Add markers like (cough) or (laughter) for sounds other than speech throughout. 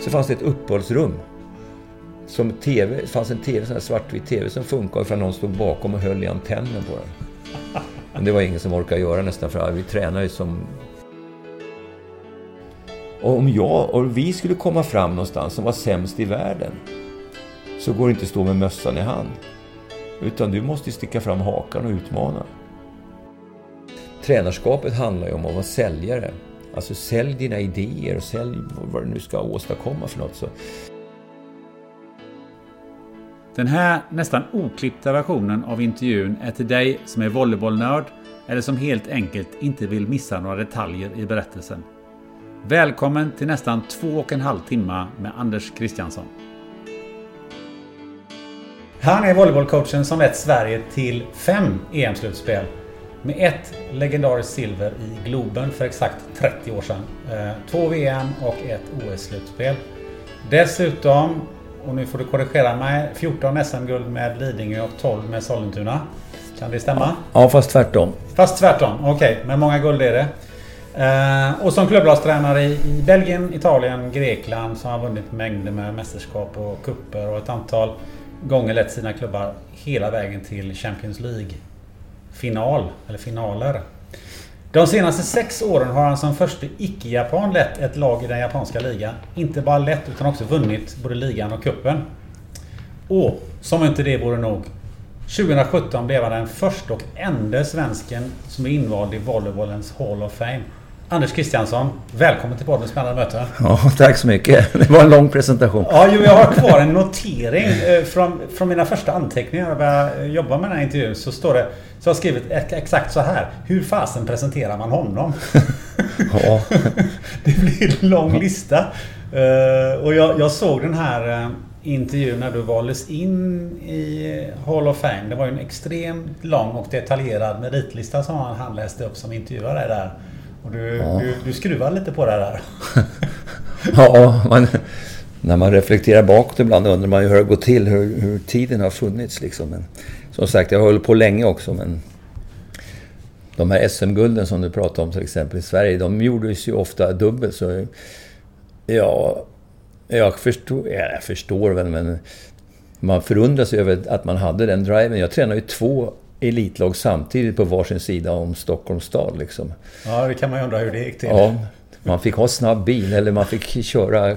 Så fanns det ett uppehållsrum. Som TV, det fanns en TV, sån här svartvit TV som funkade för att någon stod bakom och höll i antennen på den. Men det var ingen som orkade göra nästan för vi tränade ju som... Och om jag och vi skulle komma fram någonstans som var sämst i världen så går det inte att stå med mössan i hand. Utan du måste sticka fram hakan och utmana. Tränarskapet handlar ju om att vara säljare. Alltså sälj dina idéer och sälj vad du nu ska åstadkomma för något. Så. Den här nästan oklippta versionen av intervjun är till dig som är volleybollnörd eller som helt enkelt inte vill missa några detaljer i berättelsen. Välkommen till nästan två och en halv timme med Anders Kristiansson. Han är volleybollcoachen som lett Sverige till fem EM-slutspel. Med ett legendariskt silver i Globen för exakt 30 år sedan. Eh, två VM och ett OS-slutspel. Dessutom, och nu får du korrigera mig, 14 SM-guld med Lidingö och 12 med Sollentuna. Kan det stämma? Ja, fast tvärtom. Fast tvärtom, okej. Okay. Men många guld är det. Eh, och som klubblagstränare i, i Belgien, Italien, Grekland så har han vunnit mängder med mästerskap och kupper och ett antal gånger lett sina klubbar hela vägen till Champions League final, eller finaler. De senaste sex åren har han som första icke-japan lett ett lag i den japanska ligan. Inte bara lett utan också vunnit både ligan och kuppen. Och som inte det vore nog. 2017 blev han den första och enda svensken som är invald i volleybollens Hall of Fame. Anders Kristiansson, välkommen till podden Spännande möte. Ja, tack så mycket. Det var en lång presentation. Ja, jo, jag har kvar en notering eh, från, från mina första anteckningar. När jag började jobba med den här intervjun så står det så jag har skrivit exakt så här. Hur fasen presenterar man honom? (laughs) Ja. (laughs) det blir en lång lista. Eh, och jag, jag såg den här eh, intervjun när du valdes in i Hall of Fame. Det var ju en extremt lång och detaljerad meritlista som han läste upp som intervjuade där. Och du, ja. du, du skruvar lite på det där. (laughs) ja, man, när man reflekterar bakåt ibland undrar man ju hur det går till, hur, hur tiden har funnits liksom. Men, som sagt, jag hållit på länge också men de här SM-gulden som du pratade om till exempel i Sverige, de gjordes ju ofta dubbelt så... Ja, jag förstår, ja, jag förstår väl men man förundras över att man hade den driven. Jag tränade ju två elitlag samtidigt på varsin sida om Stockholms stad. Liksom. Ja, det kan man ju undra hur det gick till. Ja, man fick ha snabb bil eller man fick köra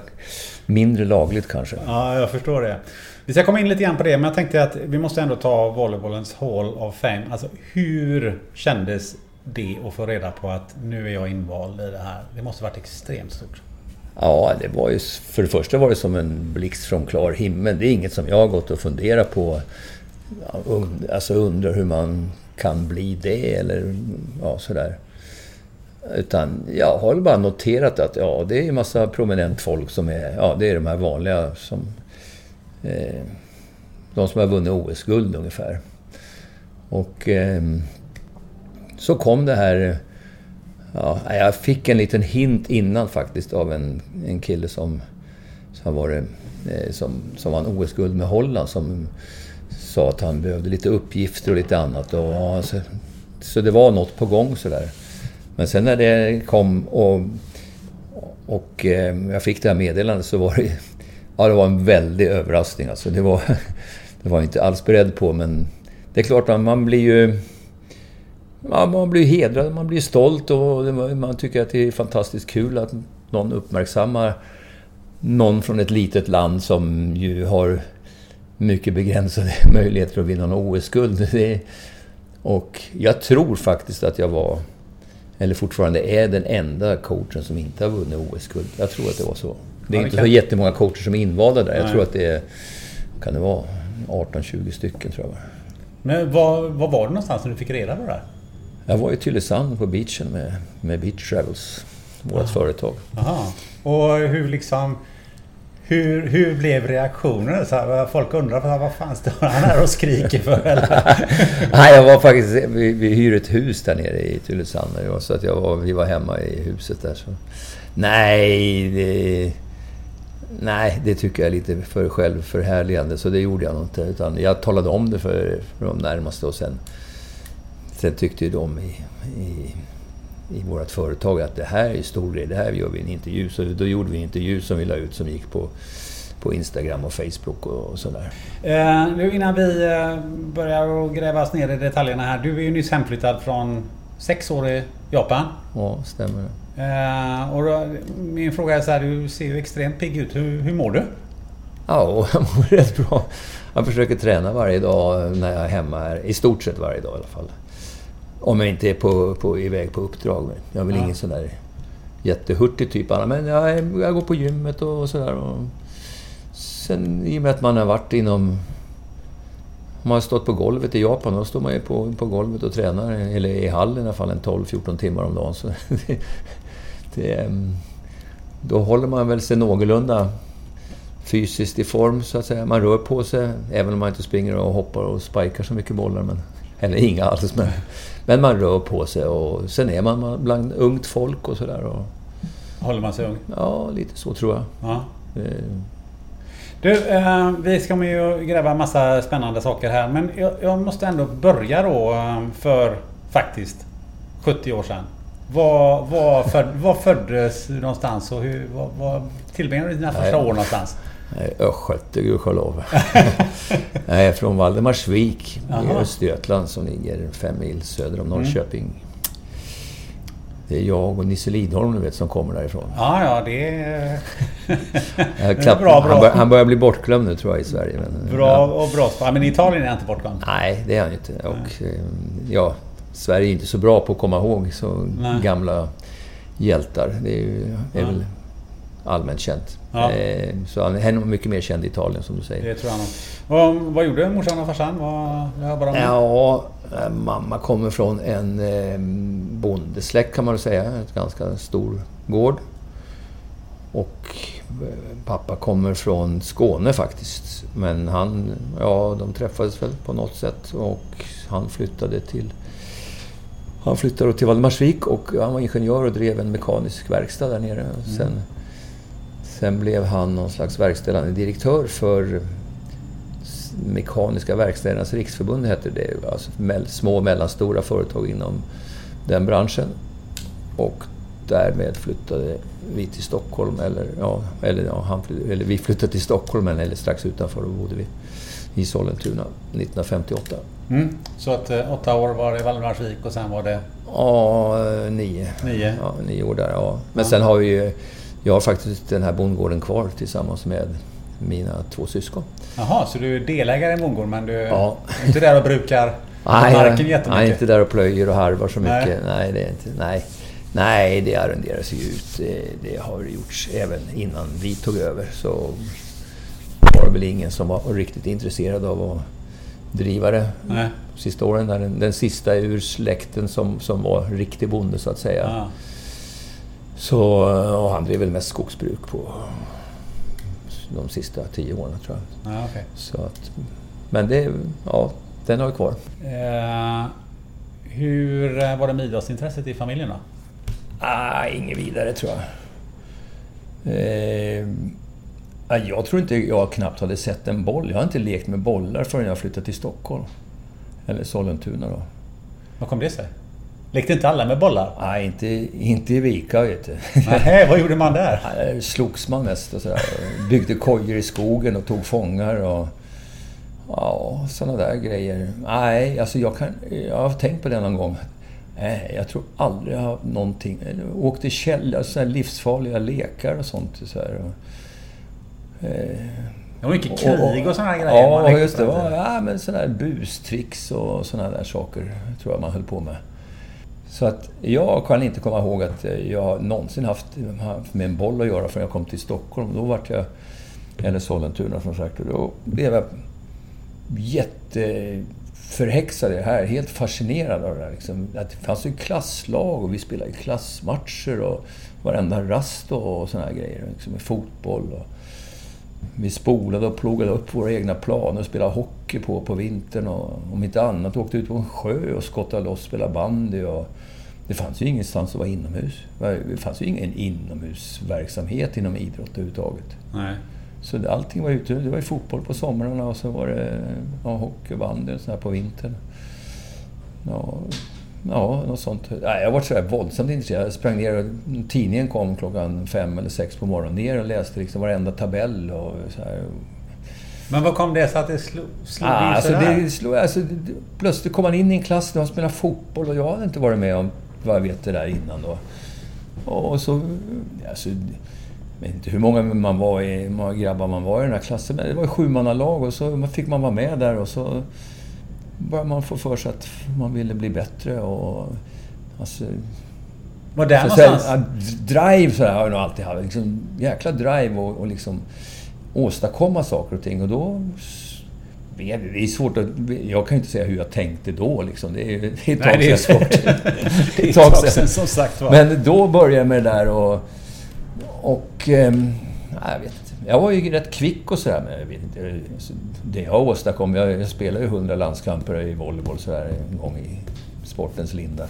mindre lagligt kanske. Ja, jag förstår det. Vi ska komma in lite grann på det, men jag tänkte att vi måste ändå ta volleybollens Hall of Fame. Alltså hur kändes det att få reda på att nu är jag invald i det här? Det måste varit extremt stort. Ja, det var ju... För det första var det som en blixt från klar himmel. Det är inget som jag har gått och funderat på alltså undrar hur man kan bli det eller ja, sådär. Utan jag har bara noterat att ja, det är en massa prominent folk som är, ja det är de här vanliga som... Eh, de som har vunnit OS-guld ungefär. Och eh, så kom det här... Ja, jag fick en liten hint innan faktiskt av en, en kille som, som, var, eh, som, som vann OS-guld med Holland som sa att han behövde lite uppgifter och lite annat. Och, alltså, så, så det var något på gång sådär. Men sen när det kom och, och eh, jag fick det här meddelandet så var det, Ja, det var en väldig överraskning alltså. Det var, (laughs) det var jag inte alls beredd på, men det är klart, man, man blir ju... Ja, man blir hedrad, man blir stolt och man tycker att det är fantastiskt kul att någon uppmärksammar någon från ett litet land som ju har mycket begränsade (laughs) möjligheter att vinna någon OS-guld. Och jag tror faktiskt att jag var, eller fortfarande är, den enda coachen som inte har vunnit OS-guld. Jag tror att det var så. Det är ja, inte kan... så jättemånga coacher som är invalda där. Jag Nej. tror att det är, kan det vara, 18-20 stycken tror jag. Men var, var var du någonstans när du fick reda på det här? Jag var i Tylösand på beachen med, med Beach Travels, vårt företag. Aha. Och hur liksom... Hur, hur blev reaktionen? Så här, folk undrar vad fan står han här och skriker för? (laughs) Nej, jag var faktiskt... Vi, vi hyr ett hus där nere i Tylösand. Så att jag var, vi var hemma i huset där. Så. Nej, det, nej, det tycker jag är lite för självförhärligande. Så det gjorde jag nog inte. Utan jag talade om det för, för de närmaste och sen... Sen tyckte ju de i, i i vårt företag att det här är stor grej, det här gör vi en intervju. Så då gjorde vi en intervju som vi la ut som gick på, på Instagram och Facebook och, och sådär. Eh, nu innan vi eh, börjar gräva oss ner i detaljerna här. Du är ju nyss hemflyttad från sex år i Japan. Ja, stämmer. Eh, och då, min fråga är så här, du ser ju extremt pigg ut. Hur, hur mår du? Ja, (laughs) jag mår rätt bra. Jag försöker träna varje dag när jag är hemma här. I stort sett varje dag i alla fall. Om jag inte är på, på, iväg på uppdrag. Jag är väl ja. ingen sån där jättehurtig typ. Men jag, jag går på gymmet och sådär. Sen i och med att man har varit inom... Man har stått på golvet i Japan, då står man ju på, på golvet och tränar. Eller i hallen i alla fall, en 12-14 timmar om dagen. Så (laughs) det, det, då håller man väl sig någorlunda fysiskt i form, så att säga. Man rör på sig, även om man inte springer och hoppar och spikar så mycket bollar. Men, eller inga alls. Men, men man rör på sig och sen är man bland ungt folk och sådär. Håller man sig ung? Ja, lite så tror jag. Ja. Du, eh, vi ska ju gräva massa spännande saker här. Men jag, måste ändå börja då eh, för faktiskt 70 år sedan. Var, var, föd, var föddes du någonstans och hur, var, var tillbringade du dina första år någonstans? Östgöte, gudskelov. (laughs) jag är från Valdemarsvik i Östergötland som ligger fem mil söder om mm. Norrköping. Mm. Det är jag och Nisse Lidholm, du vet, som kommer därifrån. Ja, ja, det är... (laughs) det är bra, bra. Han, bör, han börjar bli bortglömd nu, tror jag, i Sverige. Men, bra ja. och bra. Ja, men Italien är inte bortglömd? Nej, det är han inte. Och, eh, ja, Sverige är inte så bra på att komma ihåg så Nej. gamla hjältar. Det är, ju, är ja. väl allmänt känt. Ja. Eh, så han är nog mycket mer känd i Italien som du säger. Det tror jag nog. Och, vad gjorde morsan och farsan? Vad, bara ja, eh, mamma kommer från en eh, bondesläkt kan man säga. Ett ganska stor gård. Och pappa kommer från Skåne faktiskt. Men han, ja de träffades väl på något sätt och han flyttade till han flyttade till Valdemarsvik och han var ingenjör och drev en mekanisk verkstad där nere. Sen mm. Sen blev han någon slags verkställande direktör för Mekaniska verkstädernas riksförbund, hette det. Alltså små och mellanstora företag inom den branschen. Och därmed flyttade vi till Stockholm, eller, ja, eller, ja, han, eller vi flyttade till Stockholm, eller strax utanför, och bodde vi i Sollentuna 1958. Mm. Så att eh, åtta år var det i Valdemarsvik och sen var det? Ja, nio. Nio? Ja, nio år där, ja. Men ja. sen har vi ju jag har faktiskt den här bondgården kvar tillsammans med mina två syskon. Jaha, så du är delägare i bondgården men du ja. är inte där och brukar nej, marken jättemycket? Nej, inte där och plöjer och harvar så mycket. Nej, nej det är inte. Nej. Nej, det arrenderas ju ut. Det, det har gjorts även innan vi tog över. Så var det väl ingen som var riktigt intresserad av att driva det Nej. sista åren. Den, den sista ur släkten som, som var riktig bonde så att säga. Ja. Så, och han drev väl mest skogsbruk på de sista tio åren tror jag. Ja, okay. Så att, men det, ja, den har vi kvar. Eh, hur var det med idrottsintresset i familjen då? Ah, inget vidare tror jag. Eh, jag tror inte jag knappt hade sett en boll. Jag har inte lekt med bollar förrän jag flyttade till Stockholm. Eller Sollentuna då. Vad kom det sig? Lekte inte alla med bollar? Nej, inte, inte i Vika vet du. (laughs) Nej, vad gjorde man där? Nej, slogs man mest och sådär. Byggde kojor i skogen och tog fångar och... Ja, sådana där grejer. Nej, alltså jag kan... Jag har tänkt på det någon gång. Nej, jag tror aldrig jag har någonting... Jag åkte källare, så här livsfarliga lekar och sånt. Så här, och, eh, det var mycket krig och, sådana grejer. Ja, just det. Var, ja, men sådana där bustricks och sådana där saker tror jag man höll på med. Så att jag kan inte komma ihåg att jag någonsin haft, med en boll att göra förrän jag kom till Stockholm. Då vart jag, eller Sollentuna som sagt, och då blev jag jätteförhäxad i det här. Helt fascinerad av det här. Liksom. Att det fanns ju klasslag och vi spelade klassmatcher och varenda rast och sådana här grejer. Liksom, med fotboll. Och, vi spolade och plogade upp våra egna planer och spelade hockey på på vintern. Och om inte annat åkte ut på en sjö och skottade loss och spelade bandy. Och det fanns ju ingenstans att vara inomhus. Det fanns ju ingen inomhusverksamhet inom idrott överhuvudtaget. Nej. Så allting var ute. Det var ju fotboll på somrarna och så var det ja, hockey och bandy och sådär på vintern. Ja, Ja, något sånt. jag var sådär våldsamt intresserad. Jag sprang ner och tidningen kom klockan fem eller sex på morgonen. Ner och läste liksom varenda tabell och så här. Men vad kom det sig att det slog, slog ah, alltså det slog, alltså, Plötsligt kom man in i en klass där man spelade fotboll och jag hade inte varit med om vad jag vet det där innan då. Och så... Alltså, jag vet inte hur många man var i, många grabbar man var i den här klassen, men det var ju lag och så fick man vara med där och så började man få för sig att man ville bli bättre och... Alltså, Var det någonstans? Så, drive så här, har jag nog alltid haft. Liksom, jäkla drive och, och liksom åstadkomma saker och ting. Och då... Det är svårt att... Jag kan ju inte säga hur jag tänkte då liksom. Det är, det är ett tag Nej, det är svårt. det är ett tag sedan, som sagt var. Men då började jag med det där och... Och... Um, jag vet jag var ju rätt kvick och sådär, men jag vet inte, det jag åstadkom... Jag, jag spelade ju hundra landskamper i volleyboll sådär en gång i sportens linda.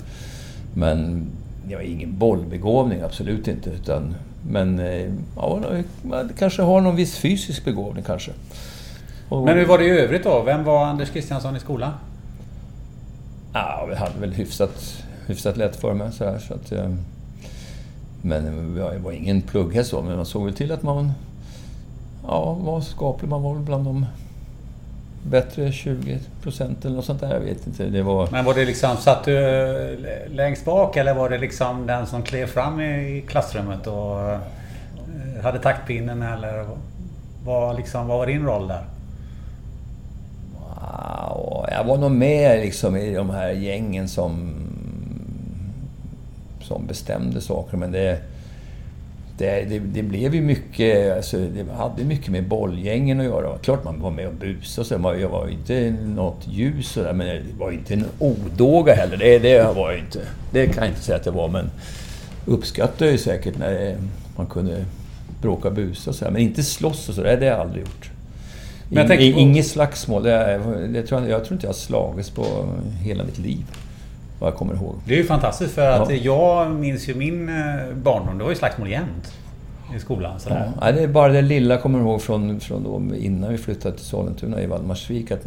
Men jag var ingen bollbegåvning, absolut inte. Utan, men eh, ja, man kanske har någon viss fysisk begåvning kanske. Och, men hur var det i övrigt då? Vem var Anders Kristiansson i skolan? Ja, vi hade väl hyfsat, hyfsat lätt för mig. Så, här, så att, eh, men jag var ingen plugghäst så, men man såg väl till att man ja, var skaplig. Man var väl bland de bättre 20 procent eller något sånt där. Jag vet inte. Det var... Men var det liksom, satt du eh, längst bak eller var det liksom den som klev fram i klassrummet och eh, hade taktpinnen eller vad, liksom, vad var din roll där? Wow, jag var nog med liksom i de här gängen som, som bestämde saker men det det, det, det, blev ju mycket, alltså, det hade mycket med bollgängen att göra. Klart man var med och busade och så. Jag var inte något ljus sådär, men det var inte en odåga heller. Det, det var jag inte. Det kan jag inte säga att det var, men uppskattade ju säkert när man kunde bråka och busa och så. Men inte slåss och så, det har jag aldrig gjort. Men jag. Inget slagsmål. Det, det tror jag, jag tror inte jag har slagits på hela mitt liv. Vad jag kommer ihåg. Det är ju fantastiskt för att ja. jag minns ju min eh, barndom. Det var ju slagsmål jämt. I skolan. Sådär. Ja, det är bara det lilla jag kommer ihåg från, från då, innan vi flyttade till Sollentuna i Valdemarsvik. Att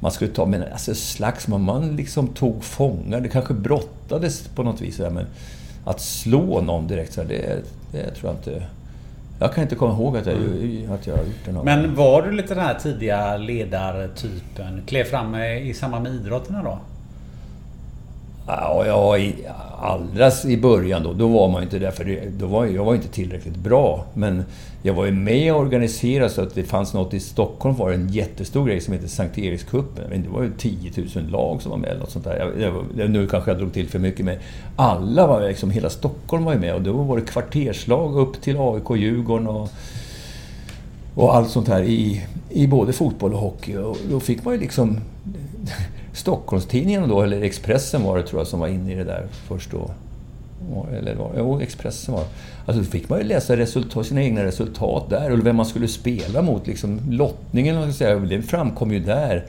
man skulle ta, men alltså slagsmål, man liksom tog fångar. Det kanske brottades på något vis. Men att slå någon direkt, så det, det tror jag inte... Jag kan inte komma ihåg att jag, mm. att jag har gjort det någon Men var du lite den här tidiga ledartypen? Klev fram i samband med idrotterna då? Ja, ja allra i början då, då var man inte där för då var jag var inte tillräckligt bra. Men jag var ju med och organiserade så att det fanns något i Stockholm var en jättestor grej som hette Sankt Erikscupen. Det var ju 10 000 lag som var med eller något sånt där. Jag, jag, nu kanske jag drog till för mycket men alla var liksom, hela Stockholm var ju med och då var det kvarterslag upp till AIK, Djurgården och och allt sånt här i, i både fotboll och hockey. Och då fick man ju liksom Stockholmstidningen då, eller Expressen var det tror jag som var inne i det där först då. Eller var Jo, Expressen var Alltså då fick man ju läsa resultat, sina egna resultat där och vem man skulle spela mot. Liksom, lottningen, man ska säga, det framkom ju där.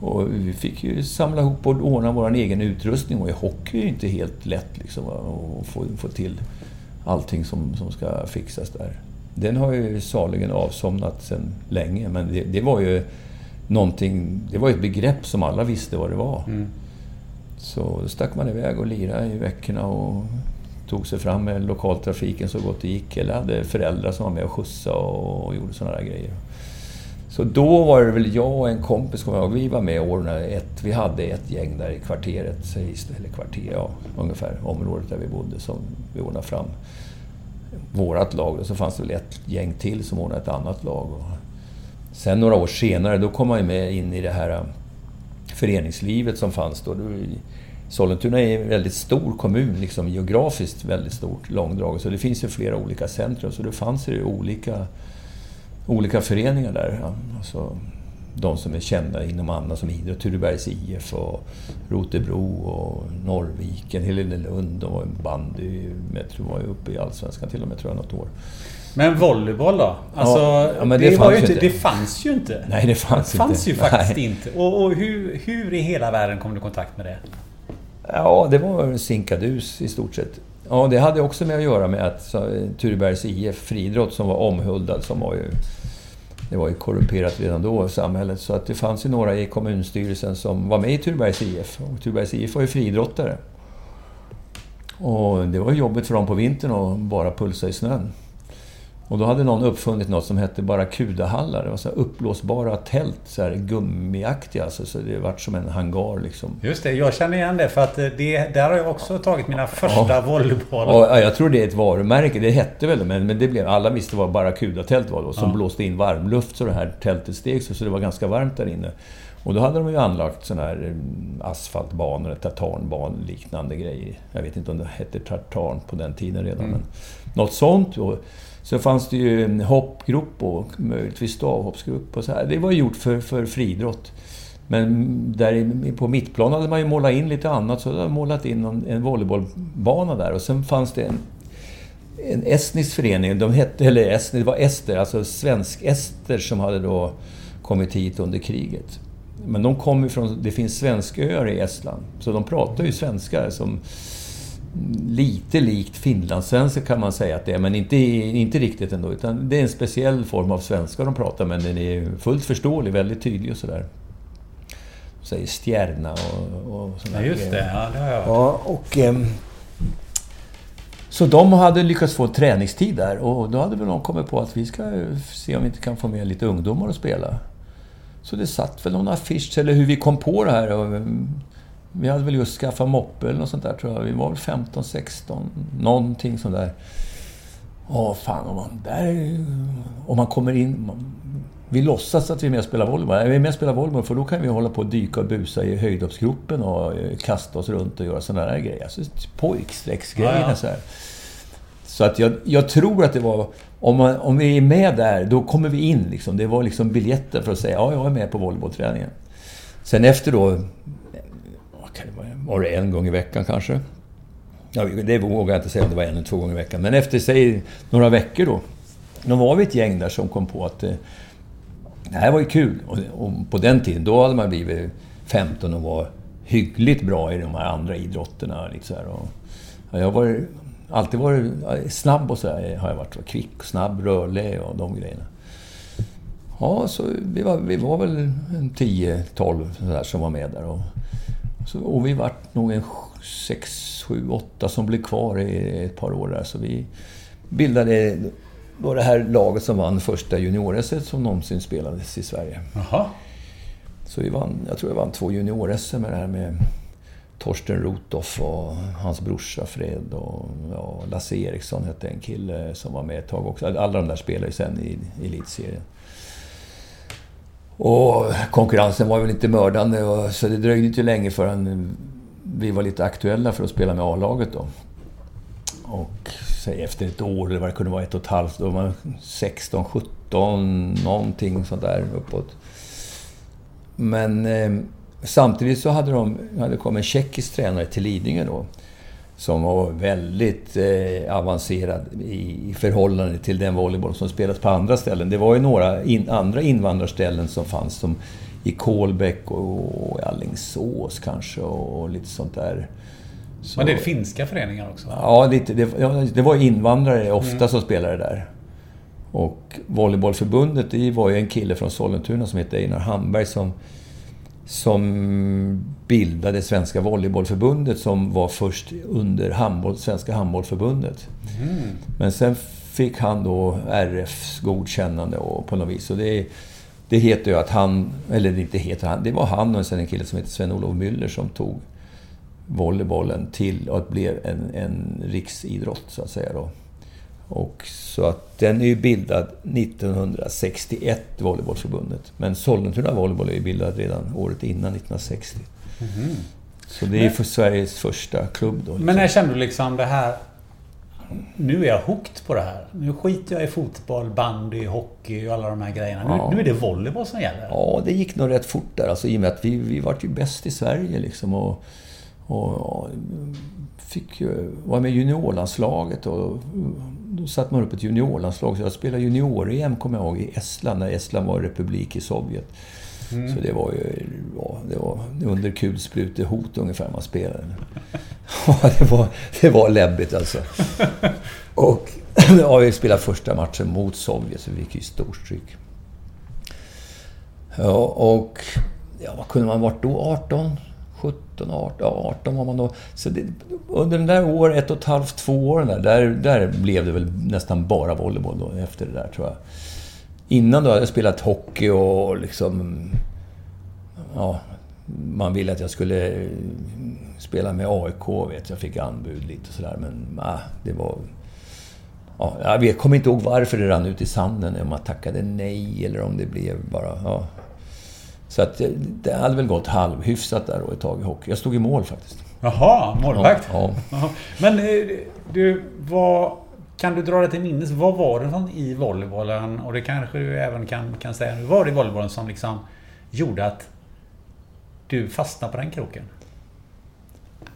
Och vi fick ju samla ihop och ordna vår egen utrustning och i hockey är ju inte helt lätt liksom, att få, få till allting som, som ska fixas där. Den har ju saligen avsomnat sedan länge, men det, det var ju någonting... Det var ett begrepp som alla visste vad det var. Mm. Så då stack man iväg och lirade i veckorna och tog sig fram med lokaltrafiken så gott det gick. Eller hade föräldrar som var med och skjutsade och gjorde sådana där grejer. Så då var det väl jag och en kompis, kommer jag ihåg, vi var med åren ett, Vi hade ett gäng där i kvarteret, eller kvarter, ja, ungefär området där vi bodde, som vi ordnade fram vårat lag. Och så fanns det väl ett gäng till som ordnade ett annat lag. Och sen några år senare, då kom man ju med in i det här um, föreningslivet som fanns då. Sollentuna är en väldigt stor kommun, liksom geografiskt väldigt stort, långdraget. Så det finns ju flera olika centrum, så det fanns ju olika olika föreningar där. Ja. Alltså, de som är kända inom andra som idrott, Turebergs IF och Rotebro och Norrviken, Helenelund, de var ju bandy, de var ju uppe i Allsvenskan till och med tror jag något år. Men volleyboll då? Alltså, ja, det, det, var ju inte, det fanns ju inte. Nej, det fanns, det fanns inte. ju faktiskt Nej. inte. Och, och, hur, hur i hela världen kom du i kontakt med det? Ja, det var sinkadus i stort sett. Ja, det hade också med att göra med att Turebergs IF Friidrott som var omhuldad, som var ju... Det var ju korrumperat redan då, samhället. Så att det fanns ju några i kommunstyrelsen som var med i Turebergs IF. Och Turebergs IF var ju friidrottare. Och det var jobbigt för dem på vintern att bara pulsa i snön. Och då hade någon uppfunnit något som hette Barracudahallar. Det var så uppblåsbara tält, så här gummiaktiga. Alltså, så det vart som en hangar liksom. Just det, jag känner igen det. För att det, där har jag också tagit mina första ja. volleybollar. Ja, jag tror det är ett varumärke. Det hette väl men, men det blev, alla visste vad Barracuda-tält var då. Som ja. blåste in varmluft så det här tältet steg så, så det var ganska varmt där inne. Och då hade de ju anlagt sådana här mm, asfaltbanor, tartanbanor liknande grejer. Jag vet inte om det hette tartan på den tiden redan, mm. men något sånt. Och, så fanns det ju en hoppgrupp och möjligtvis stavhoppsgrupp och så här. Det var gjort för, för friidrott. Men där på mittplan hade man ju målat in lite annat, så hade man målat in en, en volleybollbana där. Och sen fanns det en, en estnisk förening, de hette, eller estnisk, det var ester, alltså svensk-ester som hade då kommit hit under kriget. Men de kom ju från, det finns svensköar i Estland, så de pratar ju svenska som lite likt finlandssvenska kan man säga att det är, men inte, inte riktigt ändå. Utan det är en speciell form av svenska de pratar, men den är fullt förståelig, väldigt tydlig och sådär. De säger stjärna och, och sådär. Ja, just det. Ja, det har jag hört. Ja, och... Eh, så de hade lyckats få träningstid där och då hade väl de kommit på att vi ska se om vi inte kan få med lite ungdomar att spela. Så det satt väl någon affisch, eller hur vi kom på det här. Och, vi hade väl just skaffat moppe eller något sånt där tror jag. Vi var väl 15, 16, någonting sånt där. Åh fan, om man, där, om man kommer in... Man, vi låtsas att vi är med och spelar volleyboll. Vi är med och spelar volleyboll för då kan vi hålla på och dyka och busa i höjdhoppsgropen och eh, kasta oss runt och göra sådana där grejer. Alltså pojkstrecksgrejerna ja, ja. så här. Så att jag, jag, tror att det var... Om, man, om vi är med där, då kommer vi in liksom. Det var liksom biljetter för att säga ja, jag är med på volleybollträningen. Sen efter då var det en gång i veckan kanske. Ja, det vågar jag inte säga om det var en eller två gånger i veckan. Men efter, säg, några veckor då. Då var vi ett gäng där som kom på att eh, det här var ju kul. Och, och, på den tiden, då hade man blivit 15 och var hyggligt bra i de här andra idrotterna. Liksom och, ja, jag har alltid varit snabb och sådär. Har jag varit kvick, snabb, rörlig och de grejerna. Ja, så vi var, vi var väl 10-12 som var med där. Och, så, och vi vart nog en sex, sju, åtta som blev kvar i ett par år där. Så vi bildade då det här laget som vann första junior som någonsin spelades i Sverige. Aha. Så vi vann, jag tror vi vann två junior-SM med det här med Torsten Rotoff och hans brorsa Fred och ja, Lasse Eriksson hette en kille som var med ett tag också. Alla de där spelade ju sen i, i elitserien. Och konkurrensen var väl inte mördande, och, så det dröjde inte länge förrän vi var lite aktuella för att spela med A-laget då. Och säg efter ett år, eller vad det kunde vara, ett och ett halvt, då var man 16, 17, någonting sånt där uppåt. Men eh, samtidigt så hade de hade kommit en tjeckisk tränare till Lidingö då som var väldigt eh, avancerad i, i förhållande till den volleyboll som spelas på andra ställen. Det var ju några in, andra invandrarställen som fanns som i Kolbäck och, och Allingsås kanske och, och lite sånt där. Så, Men det är finska föreningar också? Ja, lite, det, ja, det var invandrare ofta mm. som spelade där. Och Volleybollförbundet, det var ju en kille från Sollentuna som hette Einar Hamberg som som bildade Svenska Volleybollförbundet som var först under handboll, Svenska Handbollförbundet. Mm. Men sen fick han då RFs godkännande och på något vis. Och det, det heter ju att han, eller det inte heter han, det var han och sen en kille som heter Sven-Olof Müller som tog volleybollen till att bli en, en riksidrott så att säga. Då. Och så att den är ju bildad 1961, Volleybollförbundet. Men Sollentuna Volleyboll är ju bildad redan året innan, 1960. Mm. Så det är för Sveriges första klubb då. Liksom. Men när kände du liksom det här... Nu är jag hooked på det här. Nu skiter jag i fotboll, bandy, hockey och alla de här grejerna. Ja. Nu, nu, är det volleyboll som gäller. Ja, det gick nog rätt fort där. Alltså, I och med att vi, vi var ju bäst i Sverige liksom. Och, och, och fick ju vara med i juniorlandslaget och då satte man upp ett juniorlandslag. Så jag spelade junior-EM, kommer jag ihåg, i Estland, när Estland var republik i Sovjet. Mm. Så det var ju ja, det var under kulsprutehot ungefär man spelade. (laughs) Ja, det var, det var läbbigt alltså. (laughs) Och (clears throat) ja, vi spelade första matchen mot Sovjet, så vi fick ju storstryk. Ja, och ja, vad kunde man varit då? 18? 17, 18, 18 var man då. Så det, under den där år, ett och ett halvt, två åren där, där, där blev det väl nästan bara volleyboll då, efter det där tror jag. Innan då hade jag spelat hockey och liksom... Ja, man ville att jag skulle mm, spela med AIK, vet jag. fick anbud lite och sådär, men äh, det var... Ja, jag kommer inte ihåg varför det rann ut i sanden, om jag tackade nej eller om det blev bara... Ja, så att det hade väl gått halvhyfsat där då ett tag i hockey. Jag stod i mål faktiskt. Jaha, målvakt? Ja, ja. Men eh, du, vad... Kan du dra dig till minnes, vad var det i volleybollen, och det kanske du även kan, kan säga nu, vad var det i volleybollen som liksom gjorde att du fastnade på den kroken?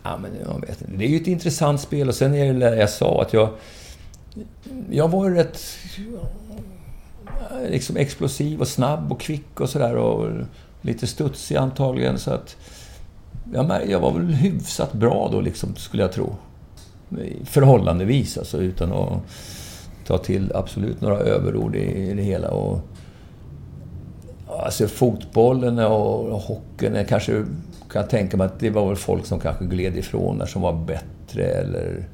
Ja, men jag vet inte. Det är ju ett intressant spel och sen är det jag sa att jag... Jag var rätt liksom explosiv och snabb och kvick och sådär lite studsig antagligen. Så att jag, jag var väl hyfsat bra då, liksom, skulle jag tro. Förhållandevis, alltså, utan att ta till absolut några överord i, det hela. Och, alltså fotbollen och hockeyn, jag kanske kan tänka mig att det var väl folk som kanske gled ifrån där som var bättre eller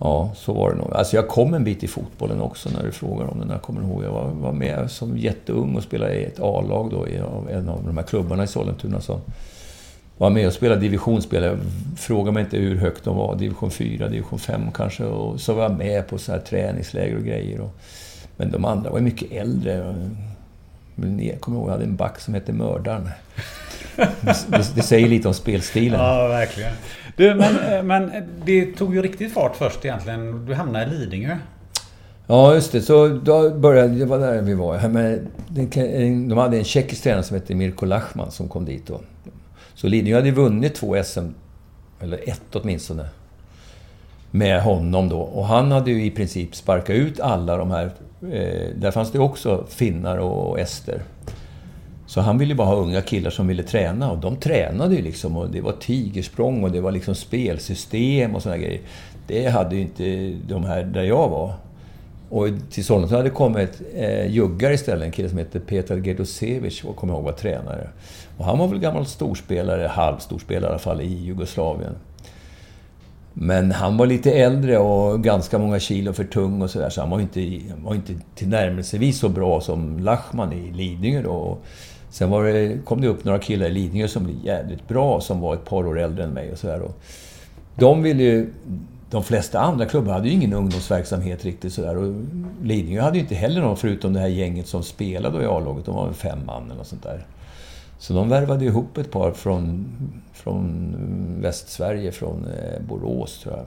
Ja, så var det nog. Alltså jag kom en bit i fotbollen också när du frågar om det. när Jag kommer ihåg. Jag var, var med som jätteung och spelade i ett A-lag då i en av de här klubbarna i Sollentuna. Så var med och spelade divisionsspel. Fråga mig inte hur högt de var. Division 4, division 5 kanske. Och så var jag med på så här träningsläger och grejer. Och, men de andra var mycket äldre. Jag kommer ihåg, jag hade en back som hette Mördaren. Det, det, säger lite om spelstilen. Ja, verkligen. Du, men, eh, men eh, det tog ju riktigt fart först egentligen. Du hamnade i Lidingö. Ja, just det. Så då började... Det var där vi var. Men eh, de hade en tjeckisk tränare som hette Mirko Lachman som kom dit då. Så Lidingö hade vunnit två SM, eller ett åtminstone, med honom då. Och han hade ju i princip sparkat ut alla de här... Där fanns det också finnar och ester. Så han ville bara ha unga killar som ville träna och de tränade ju liksom och det var tigersprång och det var liksom spelsystem och såna grejer. Det hade ju inte de här där jag var. Och till Sollentuna hade kommit eh, juggare istället, en kille som heter Petar Gerdosevic, och kommer ihåg var tränare. Och han var väl gammal storspelare, halvstorspelare i alla fall, i Jugoslavien. Men han var lite äldre och ganska många kilo för tung och sådär, så han var inte, var inte tillnärmelsevis så bra som Lachman i Lidingö då. Sen var det, kom det upp några killar i Lidingö som blev jävligt bra, som var ett par år äldre än mig och sådär. De ville ju... De flesta andra klubbar hade ju ingen ungdomsverksamhet riktigt sådär. Och Lidingö hade ju inte heller någon, förutom det här gänget som spelade i A-laget. De var väl fem man eller sånt där. Så de värvade ihop ett par från, från Västsverige, från eh, Borås tror jag.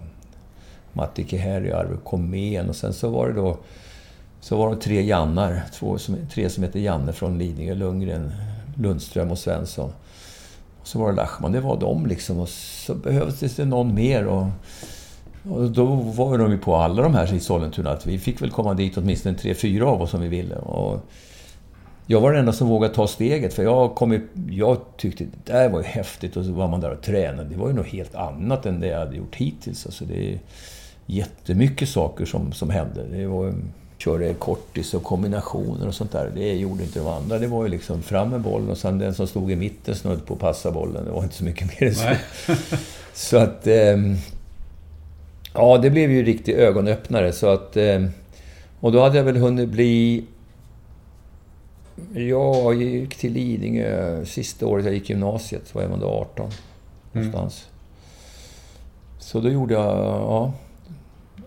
Matti Keheri, Arve Komén och sen så var det då så var det tre Jannar, två som, tre som heter Janne från Lidingö, Lundgren, Lundström och Svensson. Och så var det Lachman, det var de liksom. Och så behövdes det någon mer. Och, och då var de ju på alla de här i Sollentuna att vi fick väl komma dit åtminstone tre, fyra av oss som vi ville. Och jag var den enda som vågade ta steget, för jag, kom i, jag tyckte det där var ju häftigt. Och så var man där och tränade. Det var ju något helt annat än det jag hade gjort hittills. Alltså det är jättemycket saker som, som hände. Det var körde kortis och kombinationer och sånt där. Det gjorde inte de andra. Det var ju liksom fram med bollen och sen den som stod i mitten snudd på att passa bollen. Det var inte så mycket mer än så. (laughs) så att... Eh, ja, det blev ju riktigt ögonöppnare. Så att... Eh, och då hade jag väl hunnit bli... Jag gick till Lidingö sista året jag gick gymnasiet. var jag ändå 18. Mm. Någonstans. Så då gjorde jag... Ja,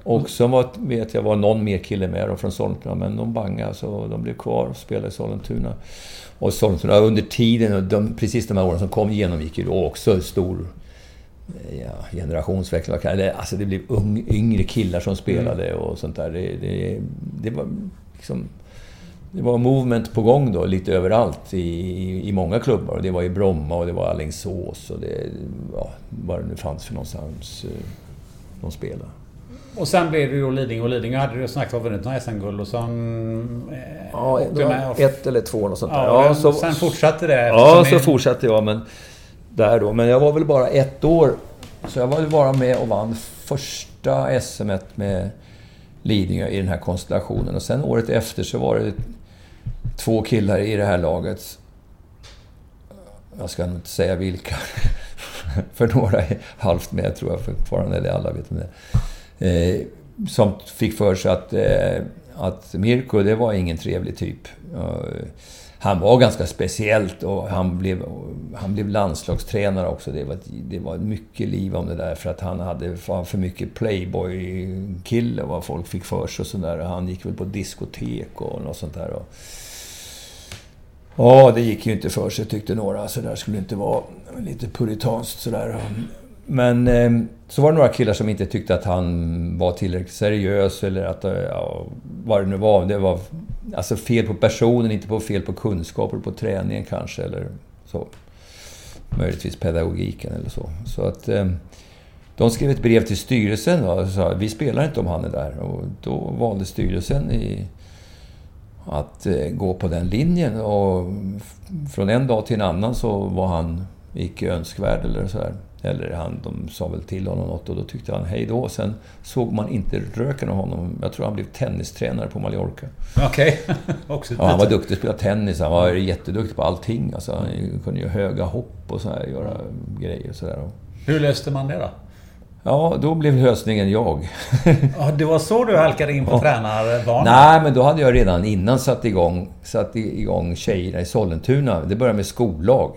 och så var, vet jag var någon mer kille med då från Sollentuna, men de bangade så de blev kvar och spelade i Sollentuna. Och Sollentuna under tiden, de, precis de här åren som kom, genomgick ju då också stor ja, generationsväxling. Alltså det blev ung, yngre killar som spelade mm. och sånt där. Det, det, det, var liksom... Det var movement på gång då, lite överallt i, i, i många klubbar. Det var i Bromma och det var Alingsås och det... Ja, vad det nu fanns för någonstans eh, de spelade. Och sen blev det då Lidingö och Lidingö hade du snackat vunnit några SM-guld och sen... Eh, ja, med ett eller två och sånt där. Ja, ja så, sen fortsatte det? Ja, så fortsatte jag. Men, där då. Men jag var väl bara ett år. Så jag var väl bara med och vann första SM med Lidingö i den här konstellationen. Och sen året efter så var det två killar i det här laget. Jag ska inte säga vilka. (laughs) För några är halvt med tror jag fortfarande, eller alla vet om det eh, som fick för sig att, eh, att Mirko, det var ingen trevlig typ. Eh, han var ganska speciellt och han blev, han blev landslagstränare också. Det var, det var mycket liv om det där för att han hade för mycket playboy-kille vad folk fick för sig och sådär. Han gick väl på diskotek och något sånt där. Ja, det gick ju inte för sig tyckte några. Så där skulle det inte vara. Lite puritanskt sådär. Men eh, så var det några killar som inte tyckte att han var tillräckligt seriös eller att, eh, ja, vad det nu var. Det var alltså fel på personen, inte på fel på kunskaper på träningen kanske eller så. Möjligtvis pedagogiken eller så. Så att eh, de skrev ett brev till styrelsen och sa vi spelar inte om han är där. Och då valde styrelsen i, att eh, gå på den linjen och från en dag till en annan så var han icke önskvärd eller sådär. Eller han, de sa väl till honom något och då tyckte han hej då. Sen såg man inte röken av honom. Jag tror han blev tennistränare på Mallorca. Okej. (laughs) Okay. ja, han var duktig att spela tennis. Han var jätteduktig på allting. Alltså, han kunde göra höga hopp och så här, göra grejer och sådär. Hur löste man det då? Ja, då blev lösningen jag. ja, det var så du halkade in på ja. tränarbanan? Nej, men då hade jag redan innan satt igång, satt igång tjejerna i Sollentuna. Det började med skollag.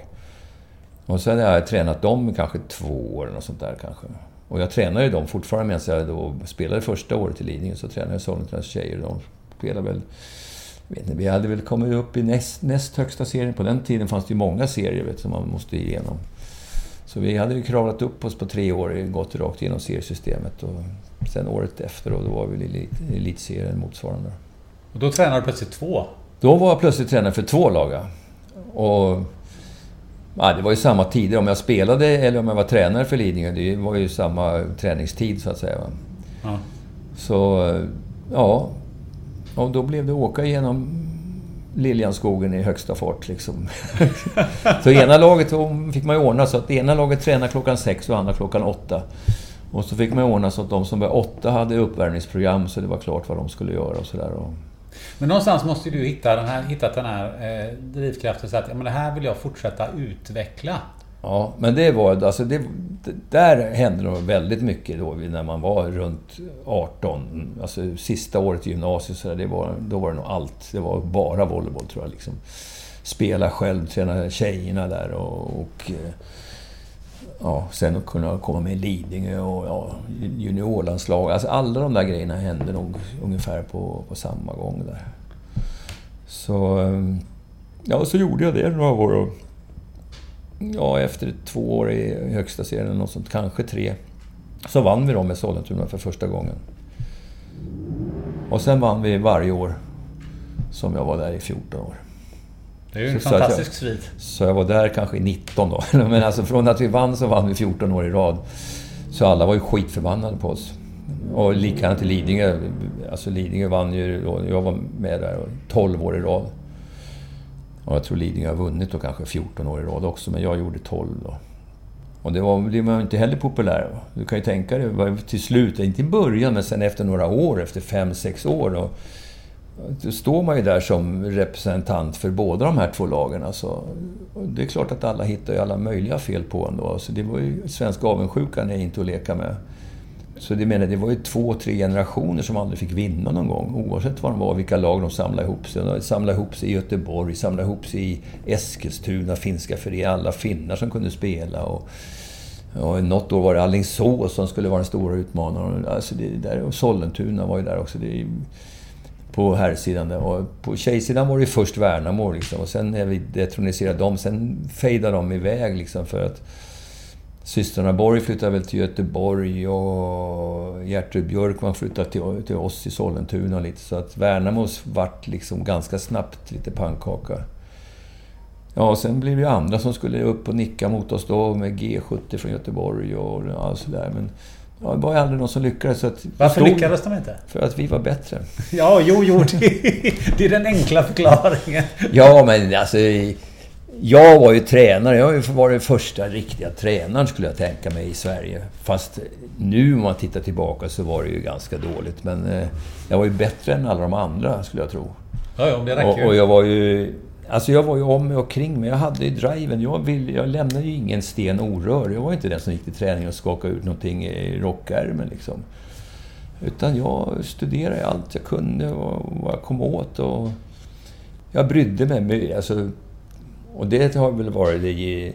Och sen har jag tränat dem i kanske två år eller sånt där kanske. Och jag tränade ju dem fortfarande medan jag då spelade första året i Lidingö. Så tränade jag Sollentunas tjejer. De spelade väl... Vet inte, vi hade väl kommit upp i näst, näst högsta serien. På den tiden fanns det ju många serier vet, som man måste igenom. Så vi hade ju kravlat upp oss på tre år, gått rakt igenom seriesystemet. Och sen året efter, och då var vi i elitserien motsvarande. Och då tränade du plötsligt två? Då var jag plötsligt tränare för två lag. Och Ja, det var ju samma tider. Om jag spelade eller om jag var tränare för Lidingö, det var ju samma träningstid så att säga. Ja. Så, ja. Och då blev det åka igenom Liljanskogen i högsta fart liksom. (laughs) så ena laget fick man ju ordna så att ena laget tränade klockan sex och andra klockan åtta. Och så fick man ordna så att de som var åtta hade uppvärmningsprogram så det var klart vad de skulle göra och sådär. Men någonstans måste du hitta den här, hittat den här eh, drivkraften så att ja, men det här vill jag fortsätta utveckla. Ja, men det var... Alltså det, det där hände nog väldigt mycket då när man var runt 18. Alltså sista året i gymnasiet så där, det var, då var det nog allt. Det var bara volleyboll tror jag. Liksom. Spela själv, träna tjejerna där och, och eh, ja, sen att kunna komma med i Lidingö och ja, juniorlandslag. Alltså alla de där grejerna hände nog ungefär på, på samma gång där. Så... Ehm, ja, så gjorde jag det några år. Och, ja, efter två år i högsta serien, något sånt, kanske tre, så vann vi då med Sollentuna för första gången. Och sen vann vi varje år som jag var där i 14 år. Det är ju en så fantastisk svit. Så jag var där kanske i 19 då. (laughs) Men alltså från att vi vann så vann vi 14 år i rad. Så alla var ju skitförbannade på oss. Och likadant i Lidingö. Alltså Lidingö vann ju, jag var med där 12 år i rad. Och jag tror Lidingö har vunnit då kanske 14 år i rad också, men jag gjorde 12 då. Och det var, det var inte heller populär. Du kan ju tänka dig, till slut, inte i början, men sen efter några år, efter 5-6 år. Då, då står man ju där som representant för båda de här två lagen. Alltså, det är klart att alla hittar ju alla möjliga fel på en då. Alltså, det var ju, svensk avundsjukan är inte att leka med. Så det menar, det var ju två, tre generationer som aldrig fick vinna någon gång. Oavsett vad de var, vilka lag de samlade ihop sig. De samlade ihop sig i Göteborg, samlade ihop sig i Eskilstuna, finska föreningar. Alla finnar som kunde spela. Och, och något år var det Alingsås som skulle vara den stora utmanaren. Alltså det där, och Sollentuna var ju där också. Det, på herrsidan. Och på tjejsidan var det först Värnamo liksom. Och sen när vi detroniserade dem, sen fejdade de iväg liksom för att systrarna Borg flyttade väl till Göteborg och Gertrud Björkman flyttade till, till oss i Sollentuna lite. Så att Värnamo vart liksom ganska snabbt lite pannkaka. Ja, och sen blev det andra som skulle upp och nicka mot oss då med G70 från Göteborg och allt sådär. Men ja, det var ju aldrig någon som lyckades. Så att Varför stod, lyckades de inte? För att vi var bättre. Ja, jo, jo. Det, det är den enkla förklaringen. Ja, men alltså... Jag var ju tränare. Jag var den första riktiga tränaren skulle jag tänka mig i Sverige. Fast nu om man tittar tillbaka så var det ju ganska dåligt. Men eh, jag var ju bättre än alla de andra skulle jag tro. Ja, ja, det räcker Och, och jag var ju... Alltså jag var ju om mig och kring mig. Jag hade ju driven. Jag, vill, jag lämnade ju ingen sten orörd. Jag var inte den som gick till träning och skakade ut någonting i rockärmen liksom. Utan jag studerade allt jag kunde och vad jag kom åt. Och jag brydde mig. Med, alltså, och det har väl varit det,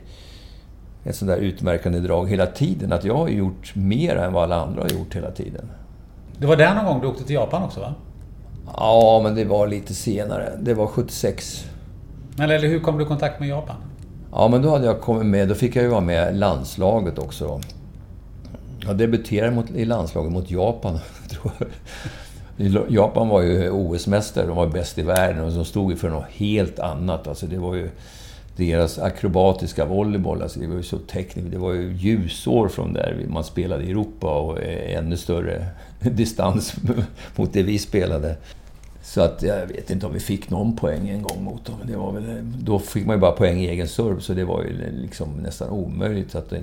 ett sånt där utmärkande drag hela tiden. Att jag har gjort mer än vad alla andra har gjort hela tiden. Det var där någon gång du åkte till Japan också va? Ja, men det var lite senare. Det var 76. Eller, eller hur kom du i kontakt med Japan? Ja, men då hade jag kommit med. Då fick jag ju vara med i landslaget också. Då. Jag debuterade mot, i landslaget mot Japan. (laughs) Japan var ju OS-mästare. De var bäst i världen och de stod ju för något helt annat. Alltså det var ju deras akrobatiska volleyboll. Alltså det var ju så tekniskt. Det var ju ljusår från där man spelade i Europa och eh, ännu större (laughs) distans (laughs) mot det vi spelade. Så att jag vet inte om vi fick någon poäng en gång mot dem. Det var väl, då fick man ju bara poäng i egen serve, så det var ju liksom nästan omöjligt. att De,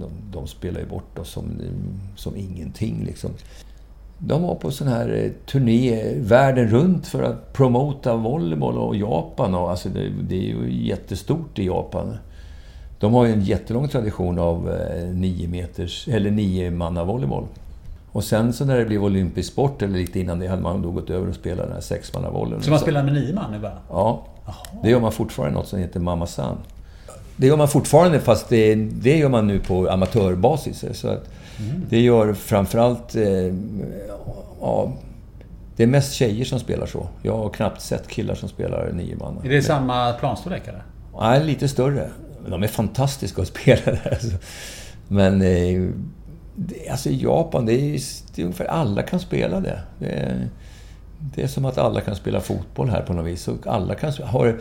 de, de spelade ju bort oss som, som ingenting. Liksom. De var på sån här eh, turné världen runt för att promota volleyboll och Japan. Och, alltså det, det är ju jättestort i Japan. De har ju en jättelång tradition av eh, nio meters, eller nio manna volleyboll. Och sen så när det blev olympisk sport, eller lite innan det, hade man då gått över och spelat den här sexmannavolleyn. Så man spelar med nio man nu bara? Ja. Det gör man fortfarande, något som heter Mamma San. Det gör man fortfarande, fast det, det gör man nu på amatörbasis. Så att mm. Det gör framförallt... Eh, ja, det är mest tjejer som spelar så. Jag har knappt sett killar som spelar nio man. Är det samma planstorlek eller? Nej, lite större. De är fantastiska att spela där. Men... Eh, Alltså i Japan, det är, det är ungefär alla kan spela det. Det är, det är som att alla kan spela fotboll här på något vis. Och alla kan, har,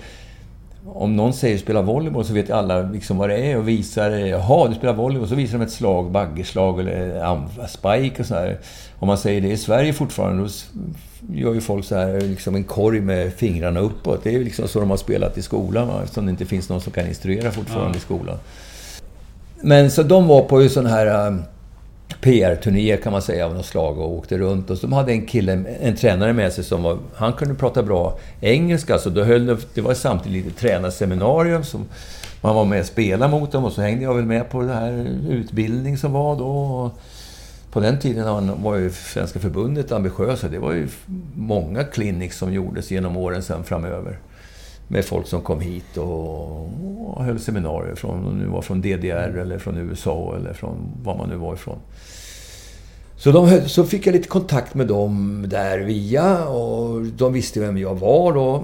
om någon säger spela volleyboll så vet alla liksom vad det är och visar... Jaha, du spelar volleyboll. Så visar de ett slag, baggerslag eller spike och sådär. Om man säger det i Sverige fortfarande, då gör ju folk så här, liksom en korg med fingrarna uppåt. Det är ju liksom så de har spelat i skolan, va? eftersom det inte finns någon som kan instruera fortfarande ja. i skolan. Men så de var på ju sån här PR-turné kan man säga av något slag och åkte runt. Och så de hade en kille, en tränare med sig som var... Han kunde prata bra engelska, så då höll det, var samtidigt lite tränarseminarium som man var med och spelade mot dem och så hängde jag väl med på den här utbildning som var då. På den tiden var ju Svenska förbundet ambitiösa. Det var ju många clinics som gjordes genom åren sen framöver. Med folk som kom hit och, och höll seminarier från, om det var från DDR eller från USA eller från var man nu var ifrån. Så, de, så fick jag lite kontakt med dem där via och de visste vem jag var då.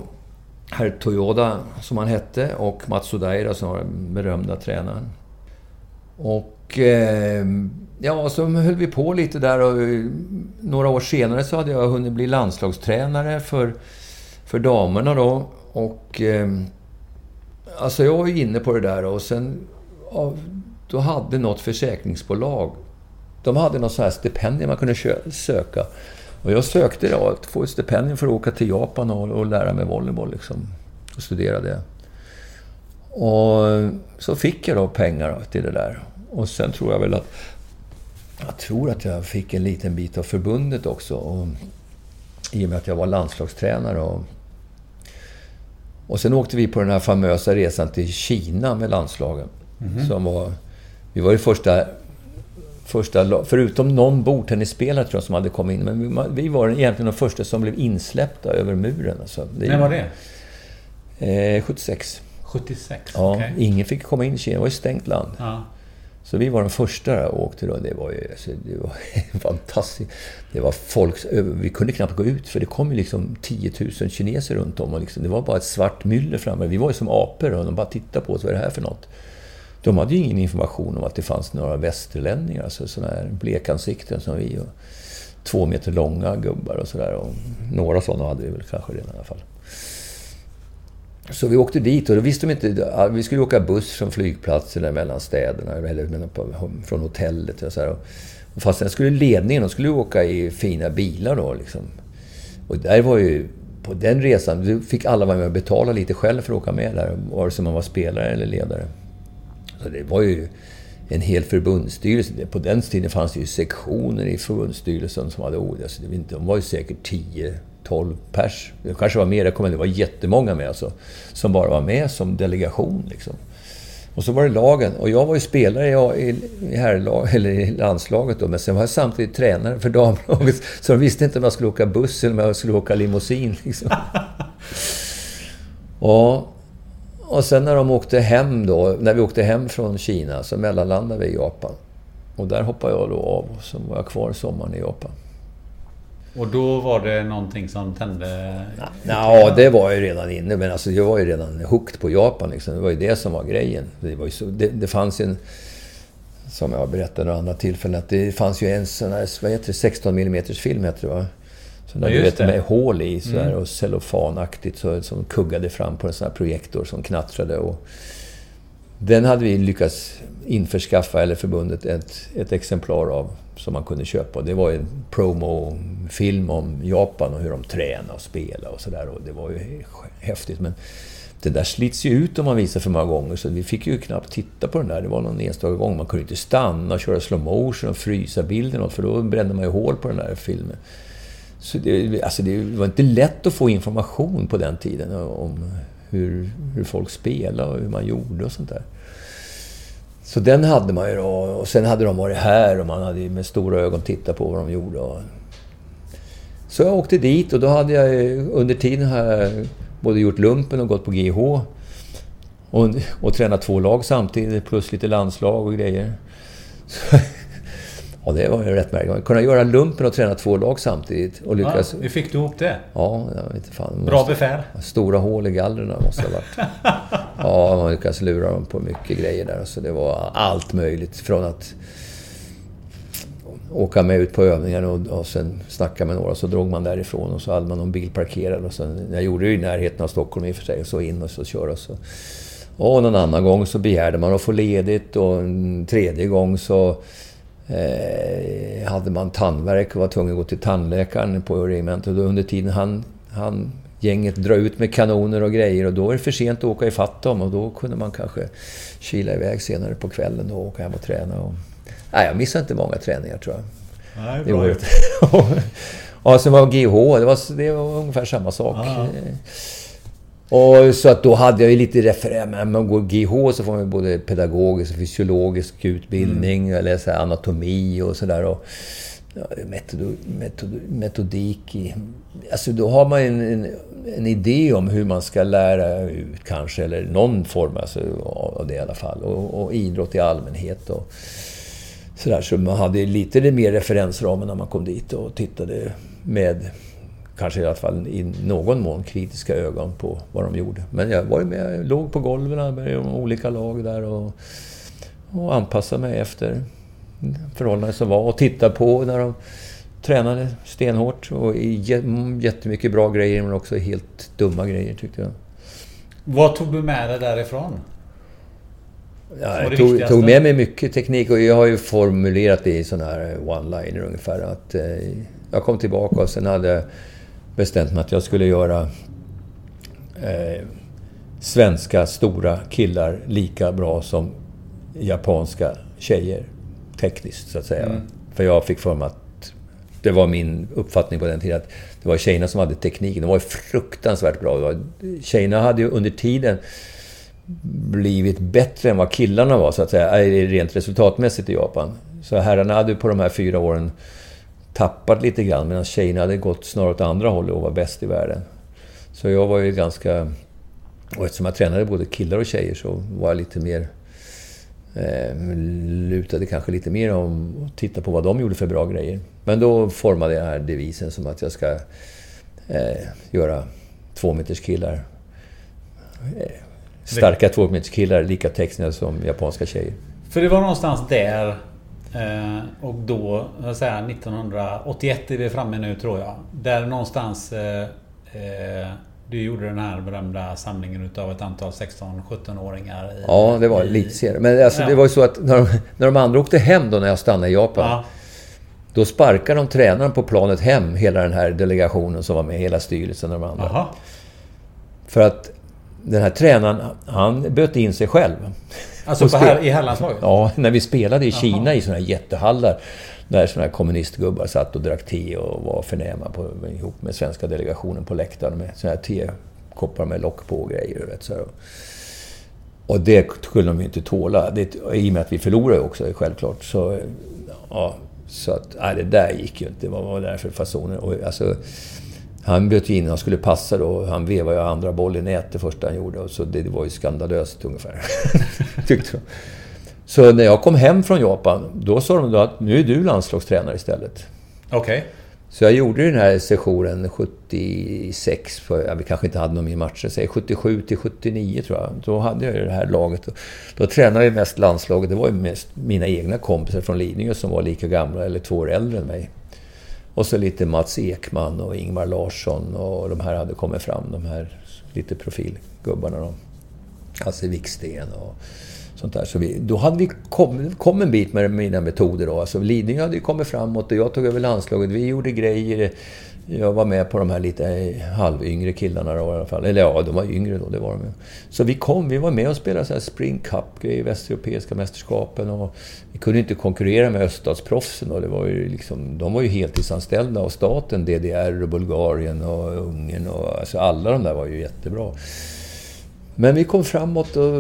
Herr Toyoda, som han hette, och Mats Odaira som var den berömda tränaren. Och eh, ja, så höll vi på lite där och några år senare så hade jag hunnit bli landslagstränare för, för damerna då. Och... Eh, alltså jag var ju inne på det där och sen... Då hade något försäkringsbolag... De hade något sånt här stipendium man kunde söka. Och jag sökte då att få ett stipendium för att åka till Japan och, och lära mig volleyboll liksom. Och studera det. Och så fick jag då pengar till det där. Och sen tror jag väl att... Jag tror att jag fick en liten bit av förbundet också. Och I och med att jag var landslagstränare. Och, och sen åkte vi på den här famösa resan till Kina med landslagen. Mm. Som var, vi var ju första, första... Förutom någon bordtennisspelare tror jag som hade kommit in. Men vi, vi var egentligen de första som blev insläppta över muren. Alltså. När var det? Eh, 76. 76? Ja, okay. ingen fick komma in i Kina. Det var ju stängt land. Ja. Så vi var de första och åkte då. Det var ju alltså, det var (laughs) fantastiskt. Det var folk... Vi kunde knappt gå ut för det kom ju liksom 10 000 kineser runt om. Och liksom, det var bara ett svart myller framme. Vi var ju som apor och de bara tittade på oss. Vad är det här för något? De hade ju ingen information om att det fanns några västerlänningar. Alltså sådana här blekansikten som vi. Och två meter långa gubbar och sådär. Några sådana hade vi väl kanske redan i alla fall. Så vi åkte dit och då visste de inte... Vi skulle åka buss från flygplatsen mellan städerna, eller från hotellet och så här. Fast sen skulle ledningen, de skulle åka i fina bilar då liksom. Och där var ju... På den resan, fick alla vara med och betala lite själv för att åka med där. Vare sig man var spelare eller ledare. Så det var ju en hel förbundsstyrelse. På den tiden fanns det ju sektioner i förbundsstyrelsen som hade... Oh, alltså, ord. de var ju säkert tio 12 pers. Det kanske var mer, jag kommer det var jättemånga med alltså. Som bara var med som delegation liksom. Och så var det lagen. Och jag var ju spelare i, i, herrlag, (laughs) eller i landslaget då, men sen var jag samtidigt tränare för damlaget. Så de visste inte om jag skulle åka buss eller om jag skulle åka limousin. (laughs) Liksom. och, och sen när de åkte hem då, när vi åkte hem från Kina, så mellanlandade vi i Japan. Och där hoppade jag då av och så var jag kvar sommaren i Japan. Och då var det någonting som tände? Ja, det var ju redan inne. Men alltså, jag var ju redan hooked på Japan. Liksom. Det var ju det som var grejen. Det, var så, det, det fanns en... Som jag har berättat några andra tillfällen. Att det fanns ju en sån här, vad heter det, 16 mm film heter det va? Så där, ja, du vet, med hål i sådär, mm. och cellofanaktigt så, som kuggade fram på en sån här projektor som knattrade. Och, den hade vi lyckats införskaffa, eller förbundet, ett, ett exemplar av som man kunde köpa. Det var en promofilm om Japan och hur de tränade och spelade och sådär. Det var ju häftigt. Men det där slits ju ut om man visar för många gånger, så vi fick ju knappt titta på den där. Det var någon enstaka gång. Man kunde inte stanna och köra slow motion och frysa bilden något, för då brände man ju hål på den där filmen. Så det, alltså det var inte lätt att få information på den tiden om hur, hur folk spelade och hur man gjorde och sånt där. Så den hade man ju då. Och sen hade de varit här och man hade med stora ögon tittat på vad de gjorde. Så jag åkte dit och då hade jag under tiden här både gjort lumpen och gått på GH. Och, och tränat två lag samtidigt plus lite landslag och grejer. Så, Ja, det var ju rätt märkligt. Kunna göra lumpen och träna två lag samtidigt. Och lyckas... Ja, hur fick du ihop det? Ja, jag vet fan. Bra befäl? Stora hål i gallren måste ha varit. (laughs) ja, man lyckades lura dem på mycket grejer där. Så det var allt möjligt. Från att åka med ut på övningar och, och sen snacka med några. Så drog man därifrån och så hade man någon bil parkerad. Och sen, jag gjorde det i närheten av Stockholm i och för sig. Och så in och så köra. Så. Och någon annan gång så begärde man att få ledigt och en tredje gång så eh, hade man tandvärk och var tvungen att gå till tandläkaren på regementet. Och under tiden han, han gänget dra ut med kanoner och grejer och då är det för sent att åka ifatt dem och då kunde man kanske kila iväg senare på kvällen och åka hem och träna. Och, nej, jag missade inte många träningar tror jag. Nej, bra gjort. och sen var GH, det var, det var ungefär samma sak. Ah. Och så att då hade jag ju lite referens. Man går GH så får man både pedagogisk och fysiologisk utbildning. Mm. Jag läser anatomi och sådär. Och ja, metod, metod, metodik. I, alltså då har man en, en, en, idé om hur man ska lära ut kanske. Eller någon form alltså, av det i alla fall. Och, och idrott i allmänhet. Och, sådär. Så man hade lite mer referensramen när man kom dit och tittade med kanske i alla fall i någon mån kritiska ögon på vad de gjorde. Men jag var ju med, jag låg på golven med de olika lag där och, och anpassade mig efter förhållanden som var och tittade på när de tränade stenhårt och jättemycket bra grejer men också helt dumma grejer tyckte jag. Vad tog du med dig därifrån? Ja, jag tog, tog, med mig mycket teknik och jag har ju formulerat det i sådana här one-liner ungefär. Att, eh, jag kom tillbaka och sen hade bestämt mig att jag skulle göra eh, svenska stora killar lika bra som japanska tjejer. Tekniskt, så att säga. Mm. För jag fick för mig att Det var min uppfattning på den tiden. Att det var tjejerna som hade tekniken. De var fruktansvärt bra. Tjejerna hade ju under tiden blivit bättre än vad killarna var, så att säga, rent resultatmässigt i Japan. Så herrarna hade på de här fyra åren tappat lite grann, medan tjejerna hade gått snarare åt andra hållet och var bäst i världen. Så jag var ju ganska... Och eftersom jag tränade både killar och tjejer så var jag lite mer... Eh, lutade kanske lite mer om att titta på vad de gjorde för bra grejer. Men då formade jag den här devisen som att jag ska eh, göra tvåmeterskillar. Eh, starka tvåmeterskillar lika textiga som japanska tjejer. För det var någonstans där och då, jag säga 1981 är vi framme nu tror jag. Där någonstans eh, eh, du gjorde den här berömda samlingen utav ett antal 16-17-åringar. Ja, det var elitserie. Men alltså, ja. det var ju så att när de, när de andra åkte hem då när jag stannade i Japan. Ja. Då sparkade de tränaren på planet hem, hela den här delegationen som var med, hela styrelsen och de andra. Aha. För att den här tränaren, han böt in sig själv. Alltså på här, i herrlandslaget? Ja, när vi spelade i Aha. Kina i sådana här jättehallar. Där sådana här kommunistgubbar satt och drack te och var förnäma på, ihop med svenska delegationen på läktaren med sådana här tekoppar med lock på och grejer. Vet, så Och det skulle de ju inte tåla. Det, I och med att vi förlorade också, självklart. Så, ja, så att, nej, det där gick ju inte. Vad var det där för fasoner? Och, alltså, han bjöd in, han skulle passa då. Han vevade ju andra boll i nät det första han gjorde. Och så det, var ju skandalöst ungefär. (laughs) Tyckte de. Så när jag kom hem från Japan, då sa de då att nu är du landslagstränare istället. Okej. Okay. Så jag gjorde den här sessionen 76, för, ja, vi kanske inte hade någon mer matcher, säg 77 till 79 tror jag. Då hade jag det här laget. Då tränade jag mest landslaget. Det var ju mest mina egna kompisar från Lidingö som var lika gamla eller två år äldre än mig. Och så lite Mats Ekman och Ingmar Larsson och de här hade kommit fram, de här lite profilgubbarna. Då. Hasse Wiksten och sånt där. Så vi, då hade vi kommit kom en bit med mina metoder. Då. Alltså, Lidingö hade ju kommit framåt och jag tog över landslaget. Vi gjorde grejer. Jag var med på de här lite eh, halvyngre killarna då, i alla fall. Eller ja, de var yngre då, det var de Så vi kom, vi var med och spelade så här Spring Cup i Västeuropeiska mästerskapen. Och vi kunde inte konkurrera med öststatsproffsen. Och det var ju liksom, de var ju heltidsanställda av staten, DDR och Bulgarien och Ungern. Och, alltså alla de där var ju jättebra. Men vi kom framåt och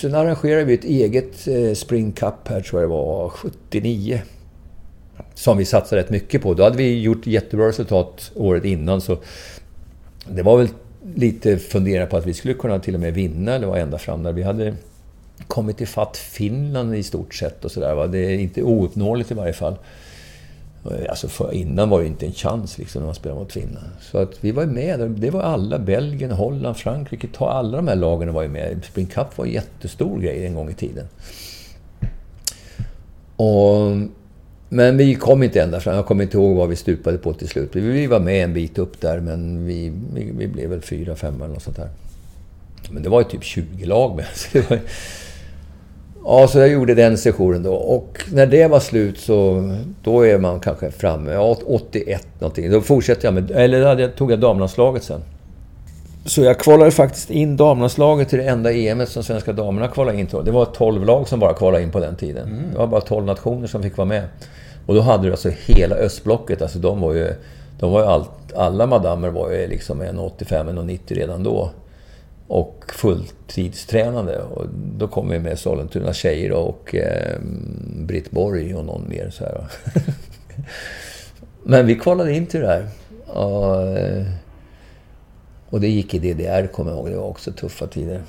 sen arrangerade vi ett eget eh, Spring Cup här, tror jag det var, 79. Som vi satsade rätt mycket på. Då hade vi gjort jättebra resultat året innan så det var väl lite fundera på att vi skulle kunna till och med vinna eller vara ända fram där. Vi hade kommit ifatt Finland i stort sett och sådär. Det är inte ouppnåeligt i varje fall. Eh, alltså för, innan var det inte en chans liksom, när man spelade mot Finland. Så att vi var med. Det var alla. Belgien, Holland, Frankrike. Ta alla de här lagen var ju med. Spring Cup var en jättestor grej en gång i tiden. Och, men vi kom inte ända fram. Jag kommer inte ihåg vad vi stupade på till slut. Vi var med en bit upp där, men vi, vi, vi blev väl fyra, femma eller något sånt där. Men det var ju typ 20 lag med. (laughs) Ja, så jag gjorde den sessionen då. Och när det var slut så då är man kanske framme, ja, 81 någonting. Då fortsätter jag med, eller då tog jag damlandslaget sen. Så jag kvalade faktiskt in damlandslaget till det enda EMet som svenska damerna kvalade in till. Det var 12 lag som bara kvalade in på den tiden. Mm. Det var bara 12 nationer som fick vara med. Och då hade du alltså hela östblocket, alltså de var ju... De var ju allt, alla madamer var ju liksom 1,85-1,90 redan då och fulltidstränande. Och då kom vi med Sollentuna tjejer och eh, Britt Borg och någon mer. Så här. (laughs) Men vi kvalade in till det där. Och, eh, och det gick i DDR, kommer jag ihåg. Det var också tuffa tider.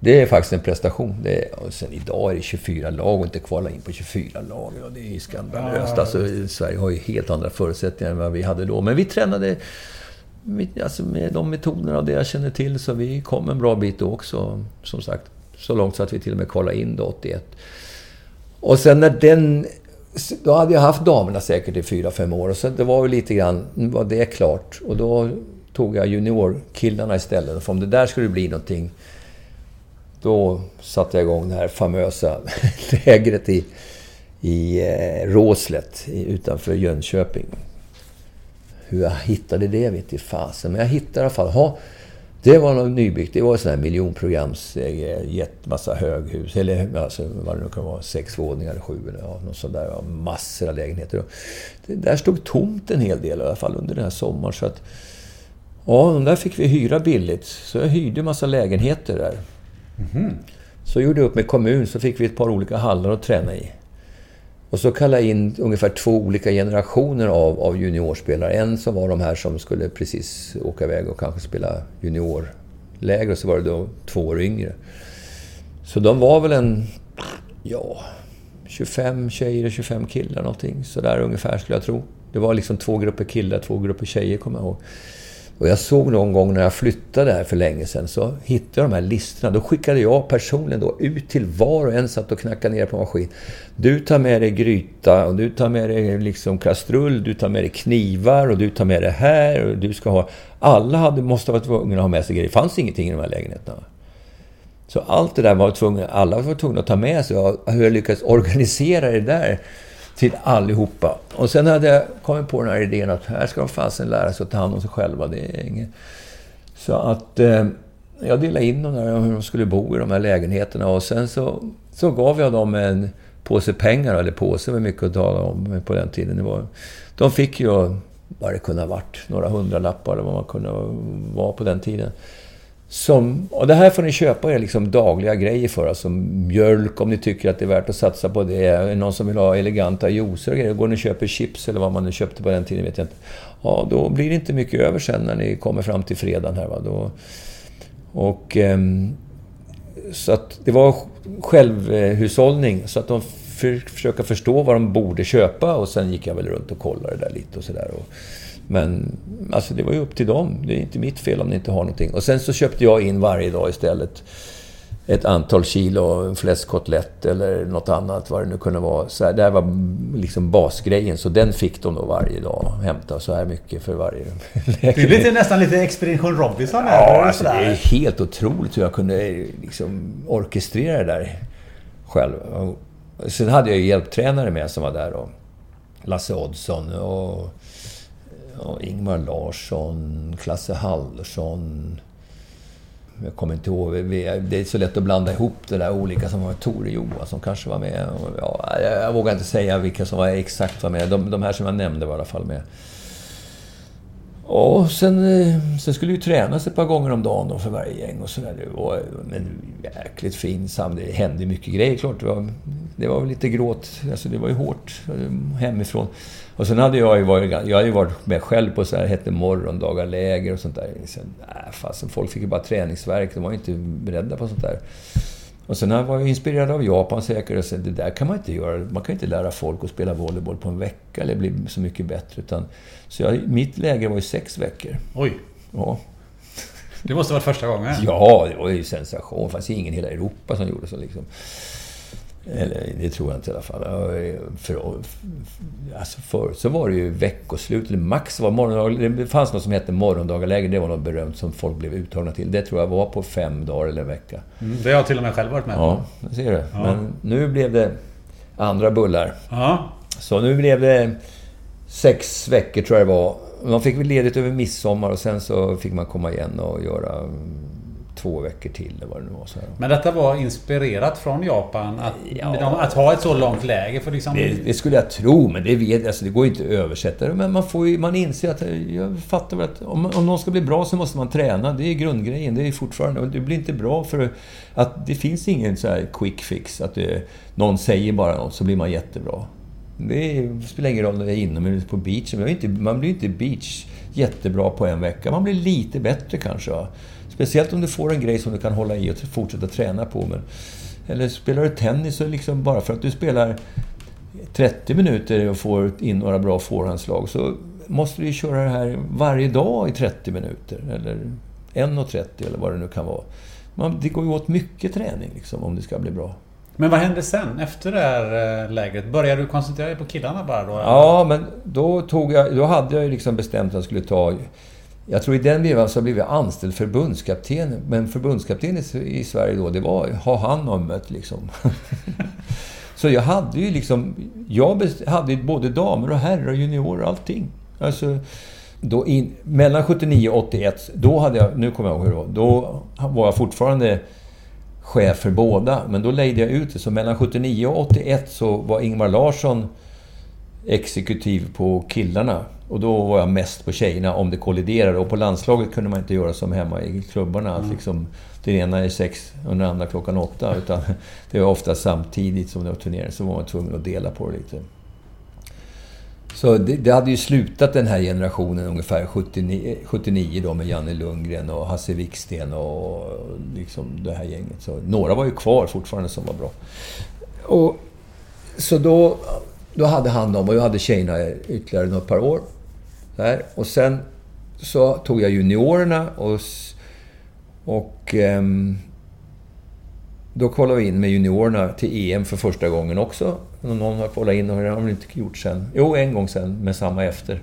Det är faktiskt en prestation. Det är, och sen idag är det 24 lag och inte kvala in på 24 lag. Och det är ju skandalöst. Alltså, Sverige har ju helt andra förutsättningar än vad vi hade då. Men vi tränade alltså med de metoderna och det jag känner till så vi kom en bra bit då också. Som sagt, så långt så att vi till och med kollade in då 81. Och sen när den... Då hade jag haft damerna säkert i fyra fem år och så det var väl lite grann, var det klart. Och då tog jag juniorkillarna istället. För om det där skulle bli någonting, då satte jag igång det här famösa (laughs) lägret i, i eh, Råslet utanför Jönköping. Hur jag hittade det vet i fasen. Men jag hittade i alla fall. Ha, Det var något nybyggt. Det var sådana här miljonprograms... Eh, Jättemassa massa höghus. Eller alltså, vad det nu kan vara. Sex våningar, sju eller ja, något sånt där. Massor av lägenheter. Det där stod tomt en hel del i alla fall under den här sommaren. Så att, ja, de där fick vi hyra billigt. Så jag hyrde en massa lägenheter där. Mm. Så gjorde jag upp med kommun. Så fick vi ett par olika hallar att träna i. Och så kallade jag in ungefär två olika generationer av, av juniorspelare. En som var de här som skulle precis åka iväg och kanske spela juniorläger och så var det då två år yngre. Så de var väl en, ja, 25 tjejer och 25 killar någonting. Sådär ungefär skulle jag tro. Det var liksom två grupper killar, två grupper tjejer kommer jag ihåg. Och jag såg någon gång när jag flyttade här för länge sedan så hittade jag de här listorna. Då skickade jag personligen då ut till var och en satt och knackade ner på maskin. Du tar med dig gryta och du tar med dig liksom kastrull, du tar med dig knivar och du tar med dig här och du ska ha... Alla hade, måste ha varit tvungna att ha med sig grejer. Det fanns ingenting i de här lägenheterna. Så allt det där var tvungna, alla var tvungna att ta med sig. Hur jag lyckades organisera det där till allihopa. Och sen hade jag kommit på den här idén att här ska de fasen lära sig att ta hand om sig själva. Det är inget... Så att eh, jag delade in dem där hur de skulle bo i de här lägenheterna och sen så, så gav jag dem en påse pengar, eller påse var mycket att tala om på den tiden. Det var, de fick ju, vad det kunde ha varit, några hundralappar eller vad man kunde vara på den tiden. Som, och det här får ni köpa er liksom dagliga grejer för. Alltså mjölk om ni tycker att det är värt att satsa på det. Är det någon som vill ha eleganta juicer och grejer. Går ni och köper chips eller vad man nu köpte på den tiden vet jag inte. Ja, då blir det inte mycket över sen när ni kommer fram till fredagen här. Va? Då, och... Ehm, så att det var självhushållning. Så att de för, försöka förstå vad de borde köpa och sen gick jag väl runt och kollade där lite och sådär. Men alltså det var ju upp till dem. Det är inte mitt fel om ni inte har någonting. Och sen så köpte jag in varje dag istället ett antal kilo fläskkotlett eller något annat, vad det nu kunde vara. Så här, det här var liksom basgrejen, så den fick de då varje dag. Hämta så här mycket för varje lägenhet. Det blir nästan lite Expedition Robinson här. Ja, alltså, det är helt otroligt hur jag kunde liksom orkestrera det där själv. Sen hade jag ju hjälptränare med som var där då. Lasse Oddsson och ja, Ingmar Larsson, Klasse Hallersson. Jag kommer inte ihåg. Det är så lätt att blanda ihop det där olika som var Tore Johansson kanske var med. Ja, jag vågar inte säga vilka som var exakt var med. De, de här som jag nämnde var i alla fall med. Och sen, eh, sen skulle ju tränas ett par gånger om dagen då för varje gäng och sådär. Det var en jäkligt fin sam... Det hände mycket grejer klart. Det var, det var lite gråt. Alltså det var ju hårt eh, hemifrån. Och sen hade jag ju varit, jag hade ju varit med själv på så här, hette morgondagar, läger och sånt där. Sen, äh, fasen, folk fick ju bara träningsverk. De var ju inte beredda på sånt där. Och sen var jag inspirerad av Japan säkert och sa det där kan man inte göra. Man kan inte lära folk att spela volleyboll på en vecka eller bli så mycket bättre. Utan, så jag, mitt läger var ju sex veckor. Oj! Ja. Det måste ha varit första gången? Ja, det var ju sensation. Det fanns ingen i hela Europa som gjorde så liksom. Eller det tror jag inte i alla fall. För, alltså förut så var det ju veckoslut, eller max var morgondagar. Det fanns något som hette morgondagarläger. Det var något berömt som folk blev uttagna till. Det tror jag var på fem dagar eller en vecka. Mm, det har jag till och med själv varit med på. Ja, det ser du. Ja. Men nu blev det andra bullar. Ja. Så nu blev det sex veckor tror jag det var. Man fick väl ledigt över midsommar och sen så fick man komma igen och göra två veckor till eller vad det nu var. Så. Men detta var inspirerat från Japan? Att, ja, att ha ett så långt läge? För liksom... det, det, skulle jag tro, men det, vet, alltså, det går inte att översätta det. Men man, får ju, man inser att... Jag fattar väl att om, om någon ska bli bra så måste man träna. Det är grundgrejen. Det är fortfarande... Det blir inte bra för att det finns ingen så quick fix. Att det, någon säger bara något så blir man jättebra. Det spelar ingen roll när det är inomhus på beachen. Man blir inte beach jättebra på en vecka. Man blir lite bättre kanske. Va? Speciellt om du får en grej som du kan hålla i och fortsätta träna på. Men, eller spelar du tennis så liksom bara för att du spelar 30 minuter och får in några bra forehandslag så måste du ju köra det här varje dag i 30 minuter. Eller 1.30 eller vad det nu kan vara. Man, det går ju åt mycket träning liksom, om det ska bli bra. Men vad hände sen efter det här eh, lägret? Började du koncentrera dig på killarna bara då? Ja, men då, tog jag, då hade jag ju liksom bestämt att jag skulle ta jag tror i den vevan så blev jag anställd förbundskapten. Men förbundskapten i Sverige då, det var ha hand om det liksom. (laughs) så jag hade ju liksom... Jag hade både damer och herrar, juniorer och allting. Alltså, då in, mellan 79 och 81, då hade jag, nu kommer jag ihåg hur det var, då var jag fortfarande chef för båda, men då lejde jag ut det. Så mellan 79 och 81 så var Ingmar Larsson exekutiv på killarna. Och då var jag mest på tjejerna om det kolliderade. Och på landslaget kunde man inte göra som hemma i klubbarna. Mm. liksom, den ena är sex och den andra klockan åtta. Utan (laughs) det var ofta samtidigt som det var turnering. Så var man tvungen att dela på det lite. Så det, det, hade ju slutat den här generationen ungefär 79, 79 då med Janne Lundgren och Hasse Wiksten och liksom det här gänget. Så några var ju kvar fortfarande som var bra. Och, så då, då hade han dem och jag hade tjejerna ytterligare något par år. Där. Och sen så tog jag juniorerna och, och um, då kollade vi in med juniorerna till EM för första gången också. Någon har kollat in och det har de inte gjort sen. Jo, en gång sen med samma efter.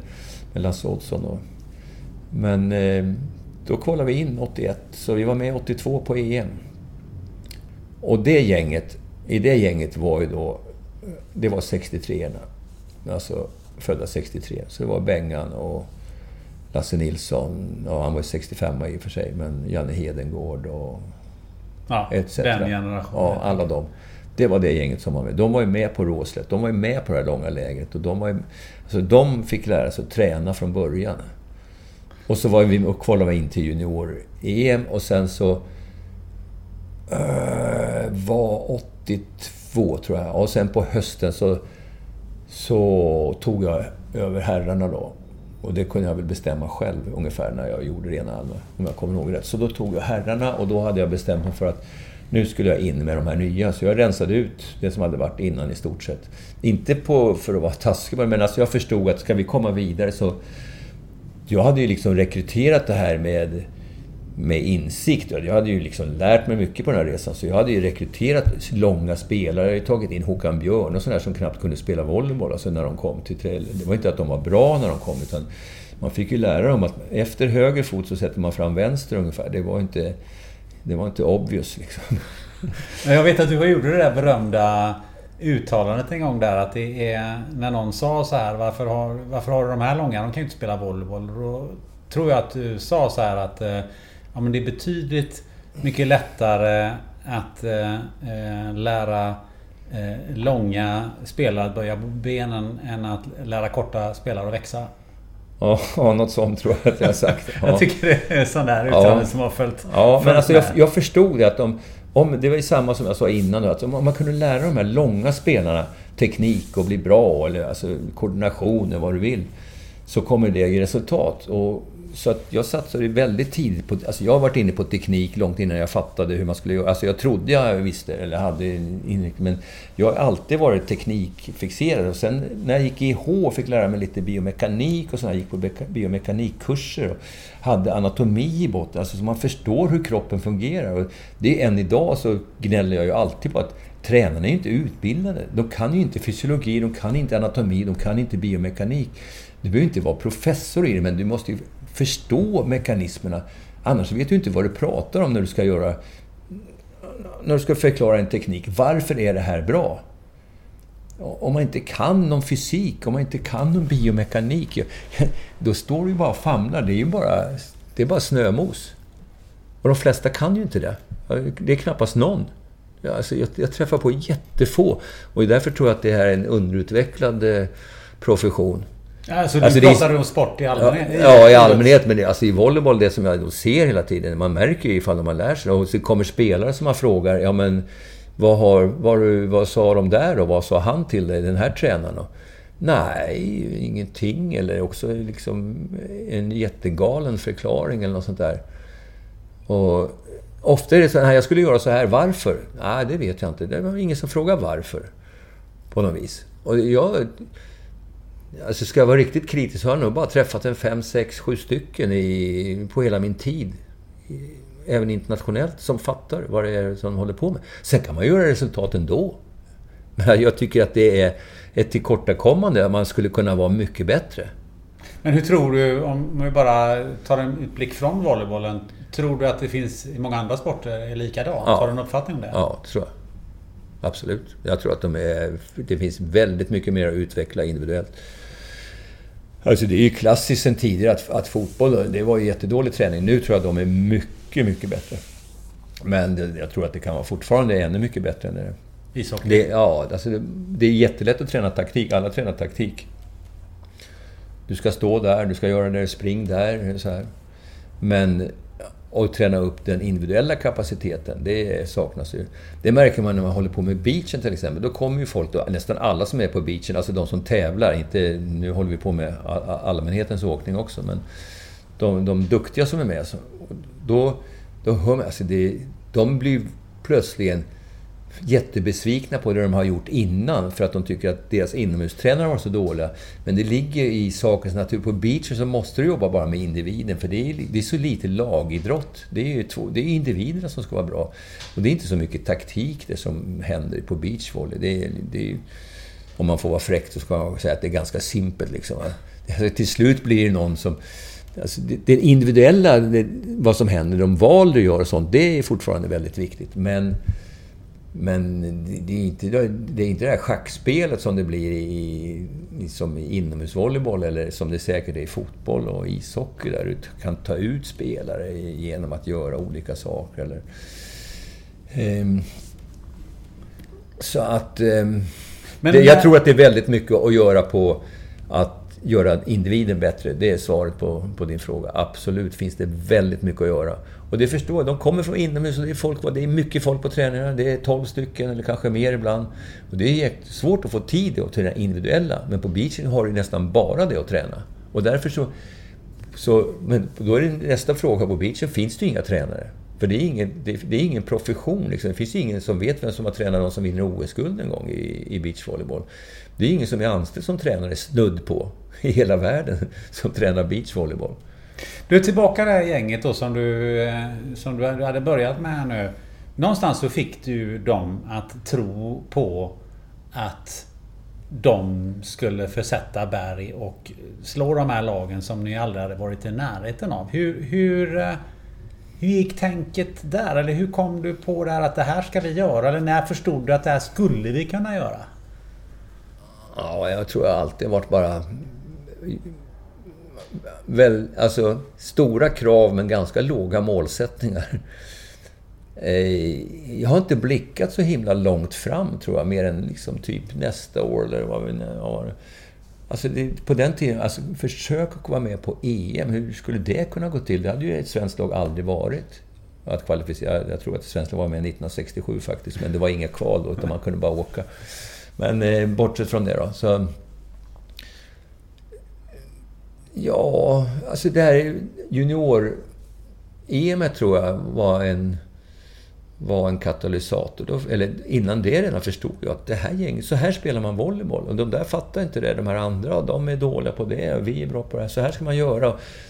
Med Lasse Oddson och... Men eh, då kollade vi in 81, så vi var med 82 på EM. Och det gänget, i det gänget var ju då... Det var 63-erna. Alltså födda 63. Så det var Bengan och Lasse Nilsson. Och han var 65 i och för sig, men Janne Hedengård och Ja, etc. den generationen. Ja, alla de. Det var det gänget som var med. De var ju med på Råslätt. De var ju med på det här långa lägret. Och de, var ju, alltså de fick lära sig att träna från början. Och så var vi och kvalade in till junior-EM och sen så... Uh, var 82, tror jag. Och sen på hösten så, så tog jag över herrarna då. Och det kunde jag väl bestämma själv ungefär när jag gjorde Rena Alma, om jag kommer ihåg rätt. Så då tog jag herrarna och då hade jag bestämt mig för att nu skulle jag in med de här nya. Så jag rensade ut det som hade varit innan i stort sett. Inte på, för att vara taskig men alltså jag förstod att ska vi komma vidare så... Jag hade ju liksom rekryterat det här med med insikt. Jag hade ju liksom lärt mig mycket på den här resan. Så jag hade ju rekryterat långa spelare. Jag hade tagit in Håkan Björn och sådana som knappt kunde spela volleyboll alltså när de kom till Trell. Det var inte att de var bra när de kom, utan man fick ju lära dem att efter höger fot så sätter man fram vänster ungefär. Det var inte, det var inte obvious liksom. (laughs) Jag vet att du gjorde det där berömda uttalandet en gång där att det är när någon sa så här varför har, varför har du de här långa? De kan ju inte spela volleyboll. Då tror jag att du sa så här att eh, ja, men det är betydligt mycket lättare att eh, eh, lära eh, långa spelare att böja benen än att lära korta spelare att växa. Ja, något sånt tror jag att jag har sagt. (laughs) Ja. jag tycker det är sån där uttalande ja. som har följt Ja, men alltså jag, jag förstod det att de... Om, det var ju samma som jag sa innan att om man kunde lära de här långa spelarna teknik och bli bra, eller alltså koordination eller vad du vill, så kommer det ge resultat. Och så att jag satsade väldigt tidigt på... Alltså jag har varit inne på teknik långt innan jag fattade hur man skulle göra. Alltså jag trodde jag visste, eller hade inriktning, men jag har alltid varit teknikfixerad. Och sen när jag gick i och fick lära mig lite biomekanik och sådär. Jag gick på biomekanikkurser och hade anatomi i botten. Alltså så man förstår hur kroppen fungerar. Och det är än idag så gnäller jag ju alltid på att tränarna är ju inte utbildade. De kan ju inte fysiologi, de kan inte anatomi, de kan inte biomekanik. Du behöver inte vara professor i det, men du måste ju förstå mekanismerna. Annars vet du inte vad du pratar om när du ska göra... När du ska förklara en teknik. Varför är det här bra? Om man inte kan någon fysik, om man inte kan någon biomekanik, (laughs) då står du ju bara och famlar. Det är ju bara, det är bara snömos. Och de flesta kan ju inte det. Det är knappast någon. Alltså, jag, jag träffar på jättefå. Och därför tror jag att det här är en underutvecklad profession. Alltså du alltså, pratar det, om sport i allmänhet? Ja, i allmänhet. Men det, alltså, i volleyboll, det som jag ser hela tiden, man märker ju ifall man lär sig. Och så kommer spelare som man frågar, ja men vad, har, vad, vad sa de där och vad sa han till dig, den här tränaren? Och, Nej, ingenting. Eller också liksom en jättegalen förklaring eller något sånt där. Och ofta är det så här, jag skulle göra så här, varför? Nej, det vet jag inte. Det var ingen som frågade varför. På något vis. Och jag Alltså ska jag vara riktigt kritisk så har jag nog bara träffat en fem, sex, sju stycken i, på hela min tid. Även internationellt, som fattar vad det är som de håller på med. Sen kan man göra resultat ändå. Men jag tycker att det är ett tillkortakommande. Man skulle kunna vara mycket bättre. Men hur tror du, om vi bara tar en utblick från volleybollen. Tror du att det finns i många andra sporter är likadant? Ja. Har du en uppfattning om det? Ja, det tror jag. Absolut. Jag tror att de är, det finns väldigt mycket mer att utveckla individuellt. Alltså det är ju klassiskt sen tidigare att, att fotboll, det var ju jättedålig träning. Nu tror jag att de är mycket, mycket bättre. Men det, jag tror att det kan vara fortfarande ännu mycket bättre än det Ishockey? Det, ja, alltså det, det är jättelätt att träna taktik. Alla tränar taktik. Du ska stå där, du ska göra det, spring där, så här. Men och träna upp den individuella kapaciteten, det saknas ju. Det märker man när man håller på med beachen till exempel. Då kommer ju folk, då, nästan alla som är på beachen, alltså de som tävlar, inte, nu håller vi på med allmänhetens åkning också, men de, de duktiga som är med, då, då hör man, alltså det, de blir plötsligen jättebesvikna på det de har gjort innan för att de tycker att deras inomhustränare var så dåliga. Men det ligger i sakens natur. På beachen så måste du jobba bara med individen för det är, det är så lite lagidrott. Det är, två, det är individerna som ska vara bra. Och det är inte så mycket taktik det som händer på beachvolley. Det är, det är, om man får vara fräck så ska man säga att det är ganska simpelt. Liksom. Alltså, till slut blir det någon som Alltså det, det individuella, det, vad som händer, de val du gör och sånt, det är fortfarande väldigt viktigt. Men men det är inte det, är inte det här schackspelet som det blir i, i, som i inomhusvolleyboll eller som det säkert är i fotboll och ishockey där du kan ta ut spelare genom att göra olika saker. Eller, um, så att... Um, Men det, jag tror att det är väldigt mycket att göra på att göra individen bättre. Det är svaret på, på din fråga. Absolut finns det väldigt mycket att göra. Och det förstår jag. De kommer från inomhus och det är, folk, det är mycket folk på träningarna. Det är 12 stycken eller kanske mer ibland. Och det är svårt att få tid att träna individuella. Men på beachen har du nästan bara det att träna. Och därför så... så men då är det nästa fråga. På beachen finns det ju inga tränare. För det är ingen, det, det är ingen profession. Liksom. Det finns ingen som vet vem som har tränat någon som vinner OS-guld en gång i, i beachvolleyboll. Det är ingen som är anställd som tränare snudd på i hela världen som tränar beachvolleyboll. Du är tillbaka det här gänget då som du, eh, som du hade börjat med här nu. Någonstans så fick du dem att tro på att de skulle försätta berg och slå de här lagen som ni aldrig hade varit i närheten av. Hur, hur, eh, hur gick tänket där? Eller hur kom du på det här att det här ska vi göra? Eller när förstod du att det här skulle vi kunna göra? Ja, jag tror jag alltid varit bara väl, alltså, stora krav men ganska låga målsättningar. Eh, jag har inte blickat så himla långt fram, tror jag, mer än liksom typ nästa år eller vad vi har. Alltså det, på den tiden, alltså försök att komma med på EM, hur skulle det kunna gå till? Det hade ju ett svenskt lag aldrig varit. Att kvalificera, jag tror att svenskt lag var med 1967 faktiskt, men det var inga kval då, utan man kunde bara åka. Men eh, bortsett från det då, så Ja, alltså det här junior-EM tror jag var en, var en katalysator. Då, eller innan det redan förstod jag att det här gänget, så här spelar man volleyboll. Och de där fattar inte det. De här andra, de är dåliga på det och vi är bra på det här. Så här ska man göra.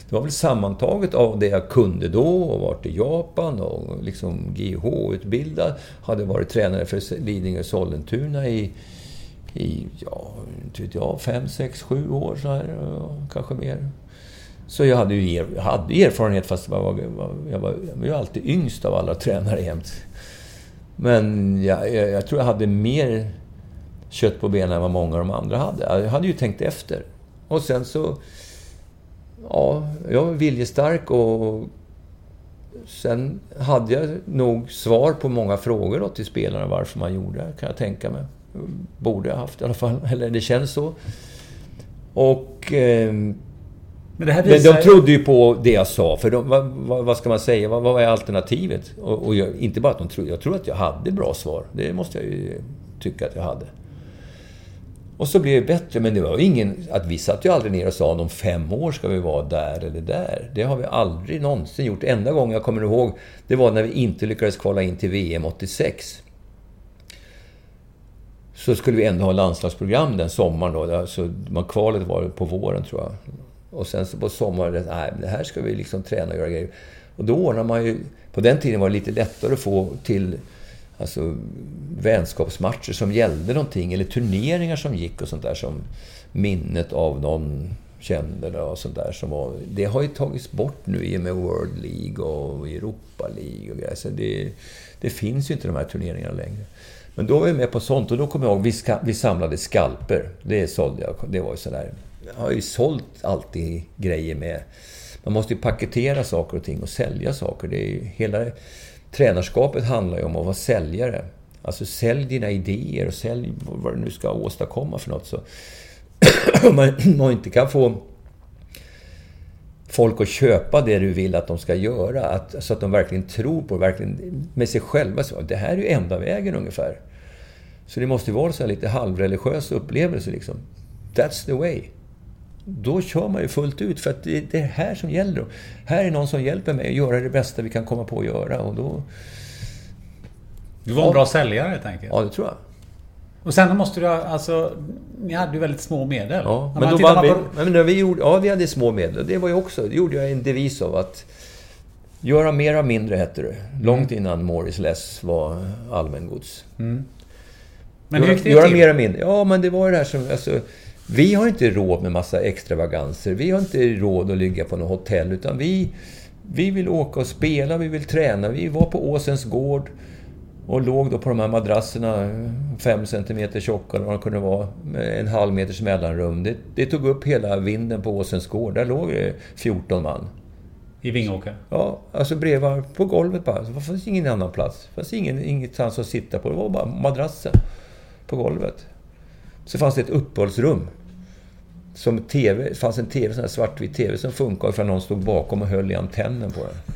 Det var väl sammantaget av det jag kunde då och varit i Japan och liksom GH-utbildad. Hade varit tränare för Lidingö och Sollentuna i i, ja, inte vet jag, fem, sex, sju år så här, kanske mer. Så jag hade ju er, hade erfarenhet fast jag var, jag var, jag var ju alltid yngst av alla tränare jämt. Men jag, jag, jag, tror jag hade mer kött på benen än vad många av de andra hade. Jag hade ju tänkt efter. Och sen så... Ja, jag var viljestark och sen hade jag nog svar på många frågor då till spelarna varför man gjorde det, kan jag tänka mig. Borde ha haft i alla fall. Eller det känns så. Och... Eh, men, men de trodde ju på det jag sa. För de, vad, vad, ska man säga? Vad, vad är alternativet? Och, och jag, inte bara att de trodde. Jag tror att jag hade bra svar. Det måste jag ju tycka att jag hade. Och så blev det bättre. Men det var ingen... Att vi satt ju aldrig ner och sa om fem år ska vi vara där eller där. Det har vi aldrig någonsin gjort. Enda gången jag kommer ihåg, det var när vi inte lyckades kvala in till VM 86 så skulle vi ändå ha landslagsprogram den sommaren. Då. Alltså, man kvalet var på våren, tror jag. Och sen så på sommaren, nej, det här ska vi liksom träna och göra grejer. Och då ordnar man ju... På den tiden var det lite lättare att få till alltså, vänskapsmatcher som gällde någonting, eller turneringar som gick och sånt där som minnet av någon kände och sånt där. Som var, det har ju tagits bort nu i och med World League och Europa League och grejer. Så det, det finns ju inte de här turneringarna längre. Men då var jag med på sånt och då kommer jag ihåg, vi, ska, vi samlade skalper. Det sålde jag. Det var ju sådär har ju sålt alltid grejer med... Man måste ju paketera saker och ting och sälja saker. Det är ju, hela tränarskapet handlar ju om att vara säljare. Alltså sälj dina idéer och sälj vad du nu ska åstadkomma för något. Så (clears throat) om man inte kan få folk att köpa det du vill att de ska göra. Att, så att de verkligen tror på verkligen med sig själva. Så, det här är ju enda vägen ungefär. Så det måste vara så lite halvreligiös upplevelse liksom. That's the way. Då kör man ju fullt ut för att det är det här som gäller. Här är någon som hjälper mig att göra det bästa vi kan komma på att göra och då... Du var en bra säljare helt enkelt? Ja, det tror jag. Och sen måste du ha, alltså... Ni hade ju väldigt små medel. Ja, men då var vi, på... men när vi gjorde, ja, vi hade små medel. Det var ju också, det gjorde jag en devis av att... Göra mera mindre hette det. Långt mm. innan Morris Less var allmängods. Mm. Men hur gick det göra, till? Göra mera mindre. Ja, men det var ju det här som... Alltså, vi har inte råd med massa extravaganser. Vi har inte råd att ligga på något hotell. Utan vi, vi vill åka och spela, vi vill träna. Vi var på Åsens gård. Och låg då på de här madrasserna, fem centimeter tjocka eller vad det kunde vara, med en halv meters mellanrum. Det, det tog upp hela vinden på Åsens gård. Där låg det 14 man. I Vingåker? Ja, alltså bredvid, på golvet bara. Det fanns ingen annan plats. Det fanns ingen, ingenstans att sitta på. Det var bara madrassen på golvet. Så fanns det ett uppehållsrum. Som TV, det fanns en TV, sån här svartvit TV som funkade för någon stod bakom och höll i antennen på den.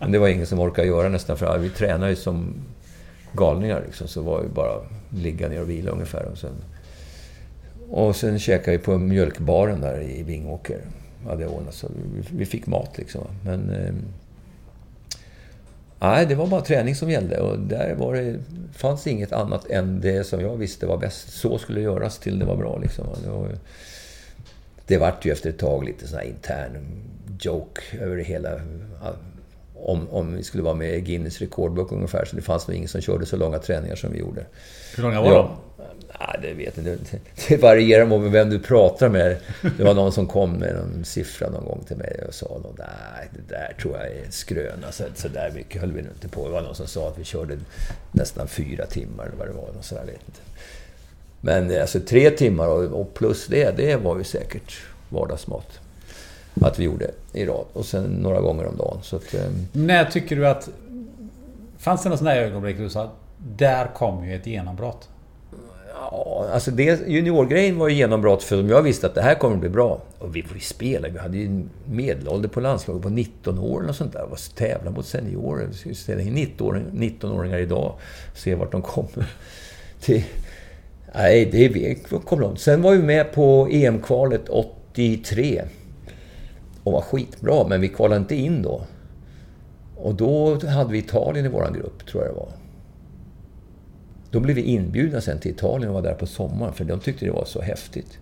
Men det var ingen som orkade göra nästan, för vi tränade ju som galningar. Liksom, så var vi bara ligga ner och vila ungefär. Och sen, och sen käkade vi på mjölkbaren där i Vingåker. Hade ordnat så vi, vi fick mat liksom. Men... Eh, nej, det var bara träning som gällde. Och där var det, fanns inget annat än det som jag visste var bäst. Så skulle det göras till det var bra liksom. Det, var, det vart ju efter ett tag lite sån här intern joke över det hela om, om vi skulle vara med i Guinness rekordbok ungefär. Så det fanns nog ingen som körde så långa träningar som vi gjorde. Hur långa var de? Nej, det vet jag inte. (laughs) Det varierar med vem du pratar med. Det var någon som kom med någon siffra någon gång till mig och sa att nej, det där tror jag är en skröna. Så, så där mycket höll vi inte på. Det var någon som sa att vi körde nästan fyra timmar eller vad det var. Och så där, vet inte. Men alltså tre timmar och plus det, det var ju säkert vardagsmat att vi gjorde i rad. Och sen några gånger om dagen. Så att, um... När tycker du att... Fanns det något sånt där ögonblick du sa där kom ju ett genombrott? Ja, alltså det, juniorgrejen var ju genombrott för jag visste att det här kommer att bli bra. Och vi, vi spelade, vi hade ju medelålder på landslaget på 19 år och sånt där. Och tävla mot seniorer. Vi skulle ställa in 19-åringar idag. Se vart de kommer. Till, nej, det vi kom långt. Sen var vi med på EM-kvalet 83 och var skitbra, men vi kvalade inte in då. Och då hade vi Italien i vår grupp, tror jag det var. Då blev vi inbjudna sen till Italien och var där på sommaren, för de tyckte det var så häftigt.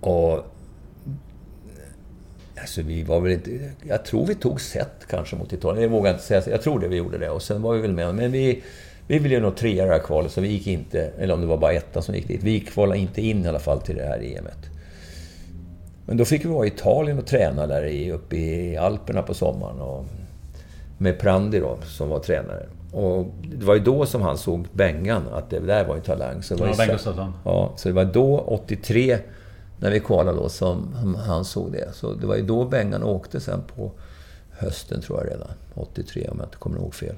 Och... Alltså vi var väl inte... Jag tror vi tog set kanske mot Italien. Jag vågar inte säga. Jag tror det vi gjorde det. Och sen var vi väl med. Men vi, vi ville ju nog trea i det här kvalet, så vi gick inte... Eller om det var bara ettan som gick dit. Vi kvalade inte in i alla fall till det här EMet. Men då fick vi vara i Italien och träna där uppe i Alperna på sommaren. Och med Prandi då, som var tränare. Och det var ju då som han såg Bengan, att det där var en talang. Så det var ja, Bengt. Ja, så det var då, 83, när vi kvalade då, som han såg det. Så det var ju då Bengan åkte sen på hösten, tror jag redan. 83, om jag inte kommer ihåg fel.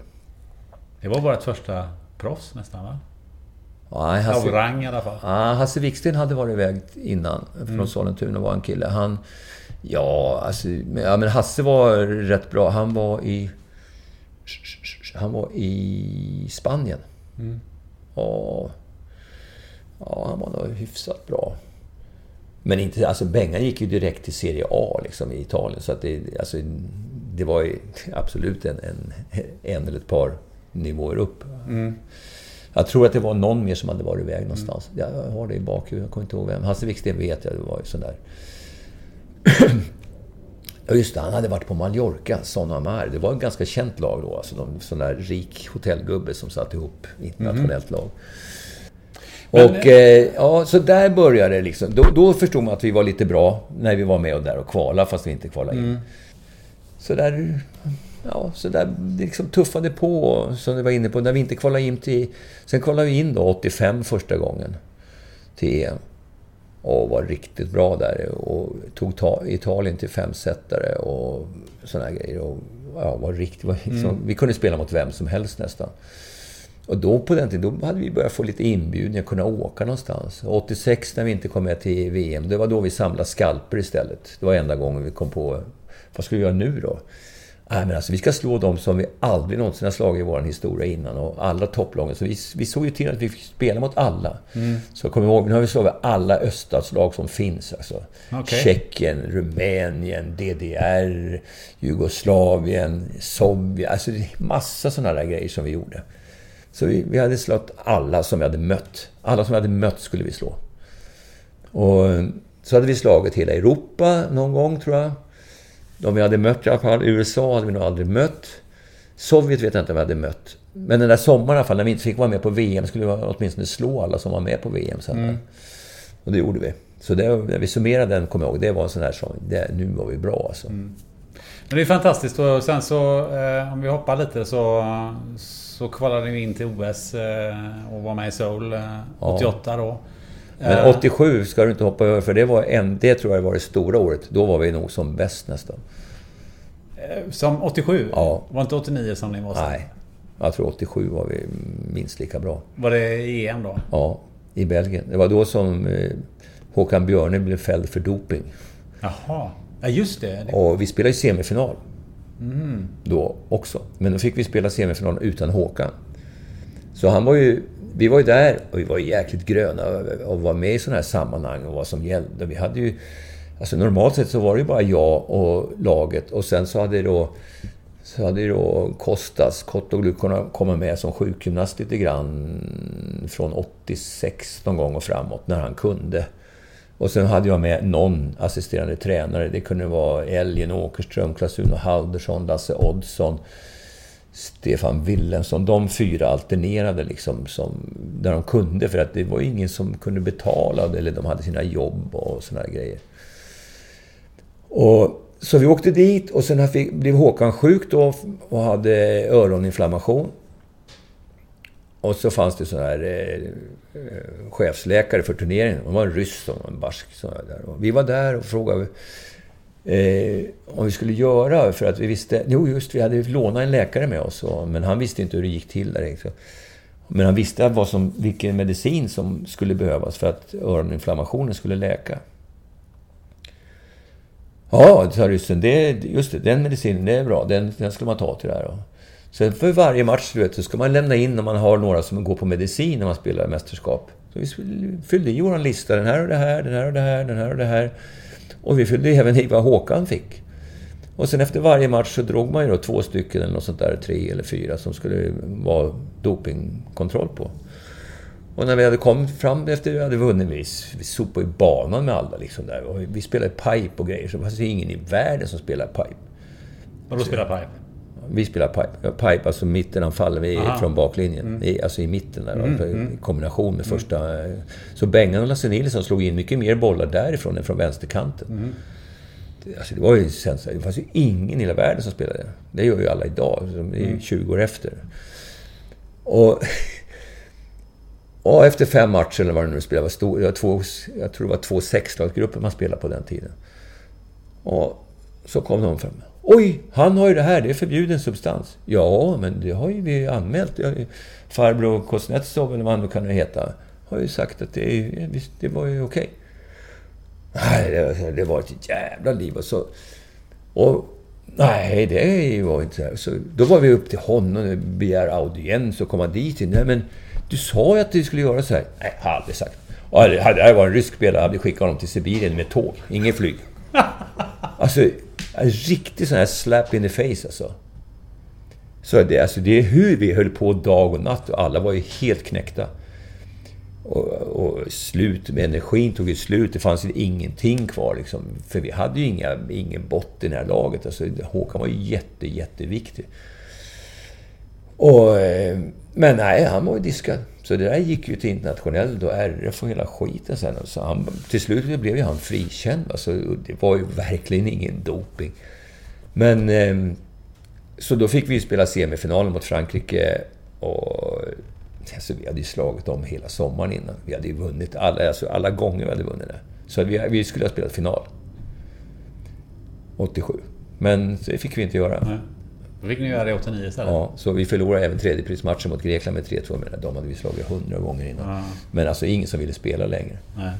Det var vårt första proffs nästan, va? Ja, Hasse, Av rang i alla fall. Ja, Hasse Wiksten hade varit iväg innan från mm. Sollentuna var en kille. Han... Ja, alltså, ja, men Hasse var rätt bra. Han var i... Han var i Spanien. Mm. Och... Ja, han var nog hyfsat bra. Men inte... Alltså Bengan gick ju direkt till Serie A liksom, i Italien. Så att det, alltså, det var ju absolut en, en, en eller ett par nivåer upp. Mm. Jag tror att det var någon mer som hade varit iväg någonstans. Mm. Jag har det i bakhuvudet, jag kommer inte ihåg vem. Hasse Wiksten vet jag, det var ju sån där... (clears throat) ja just det, han hade varit på Mallorca, Son Amar. Det var ett ganska känt lag då. Alltså de, sån där rik hotellgubbe som satte ihop internationellt mm. lag. Och eh, ja, så där började det liksom. Då, då, förstod man att vi var lite bra när vi var med och där och kvala fast vi inte kvalade in. Mm. Så där ja, så där liksom tuffade på, som du var inne på, när vi inte kvalade in till... Sen kvalade vi in då 85 första gången till EM. Och var riktigt bra där. Och tog ta Italien till femsetare och sådana grejer. Och, ja, var riktigt, var liksom, mm. Vi kunde spela mot vem som helst nästan. Och då på den tiden då hade vi börjat få lite inbjudningar, kunna åka någonstans. 86 när vi inte kom med till VM, det var då vi samlade skalper istället. Det var enda gången vi kom på, vad ska vi göra nu då? Nej, men alltså, vi ska slå dem som vi aldrig någonsin har slagit i vår historia innan. Och alla topplagen. Så vi, vi såg ju till att vi fick spela mot alla. Mm. Så kom ihåg, nu har vi slagit alla öststatslag som finns. Alltså. Okay. Tjeckien, Rumänien, DDR, Jugoslavien, Sovjet. Alltså massa sådana där grejer som vi gjorde. Så vi, vi hade slått alla som vi hade mött. Alla som vi hade mött skulle vi slå. Och så hade vi slagit hela Europa någon gång, tror jag. De vi hade mött i alla fall. USA hade vi nog aldrig mött. Sovjet vet jag inte om vi hade mött. Men den där sommaren i alla fall, när vi inte fick vara med på VM, skulle vi åtminstone slå alla som var med på VM sen. Mm. Och det gjorde vi. Så det, när vi summerade den, kommer jag ihåg, det var en sån här som, det, nu var vi bra alltså. Mm. Men det är fantastiskt och sen så, eh, om vi hoppar lite så, så kvalade vi in till OS eh, och var med i Seoul eh, 88 ja. då. Men 87 eh. ska du inte hoppa över, för det, var en, det tror jag var det stora året. Då var vi nog som bäst nästan. Eh, som 87? Ja. Var inte 89 som ni var sen? Nej. Jag tror 87 var vi minst lika bra. Var det EM då? Ja, i Belgien. Det var då som eh, Håkan Björne blev fälld för doping. Jaha. Ja, just det. Och vi spelade i semifinal. Mm. Då också. Men då fick vi spela semifinal utan Håkan. Så han var ju vi var ju där och vi var jäkligt gröna och var med i sådana här sammanhang och vad som gällde. Vi hade ju... Alltså normalt sett så var det ju bara jag och laget och sen så hade då... Så hade då Kostas Kottoglu kunnat komma med som sjukgymnast lite grann från 86 någon gång och framåt när han kunde. Och sen hade jag med någon assisterande tränare. Det kunde vara Elgen Åkerström, Klas-Uno Haldersson, Lasse Oddsson. Stefan Wilhelmsson. De fyra alternerade liksom som, där de kunde för att det var ingen som kunde betala eller de hade sina jobb och såna grejer. Och, så vi åkte dit och sen fick, blev Håkan sjuk då och hade öroninflammation. Och så fanns det sån här eh, eh, chefsläkare för turneringen. Det var en ryss och en barsk. där. Och vi var där och frågade eh, om vi skulle göra. För att vi visste... Jo, just vi hade lånat en läkare med oss. Och, men han visste inte hur det gick till där. Men han visste vad som, vilken medicin som skulle behövas för att öroninflammationen skulle läka. Ja, sa ryssen. Det, just det, den medicinen, det är bra. Den, den ska man ta till det här. Sen för varje match, du vet, så ska man lämna in om man har några som går på medicin när man spelar mästerskap. Så vi fyllde i vår lista. Den här och det här, den här och det här, den här och det här. Och vi fyllde även i vad Håkan fick. Och sen efter varje match så drog man ju då två stycken eller något sånt där, tre eller fyra, som skulle vara dopingkontroll på. Och när vi hade kommit fram efter att vi hade vunnit, vi, vi sopade ju banan med alla liksom där. Och vi spelade pipe och grejer, så det fanns ju ingen i världen som spelade pipe. Vadå spela pipe? Vi spelar pipe. Pipe, alltså mittenanfall vi från baklinjen. Mm. I, alltså i mitten där. Mm, mm. I kombination med första... Mm. Så Bengan och Lasse Nilsson slog in mycket mer bollar därifrån än från vänsterkanten. Mm. Alltså det var ju Det fanns ju ingen i hela världen som spelade. Det gör ju alla idag. Det är ju 20 mm. år efter. Och... (laughs) Och efter fem matcher, eller vad det nu spelade, var stor, jag, två, jag tror det var två sexlagsgrupper man spelade på den tiden. Och så kom de fram. Oj, han har ju det här, det är förbjuden substans. Ja, men det har ju vi anmält. Farbror Kuznetsov, eller vad han nu kan heta, har ju sagt att det, är, det var ju okej. Nej, det, det, var ett jävla liv. Och så, och, nej, det var inte så här. Så då var vi upp till honom och begärde audiens och komma dit. Nej, men du sa ju att du skulle göra så här. Nej, jag har aldrig sagt. Och hade det var en rysk spelare hade skickat honom till Sibirien med tåg. Ingen flyg. (laughs) Alltså, en riktig sån här slap in the face alltså. Så det, alltså, det är hur vi höll på dag och natt och alla var ju helt knäckta. Och, och slut med energin tog ju slut. Det fanns ju ingenting kvar liksom. För vi hade ju inga, ingen botten i det här laget. Alltså, Håkan var ju jätte, jätteviktig. Och, eh, men nej, han var ju diskad. Så det där gick ju till internationellt och RF och hela skiten sen. Så han, till slut blev ju han frikänd. Alltså, det var ju verkligen ingen doping. Men... Eh, så då fick vi spela semifinalen mot Frankrike. Och alltså, vi hade ju slagit om hela sommaren innan. Vi hade ju vunnit alla, alltså, alla gånger vi hade vunnit det. Så vi, vi skulle ha spelat final. 87. Men det fick vi inte göra. Nej. Då fick ni göra det 89 istället? Ja, så vi förlorade även tredjeprismatchen mot Grekland med 3-2. Men de hade vi slagit hundra gånger innan. Ja. Men alltså ingen som ville spela längre. Nej.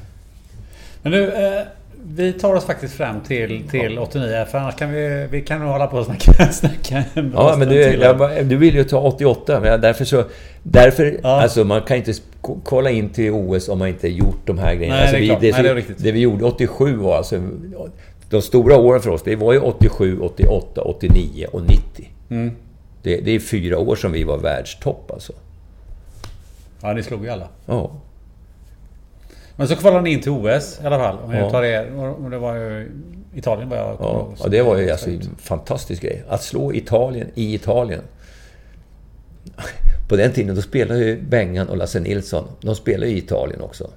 Men nu, eh, vi tar oss faktiskt fram till, till 89 för annars kan vi, vi kan nog hålla på och snacka, (laughs) snacka Ja, men du, jag, du vill ju ta 88. Men därför så... Därför, Ja. alltså man kan inte kolla in till OS om man inte gjort de här grejerna. Nej, alltså, det vi, det, Nej, det är det vi gjorde 87 var alltså... De stora åren för oss, det var ju 87, 88, 89 och 90. Mm. Det, det är fyra år som vi var världstopp alltså. Ja, ni slog ju alla. Ja. Men så kvalade ni in till OS i alla fall. Om jag Ja. tar er, det var ju Italien vad jag Ja, ja, det var ju alltså en fantastisk grej. Att slå Italien i Italien. (laughs) På den tiden då spelade ju Bengan och Lasse Nilsson. De spelade i Italien också.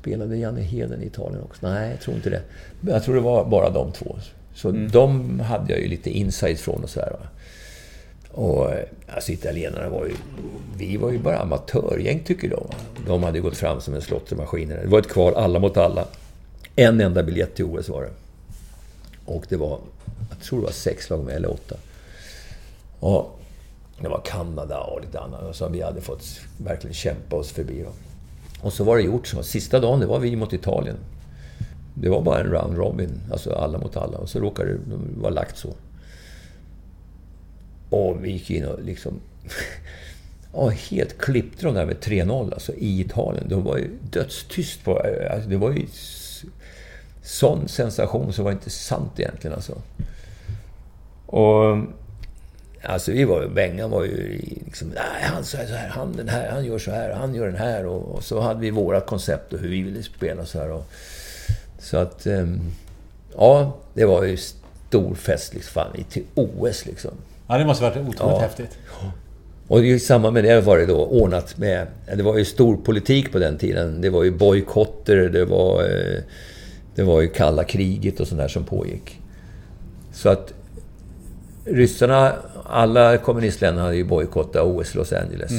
Spelade Janne Heden i Italien också? Nej, jag tror inte det. Jag tror det var bara de två. Så de hade jag ju lite insight från och sådär. Och eh, alltså italienarna var ju... Vi var ju bara amatörgäng tycker de. De hade ju gått fram som en slottermaskin. Det var ett kval alla mot alla. En enda biljett till OS var det. Och det var, jag tror det var sex lag med, eller åtta. Och det var Kanada och lite annat. Så vi hade fått verkligen kämpa oss förbi. Va? Och så var det gjort så. Sista dagen, det var vi mot Italien. Det var bara en round robin, alltså alla mot alla. Och så råkade det vara lagt så. Och vi gick in och liksom... (laughs) Ja, helt klippte de där med 3-0 alltså, i Italien. De var ju dödstyst på... Alltså, det var ju sån sensation så var det inte sant egentligen alltså. Och... Alltså vi var Bengan var ju liksom... Nej, han säger så här, han den här, han gör så här, han gör den här. Och, och så hade vi vårat koncept och hur vi ville spela så här. Och, så att... ehm, ja, det var ju stor fest liksom. Fan, till OS liksom. Ja, det måste varit otroligt Ja. häftigt. Och i samband med det var det då ordnat med... Det var ju stor politik på den tiden. Det var ju bojkotter, det var... eh, Det var ju kalla kriget och sånt där som pågick. Så att... Ryssarna, alla kommunistländerna hade ju bojkottat OS Los Angeles.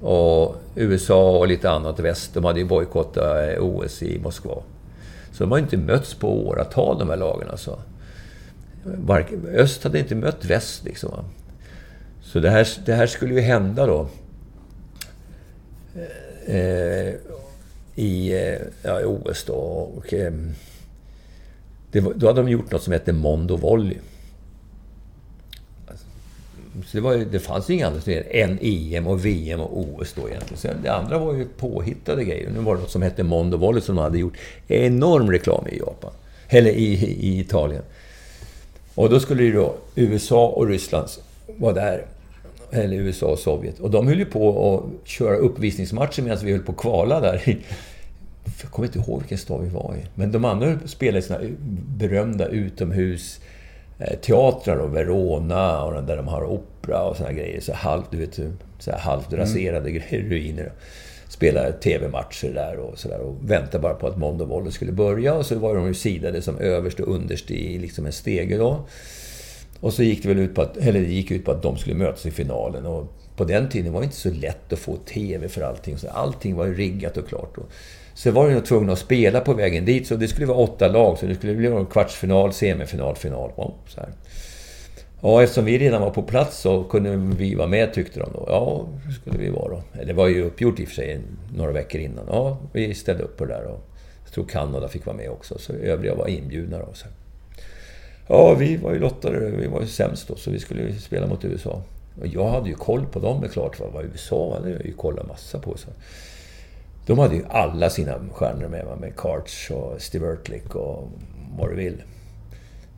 Och USA och lite annat väst, de hade ju bojkottat eh, OS i Moskva. Så de har ju inte mötts på åratal de här lagen alltså. Öst hade inte mött väst liksom. Så det här, det här skulle ju hända då. Eh, I eh, ja, i OS då. Och, eh, det då hade de gjort något som hette Mondo Volley. Så det, var ju, det fanns ju inga andra turneringar än EM och VM och OS då egentligen. Så det andra var ju påhittade grejer. Nu var det något som hette Mondo Volley som de hade gjort enorm reklam i Japan. Eller i, i Italien. Och då skulle ju då USA och Ryssland vara där. Eller USA och Sovjet. Och de höll ju på att köra uppvisningsmatcher medan vi höll på att kvala där. (laughs) Jag kommer inte ihåg vilken stad vi var i. Men de andra spelade i sina berömda utomhus eh, teatrar och Verona och där de har opera och såna grejer. Så halvt, du vet, så här halvt raserade grejer, (laughs) ruiner. Spelar TV-matcher där och sådär och väntar bara på att Mondo Volley skulle börja. Och så var de ju sidade som överst och underst i liksom en stege då. Och så gick det väl ut på att, eller det gick ut på att de skulle mötas i finalen. Och på den tiden var det inte så lätt att få TV för allting. Så allting var ju riggat och klart. Och så var de tvungna att spela på vägen dit. Så det skulle vara åtta lag. Så det skulle bli en kvartsfinal, semifinal, final. Ja, så här. Ja, eftersom vi redan var på plats så kunde vi vara med tyckte de då. Ja, det skulle vi vara då. Det var ju uppgjort i och för sig några veckor innan. Ja, vi ställde upp på det där. Och jag tror Kanada fick vara med också. Så övriga var inbjudna då. Så. Ja, vi var ju lottade. Vi var ju sämst då, så vi skulle spela mot USA. Och jag hade ju koll på dem, det är klart. Vad USA hade jag ju kollat massa på. Så. De hade ju alla sina stjärnor med, med Karch och Steve Ertlich och vad du vill.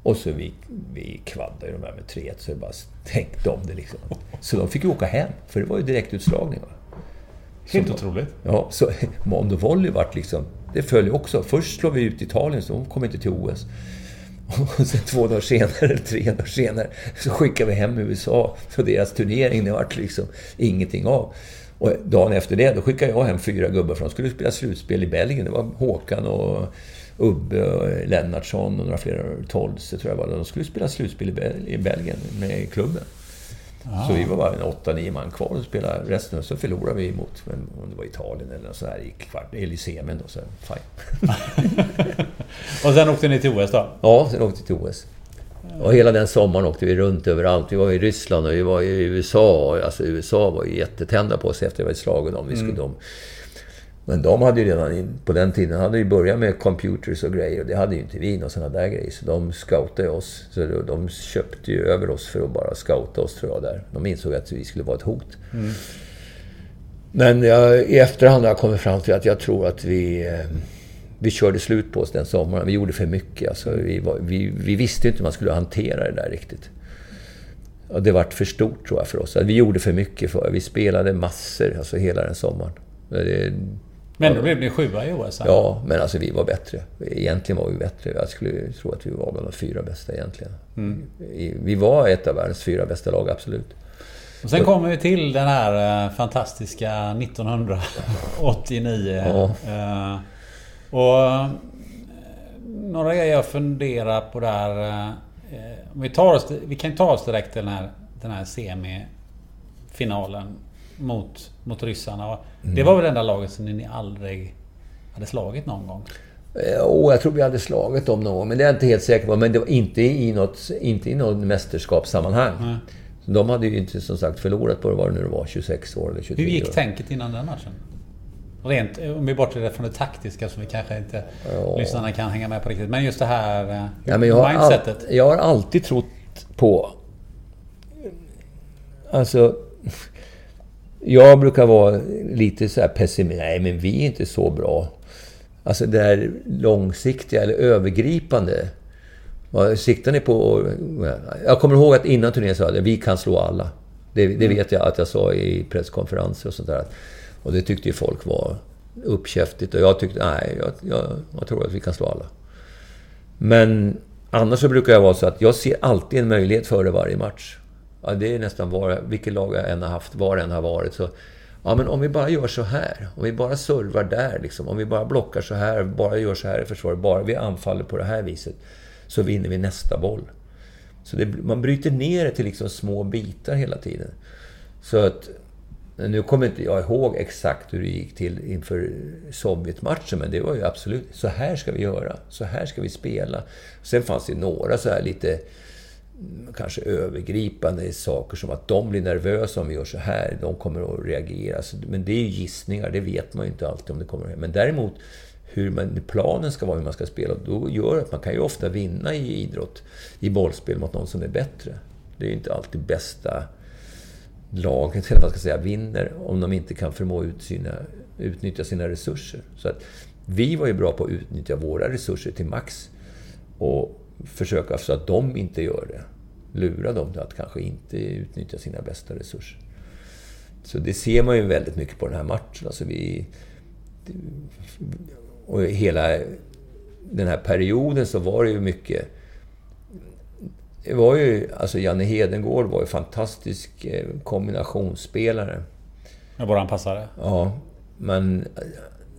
Och så vi, vi kvaddade de här med 3 så jag bara tänkte om det liksom. Så de fick ju åka hem, för det var ju direktutslagning. Va? Helt otroligt. Ja, så (laughs) Mondo Volley vart liksom... Det föll också. Först slår vi ut Italien, så de kom inte till OS. (laughs) Och sen två dagar senare, eller tre dagar senare, så skickade vi hem USA. Så deras turnering, det vart liksom ingenting av. Och dagen efter det, då skickade jag hem fyra gubbar för de skulle spela slutspel i Belgien. Det var Håkan och Ubbe och Lennartsson och några fler, Tolse tror jag var. De skulle spela slutspel i Bel- i Belgien med klubben. Så vi var bara en 8-9 man kvar och spelade. Resten så förlorade vi mot, om det var Italien eller så här i kvart, eller i semin då. Så fine. (laughs) och sen åkte ni till OS då? Ja, sen åkte vi till OS. Och hela den sommaren åkte vi runt överallt. Vi var i Ryssland och vi var i USA. Alltså USA var ju jättetända på oss efter att vi hade slagit dem. Vi skulle, mm. men de hade ju redan, på den tiden, hade ju börjat med computers och grejer. Och det hade ju inte vi, några sådana där grejer. Så de scoutade oss. Så de köpte ju över oss för att bara scouta oss, tror jag. Där. De insåg att vi skulle vara ett hot. Mm. Men jag, i efterhand har jag kommit fram till att jag tror att vi... Eh, vi körde slut på oss den sommaren. Vi gjorde för mycket. Alltså, vi, var, vi, vi visste inte hur man skulle hantera det där riktigt. Och det vart för stort tror jag för oss. Vi gjorde för mycket. För, vi spelade massor, alltså hela den sommaren. Det, men då blev ni sjua i OS? Ja, men alltså vi var bättre. Egentligen var vi bättre. Jag skulle tro att vi var bland de fyra bästa egentligen. Mm. Vi var ett av världens fyra bästa lag, absolut. Och sen kommer vi till den här eh, fantastiska 1989. Ja. Och uh, några grejer jag funderar på där. Om vi, tar oss, vi kan ta oss direkt till den här, den här semifinalen mot, mot ryssarna. Mm. Det var väl det enda laget som ni aldrig hade slagit någon gång? Oh, jag tror vi hade slagit dem någon gång, men det är jag inte helt säker på. Men det var inte i något, inte i något mästerskapssammanhang. Mm. De hade ju inte som sagt förlorat på det, vad det nu var, 26 år eller 23 år. Hur gick tänket innan den matchen? Rent, om vi bortser det från det taktiska som vi kanske inte ja. lyssnarna kan hänga med på riktigt. Men just det här eh, ja, men jag mindsetet. Har all, jag har alltid trott på... Alltså... (laughs) Jag brukar vara lite så här pessimistisk. Nej, men vi är inte så bra. Alltså det här långsiktiga eller övergripande. Siktar ni på? Jag kommer ihåg att innan turneringen sa jag att vi kan slå alla. Det, det, mm. vet jag att jag sa i presskonferenser och sånt där. Och det tyckte ju folk var uppkäftigt. Och jag tyckte, nej, jag, jag, jag tror att vi kan slå alla. Men annars så brukar jag vara så att jag ser alltid en möjlighet före varje match. Ja, det är nästan var, vilket lag jag än har haft, var det än har varit. Så, ja, men om vi bara gör så här. Om vi bara servar där, liksom, om vi bara blockar så här, bara gör så här i försvaret, bara vi anfaller på det här viset, så vinner vi nästa boll. Så det, man bryter ner det till liksom små bitar hela tiden. Så att... Nu kommer inte jag ihåg exakt hur det gick till inför Sovjetmatchen, men det var ju absolut så här ska vi göra. Så här ska vi spela. Sen fanns det några så här lite mm, kanske övergripande saker som att de blir nervösa om vi gör så här. De kommer att reagera. Men det är ju gissningar, det vet man ju inte alltid om det kommer att Men däremot hur man, planen ska vara, hur man ska spela, då gör att man kan ju ofta vinna i idrott, i bollspel mot någon som är bättre. Det är ju inte alltid bästa laget, eller vad ska säga, vinner om de inte kan förmå ut sina, utnyttja sina resurser. Så att vi var ju bra på att utnyttja våra resurser till max. Och försöka så att de inte gör det. Lura dem till att kanske inte utnyttja sina bästa resurser. Så det ser man ju väldigt mycket på den här matchen. Alltså vi, och hela den här perioden så var det ju mycket... Det var ju, alltså Janne Hedengård var ju fantastisk eh, kombinationsspelare. Med våran passare? Ja. Men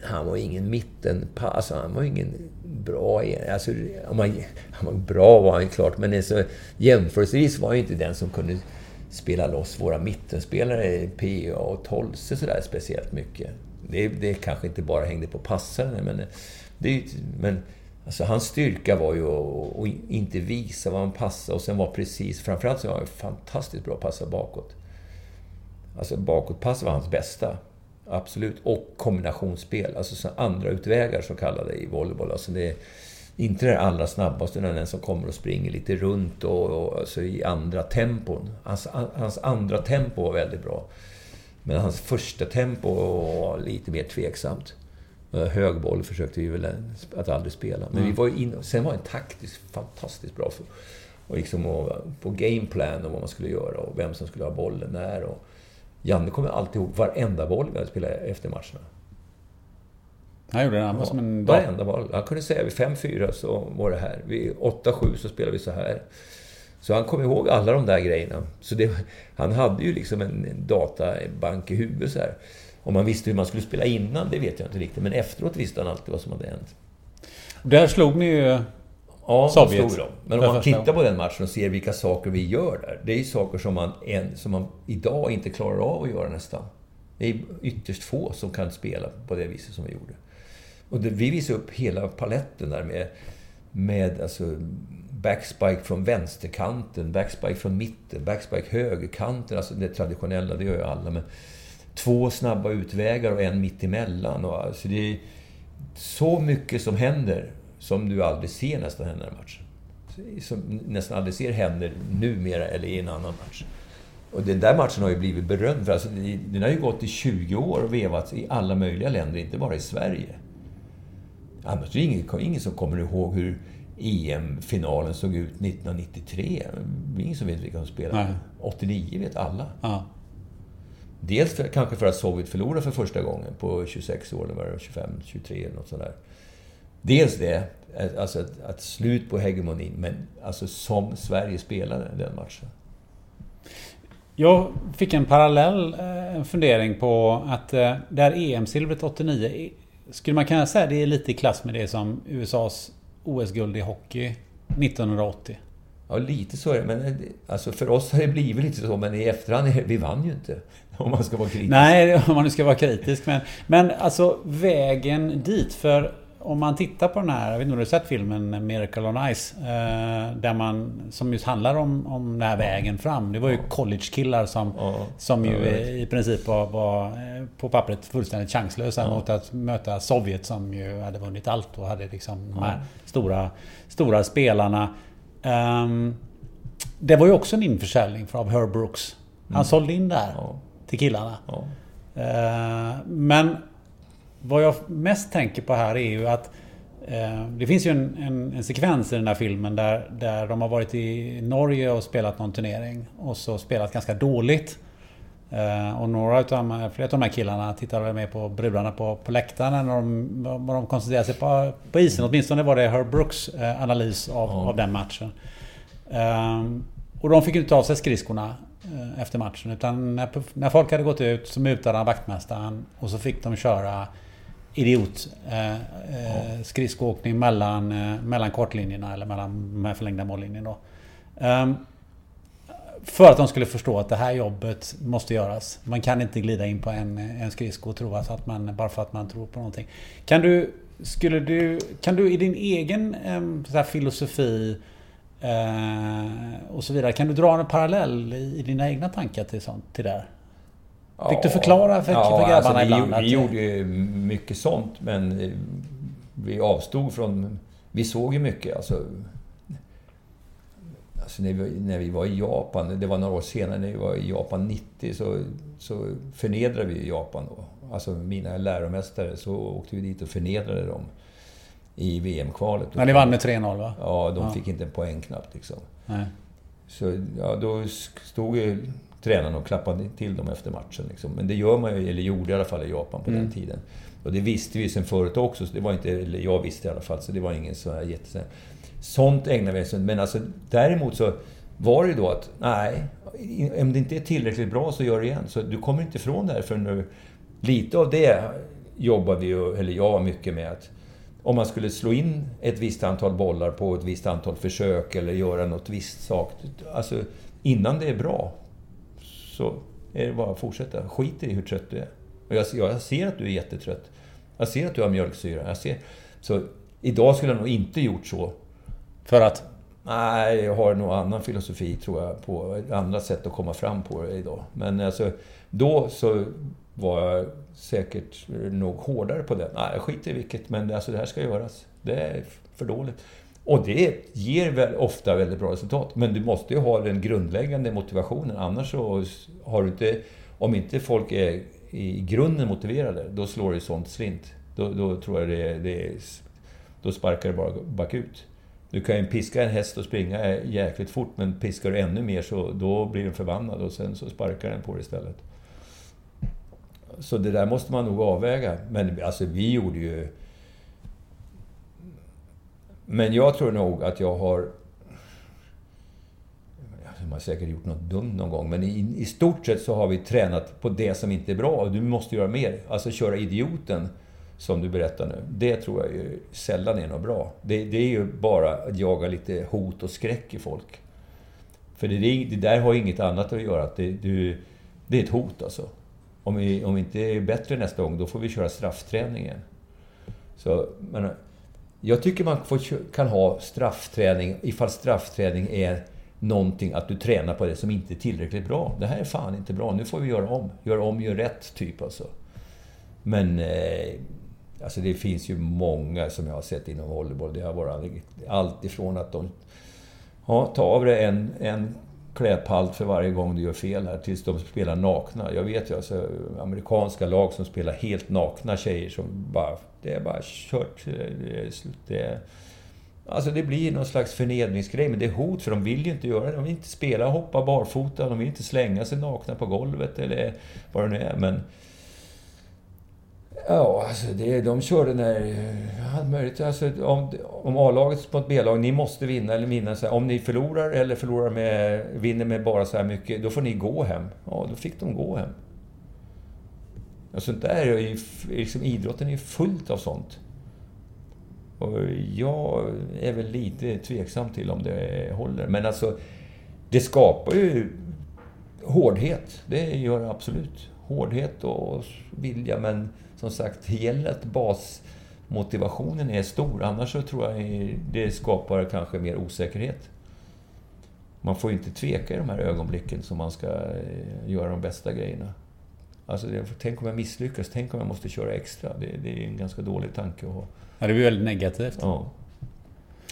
han var ingen mittenpass. Alltså, han var ingen bra... Alltså, man, han var bra var han klart, men alltså, jämförelsevis var han inte den som kunde spela loss våra mittenspelare, PA och Tolse, sådär speciellt mycket. Det, det kanske inte bara hängde på passaren, men... Det, men alltså, hans styrka var ju att, att inte visa vad han passade och sen var precis... Framförallt så var han fantastiskt bra att passa bakåt. Alltså bakåtpass var hans bästa. Absolut. Och kombinationsspel. Alltså andra utvägar så kallade i volleyboll. Alltså det är inte det allra snabbaste, utan den som kommer och springer lite runt och, och alltså i andra tempon. Hans, hans andra tempo var väldigt bra. Men hans första tempo var lite mer tveksamt. Högboll försökte vi väl att aldrig spela. Men mm. vi var in, sen var det taktiskt fantastiskt bra. För, och liksom och, på gameplan och vad man skulle göra och vem som skulle ha bollen när. Och, Janne kommer alltid ihåg varenda boll vi hade spelat efter matcherna. Han gjorde det? Han var som en... Varenda boll. Han kunde säga vid 5-4 så var det här. Vid 8-7 så spelade vi så här. Så han kom ihåg alla de där grejerna. Så det, han hade ju liksom en, en databank i huvudet så här. Om man visste hur man skulle spela innan, det vet jag inte riktigt. Men efteråt visste han alltid vad som hade hänt. Där slog ni ju Ja, Sovjet. slog. Men om man tittar på den matchen och ser vilka saker vi gör där. Det är ju saker som man, en, som man idag inte klarar av att göra nästan. Det är ytterst få som kan spela på det viset som vi gjorde. Och det, vi visade upp hela paletten där med, med alltså, backspike från vänsterkanten, backspike från mitten, backspike högerkanten. Alltså det traditionella, det gör ju alla. Men två snabba utvägar och en mitt emellan. Och, alltså det är så mycket som händer som du aldrig ser nästan hända i matchen. Som nästan aldrig ser händer numera eller i en annan match. Och den där matchen har ju blivit berömd. För alltså, den har ju gått i 20 år och vevats i alla möjliga länder, inte bara i Sverige. Annars är det ingen, ingen som kommer ihåg hur EM-finalen såg ut 1993. Det är ingen som vet vilka som spelade. Nej. 89 vet alla. Ja. Dels för, kanske för att Sovjet förlorade för första gången på 26 år, eller vad det var, 25, 23 eller något sånt där. Dels det, alltså att, att slut på hegemonin, men alltså som Sverige spelade den matchen. Jag fick en parallell eh, fundering på att eh, det här EM-silvret 89 i- Skulle man kunna säga det är lite i klass med det som USAs OS-guld i hockey 1980? Ja, lite så är det. Men eh, alltså för oss har det blivit lite så, men i efterhand, är- vi vann ju inte. (laughs) Om man ska vara kritisk. Nej, (laughs) om man nu ska vara kritisk. Men, men alltså vägen dit. För om man tittar på den här, jag vet inte om du har sett filmen Miracle on Ice? Eh, där man, som just handlar om, om den här vägen fram. Det var ju college-killar som, Ja, som ju i princip var, var eh, på pappret fullständigt chanslösa mot att möta Sovjet som ju hade vunnit allt och hade liksom de här stora, stora spelarna. Ehm, det var ju också en införsäljning av Herb Brooks. Han sålde in där Mm. Ja. Till killarna. Ja. Eh, Men vad jag mest tänker på här är ju att eh, det finns ju en, en, en sekvens i den här filmen där, där de har varit i Norge och spelat någon turnering och så spelat ganska dåligt. Eh, Och några utav flera av de här killarna tittar väl med på brudarna på, på läktaren när de, när de koncentrerar sig på, på isen. Åtminstone var det Herb Brooks analys av, av den matchen. Och de fick inte av sig skridskorna efter matchen. Utan när, när folk hade gått ut så mutade han vaktmästaren och så fick de köra idiot eh, eh, skridskoåkning mellan, eh, mellan kortlinjerna eller mellan de här förlängda mållinjerna. Då. Ehm, för att de skulle förstå att det här jobbet måste göras. Man kan inte glida in på en, en skridsko och tro att att man, bara för att man tror på någonting. Kan du, skulle du, kan du i din egen här filosofi eh, och så vidare, kan du dra en parallell i, i dina egna tankar till sånt, till det? Fick du förklara för- för grabbarna alltså, vi, ibland Vi gjorde ju mycket sånt, men eh, vi avstod från... Vi såg ju mycket. Alltså, alltså när, vi, när vi var i Japan, det var några år senare, när vi var i Japan 90, så, så förnedrade vi Japan då. Alltså mina läromästare, så åkte vi dit och förnedrade dem i VM-kvalet. När ni vann med 3-0 va? Ja, de Ja. fick inte en poäng knappt liksom. Nej. Så ja, då stod ju tränaren och klappade till dem efter matchen. Liksom. Men det gör man ju, eller gjorde i alla fall i Japan på Mm. den tiden. Och det visste vi sen förut också, så det var inte, eller jag visste i alla fall, så det var ingen sån här jätte... Sånt ägnar vi oss åt. Men alltså däremot så var det ju då att, nej, om det inte är tillräckligt bra så gör det igen. Så du kommer inte ifrån det här förrän du... Lite av det jobbar vi ju, eller jag, mycket med. att om man skulle slå in ett visst antal bollar på ett visst antal försök eller göra något visst sak. Alltså, innan det är bra så är det bara att fortsätta. Skit i hur trött du är. Och jag, jag ser att du är jättetrött. Jag ser att du har mjölksyra. Jag ser, så idag skulle jag nog inte gjort så. För att? Nej, jag har nog annan filosofi tror jag på andra sätt att komma fram på det idag. Men alltså, då så var jag säkert eh, nog hårdare på den. Nej, jag skiter i vilket, men alltså, det här ska göras. Det är för dåligt. Och det ger väl ofta väldigt bra resultat. Men du måste ju ha den grundläggande motivationen. Annars så har du inte... Om inte folk är i grunden motiverade, då slår det sånt slint. Då, då tror jag det, det är... Då sparkar det bara bakut. Du kan ju piska en häst och springa jäkligt fort, men piskar du ännu mer så då blir den förbannad och sen så sparkar den på dig istället. Så det där måste man nog avväga. Men alltså vi gjorde ju... Men jag tror nog att jag har... Jag har säkert gjort något dumt någon gång, men i, i stort sett så har vi tränat på det som inte är bra. Du måste göra mer. Alltså köra idioten som du berättar nu, det tror jag ju sällan är något bra. Det, det är ju bara att jaga lite hot och skräck i folk. För det, det där har inget annat att göra. Det, det, det är ett hot alltså. Om vi, om vi inte är bättre nästa gång, då får vi köra straffträningen. Så, men, jag tycker man får, kan ha straffträning ifall straffträning är någonting att du tränar på det som inte är tillräckligt bra. Det här är fan inte bra, nu får vi göra om. Gör om, gör rätt, typ alltså. Men... Eh, alltså det finns ju många som jag har sett inom volleyboll. Det har varit allt ifrån att de... Ja, ta av dig en, en klädpalt för varje gång du gör fel här, tills de spelar nakna. Jag vet ju alltså amerikanska lag som spelar helt nakna tjejer som bara... Det är bara kört. Det är slut. Det är, Alltså det blir någon slags förnedringsgrej, men det är hot för de vill ju inte göra det. De vill inte spela, hoppa barfota, de vill inte slänga sig nakna på golvet eller vad det nu är. Men... Ja, alltså det, de körde när... Eh, allt möjligt. Alltså, om, om A-laget på ett B-lag, ni måste vinna eller vinna. Så här, om ni förlorar eller förlorar med, vinner med bara så här mycket, då får ni gå hem. Ja, då fick de gå hem. Alltså, och sånt där är ju... Liksom, idrotten är ju fullt av sånt. Och jag är väl lite tveksam till om det håller. Men alltså, det skapar ju hårdhet. Det gör det absolut. Hårdhet och vilja, men som sagt, det gäller att basmotivationen är stor. Annars så tror jag det skapar kanske mer osäkerhet. Man får inte tveka i de här ögonblicken som man ska eh, göra de bästa grejerna. Alltså, tänk om jag misslyckas, tänk om jag måste köra extra. Det, det är en ganska dålig tanke att ha. Ja, det blir väldigt negativt. Ja.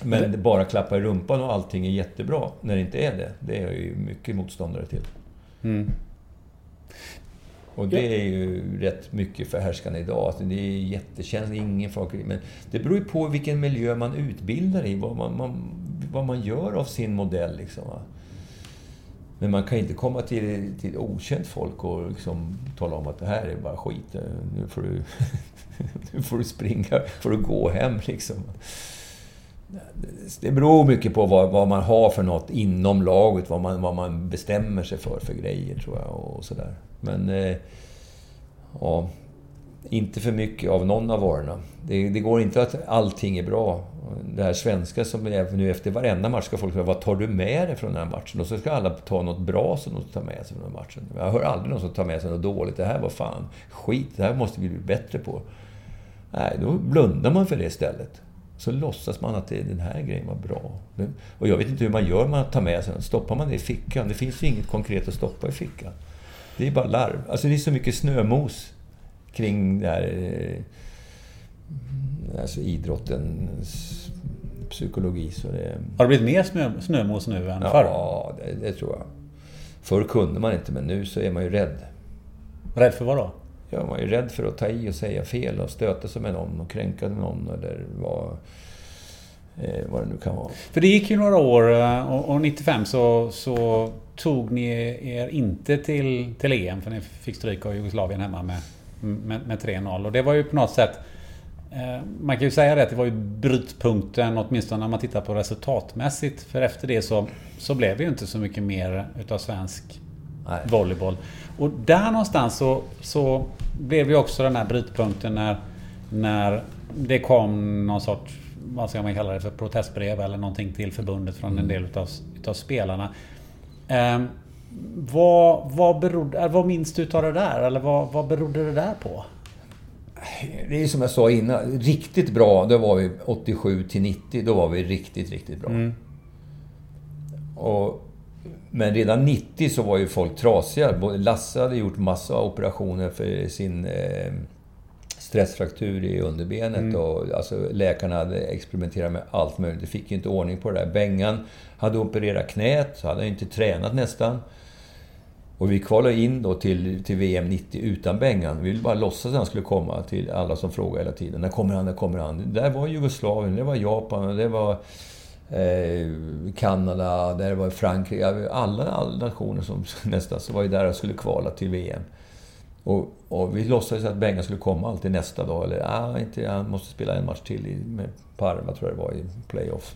Men det... bara klappa i rumpan och allting är jättebra, när det inte är det. Det är jag ju mycket motståndare till. Mm. Och det är ju rätt mycket förhärskande idag. Alltså det är jättekänsligt, ingen folk... Men det beror ju på vilken miljö man utbildar i, vad man, man vad man gör av sin modell. Liksom, Men man kan inte komma till, till okänt folk och liksom tala om att det här är bara skit. Nu får du (laughs) nu får du springa, får du gå hem liksom. Det beror mycket på vad, vad, man har för något inom laget, vad man, vad man bestämmer sig för för grejer tror jag och sådär. Men... Eh, ja, inte för mycket av någon av varorna. Det, det, går inte att allting är bra. Det här svenska som är nu efter varenda match ska folk säga Vad tar du med dig från den här matchen? Och så ska alla ta något bra som de tar med sig från den här matchen. Jag hör aldrig någon som tar med sig något dåligt. Det här var fan skit. Det här måste vi bli bättre på. Nej, då blundar man för det istället. Så låtsas man att det, den här grejen var bra. Och jag vet inte hur man gör man tar med sig den. Stoppar man det i fickan? Det finns ju inget konkret att stoppa i fickan. Det är bara larv. Alltså det är så mycket snömos kring det här... Eh, alltså idrottens psykologi. Så det... Har det blivit mer snö, snömos nu än ja, förr? Ja, det, det, tror jag. Förr kunde man inte, men nu så är man ju rädd. Rädd för vad då? Ja, man är ju rädd för att ta i och säga fel och stöta sig med någon och kränka någon eller vad, eh, vad det nu kan vara. För det gick ju några år eh, och, och 95 så, så tog ni er inte till, till EM för ni fick stryk av Jugoslavien hemma med, med, med 3-0. Och det var ju på något sätt eh, man kan ju säga det att det var ju brytpunkten åtminstone när man tittar på resultatmässigt. För efter det så, så blev det ju inte så mycket mer utav svensk Nej. volleyboll. Och där någonstans så, så blev ju också den här brytpunkten när, när det kom någon sorts, vad ska man kalla det för, protestbrev eller någonting till förbundet från en mm. del utav, utav spelarna. Eh, vad, vad, berodde, vad minns du utav det där? Eller vad, vad berodde det där på? Det är som jag sa innan. Riktigt bra, då var vi 87 till 90. Då var vi riktigt, riktigt bra. Mm. Och men redan 90 så var ju folk trasiga. Lasse hade gjort massa operationer för sin eh, stressfraktur i underbenet. Mm. Och, alltså, läkarna hade experimenterat med allt möjligt. De fick ju inte ordning på det där. Bengan hade opererat knät, så hade han inte tränat nästan. Och vi kvalade in då till, till VM 90 utan Bengan. Vi ville bara låtsas att han skulle komma till alla som frågade hela tiden. När kommer han? När kommer han? Det där var Jugoslavien, det var Japan, det var eh, Kanada, där var Frankrike. Alla, alla nationer som (laughs) nästan var ju där och skulle kvala till VM. Och, och vi låtsades att Bengan skulle komma alltid nästa dag. Eller ah, inte, han måste spela en match till i, med Parma, tror jag det var, i playoff.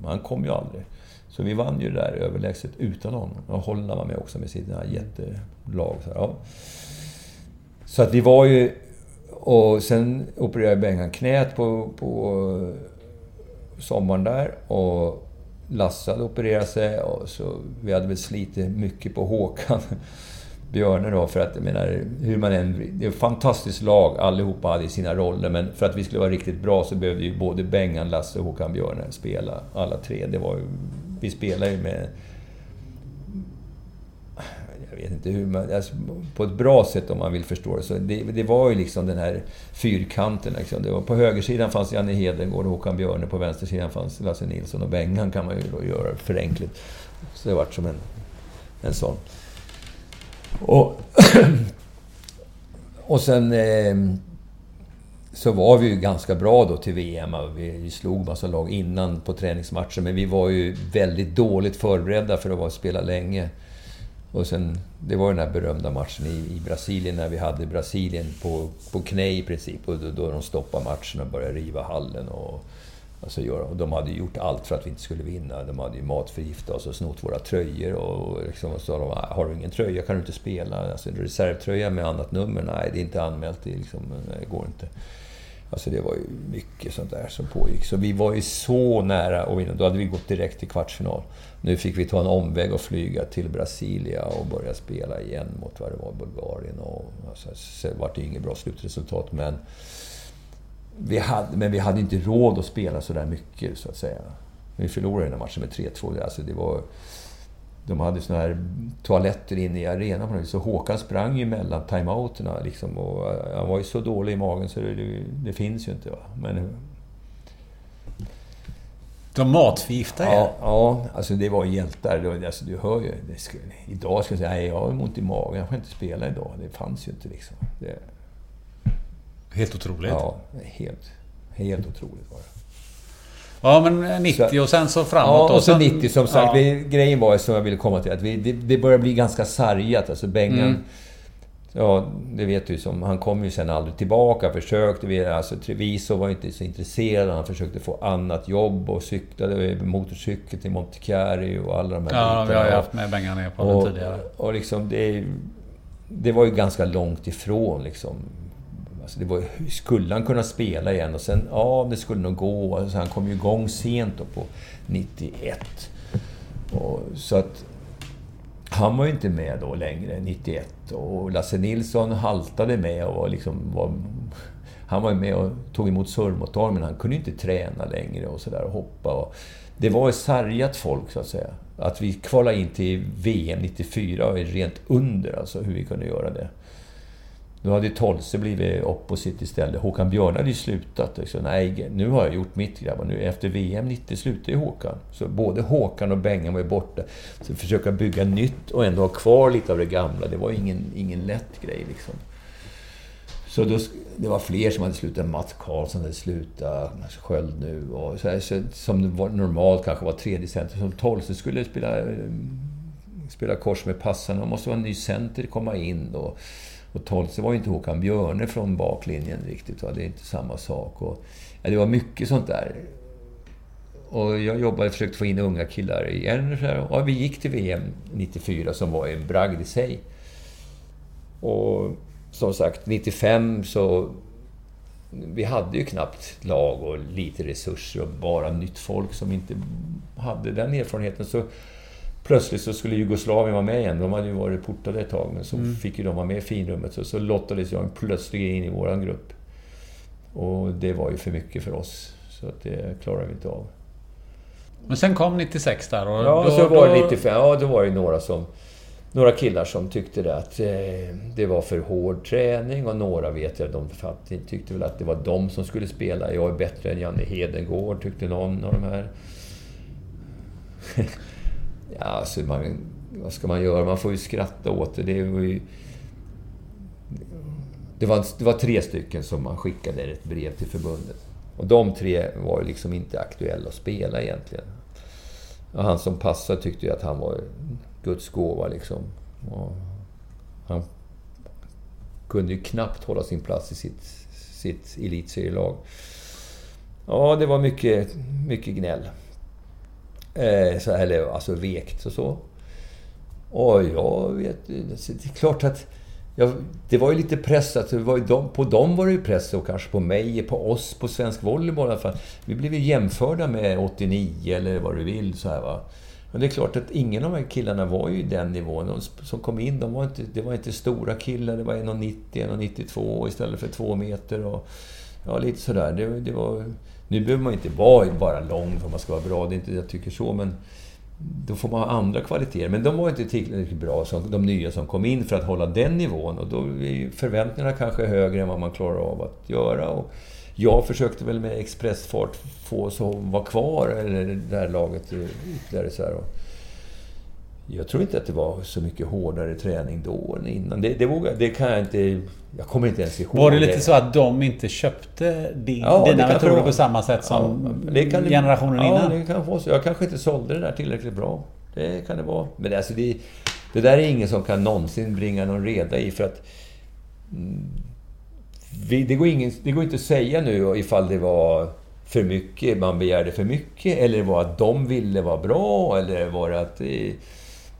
Men han kom ju aldrig. Så vi vann ju det där överlägset utan honom. Och Holland var med också med sina jättelag. Så, ja. så att vi var ju och sen opererade Bengan knät på, på sommaren där. Och Lasse hade opererat sig och så vi hade väl slitit mycket på Håkan. (laughs) Björne då, för att jag menar, hur man än... Det är ett fantastiskt lag, allihopa hade sina roller, men för att vi skulle vara riktigt bra så behövde ju både Bengan, Lasse och Håkan Björne spela, alla tre. Det var ju, vi spelade ju med... Vet inte hur man... Alltså, på ett bra sätt om man vill förstå det. Så det, det var ju liksom den här fyrkanten. Liksom. Det var, på högersidan fanns Janne Hedengård och Håkan Björne. På vänstersidan fanns Lasse Nilsson och Bengan kan man ju då göra förenklat. Så det vart som en, en sån. Och, (clears throat) och sen eh, så var vi ju ganska bra då till VM. Vi slog massa lag innan på träningsmatcher, men vi var ju väldigt dåligt förberedda för att vara spela länge. Och sen, det var den här berömda matchen i, i Brasilien, när vi hade Brasilien på, på knä i princip. Och då, då de stoppade matchen och började riva hallen. Och, Alltså. Och de hade gjort allt för att vi inte skulle vinna. De hade ju matförgiftat oss och snott våra tröjor. Och liksom sa de, ah, har du ingen tröja kan du inte spela. Alltså en reservtröja med annat nummer, nej det är inte anmält. Det, liksom, det går inte. Alltså det var ju mycket sånt där som pågick. Så vi var ju så nära att vinna. Då hade vi gått direkt till kvartsfinal. Nu fick vi ta en omväg och flyga till Brasilia och börja spela igen mot vad det var, Bulgarien. Och, alltså, det var det inget bra slutresultat, men vi hade, men vi hade inte råd att spela så där mycket, så att säga. Vi förlorade den här matchen med 3-2. Alltså det var, de hade såna här toaletter inne i arenan Så Håkan sprang ju mellan timeouterna liksom. Och han var ju så dålig i magen så det, det, det finns ju inte. Va? Men, de matförgiftade? Ja, ja, alltså det var hjältar. Alltså, du hör ju. Skulle, idag ska jag säga, nej jag har ont i magen, jag får inte spela idag. Det fanns ju inte liksom. Det, Helt otroligt. Ja, helt, helt otroligt var det. Ja, men 90 så, och sen så framåt Ja, och så 90 som sagt. Ja. Grejen var som jag ville komma till att vi, det, det börjar bli ganska sargat. Alltså Bengan... Mm. Ja, det vet du som. Han kom ju sen aldrig tillbaka. Försökte. Vi, alltså, Treviso var inte så intresserad. Han försökte få annat jobb och cyklade motorcykel till Montechiari och alla de här Ja, bitarna. vi har ju haft med Bengan ner på och, den tidigare. Och liksom det... Det var ju ganska långt ifrån liksom Alltså det var, skulle han kunna spela igen? Och sen, ja, det skulle nog gå. Alltså han kom ju igång sent då på 91. Och, så att... Han var ju inte med då längre, 91. Och Lasse Nilsson haltade med och liksom var... Han var ju med och tog emot surrmottagning, men han kunde ju inte träna längre och sådär och hoppa. Och det var ju sargat folk, så att säga. Att vi kvalade in till VM 94 var rent under, alltså hur vi kunde göra det. Nu hade Tolse blivit opposit istället. Håkan Björn hade ju slutat. Så, Nej, nu har jag gjort mitt grabbar. Nu efter VM 90 slutade ju Håkan. Så både Håkan och Bengan var ju borta. Så försöka bygga nytt och ändå ha kvar lite av det gamla, det var ingen, ingen lätt grej liksom. Så då, det var fler som hade slutat. Mats Karlsson hade slutat. Sköld nu. Och så här, så, som var normalt kanske var tredje center. Som Tolse skulle spela, eh, spela kors med passarna. Då måste vara en ny center komma in. Och, och Tolse var ju inte Håkan Björne från baklinjen riktigt. Va? Det är inte samma sak. Och, ja, det var mycket sånt där. Och jag jobbade, försökte få in unga killar igen. Och, och vi gick till VM 94 som var en bragd i sig. Och som sagt, 95 så... Vi hade ju knappt lag och lite resurser och bara nytt folk som inte hade den erfarenheten. Så plötsligt så skulle Jugoslavien vara med igen. De hade ju varit portade ett tag, men så mm. fick ju de vara med i finrummet. Så, så lottades jag plötsligt in i våran grupp. Och det var ju för mycket för oss. Så att det klarade vi inte av. Men sen kom 96 där och... Ja, då, så var det 95. Ja, då var det några som... Några killar som tyckte det att eh, det var för hård träning och några vet jag, de tyckte väl att det var de som skulle spela. Jag är bättre än Janne Hedengård, tyckte någon av de här. Ja, alltså man, vad ska man göra? Man får ju skratta åt det. Det var ju... Det var, det var tre stycken som man skickade ett brev till förbundet. Och de tre var ju liksom inte aktuella att spela egentligen. Och han som passade tyckte ju att han var Guds gåva liksom. Och han kunde ju knappt hålla sin plats i sitt, sitt elitserielag. Ja, det var mycket, mycket gnäll. Eh, så, eller alltså vekt och så. Och jag vet... Det är klart att Jag, det var ju lite pressat. Det var ju de, på dem var det ju press och kanske på mig, på oss, på svensk volleyboll i alla fall. Vi blev ju jämförda med 89 eller vad du vill. Så här, va? Men det är klart att ingen av de här killarna var ju i den nivån. De som kom in, de var inte, det var inte stora killar. Det var 1,90, 1,92 istället för 2 meter. Och, ja, lite sådär. Det, det var, nu behöver man inte vara bara lång för att man ska vara bra. Det är inte jag tycker så, men då får man ha andra kvaliteter. Men de var inte tillräckligt bra, som de nya som kom in, för att hålla den nivån. Och då är förväntningarna kanske högre än vad man klarar av att göra. Och jag försökte väl med expressfart få oss att vara kvar, eller det här laget eh, ytterligare. Så här. Jag tror inte att det var så mycket hårdare träning då än innan. Det, det, vågar, det kan jag inte... Jag kommer inte ens ihåg. Var det lite så att de inte köpte din, ja, dina metoder på samma sätt som ja, kan, generationen ja, innan? Ja, det kan vara så. Jag kanske inte sålde det där tillräckligt bra. Det kan det vara. Men alltså det, det där är ingen som kan någonsin bringa någon reda i för att... Mm, vi, det, går ingen, det går inte att säga nu ifall det var för mycket, man begärde för mycket, eller var att de ville vara bra, eller var det att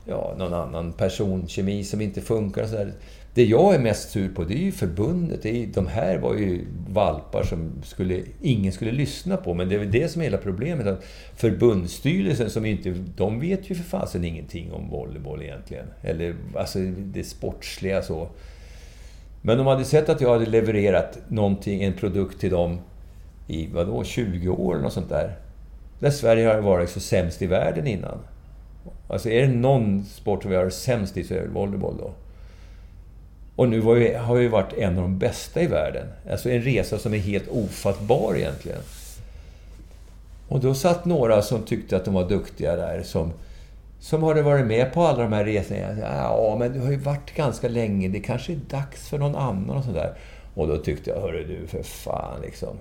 ja, någon annan personkemi som inte funkar. Och så där. Det jag är mest sur på, det är ju förbundet. Det är, de här var ju valpar som skulle, ingen skulle lyssna på. Men det är väl det som är hela problemet. Att förbundsstyrelsen, som inte, de vet ju för fasen ingenting om volleyboll egentligen. Eller alltså det sportsliga så. Men de hade sett att jag hade levererat någonting, en produkt till dem i vadå, 20 år eller något sånt där. Där Sverige har varit så sämst i världen innan. Alltså är det någon sport som vi har sämst i så är det volleyboll då. Och nu vi, har vi varit en av de bästa i världen. Alltså en resa som är helt ofattbar egentligen. Och då satt några som tyckte att de var duktiga där, som, som hade varit med på alla de här resorna. Ja, men du har ju varit ganska länge, det kanske är dags för någon annan och sådär. Och då tyckte jag, hörru du, för fan liksom.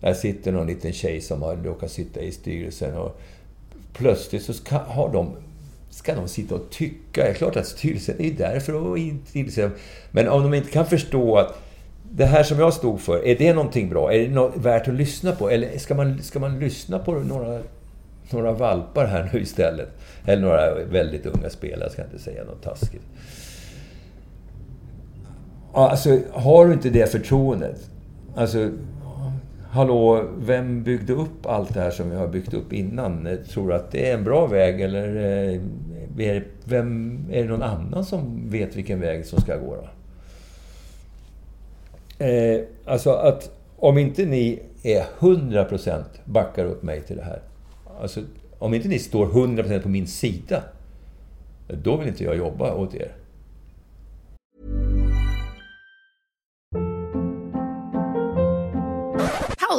Där sitter någon liten tjej som har råkat sitta i styrelsen och plötsligt så ska, har de, ska de sitta och tycka. Det är klart att styrelsen är där för att vara. Men om de inte kan förstå att det här som jag stod för, är det någonting bra? Är det något värt att lyssna på? Eller ska man, ska man lyssna på några, några valpar här nu istället? Eller några väldigt unga spelare, jag ska inte säga något taskigt. Alltså, har du inte det förtroendet, alltså Hallå, vem byggde upp allt det här som vi har byggt upp innan? Eh, tror du att det är en bra väg eller eh, är är, vem, är det någon annan som vet vilken väg som ska gå? Då? Eh, alltså att om inte ni är 100% backar upp mig till det här. Alltså, om inte ni står 100% på min sida, då vill inte jag jobba åt er.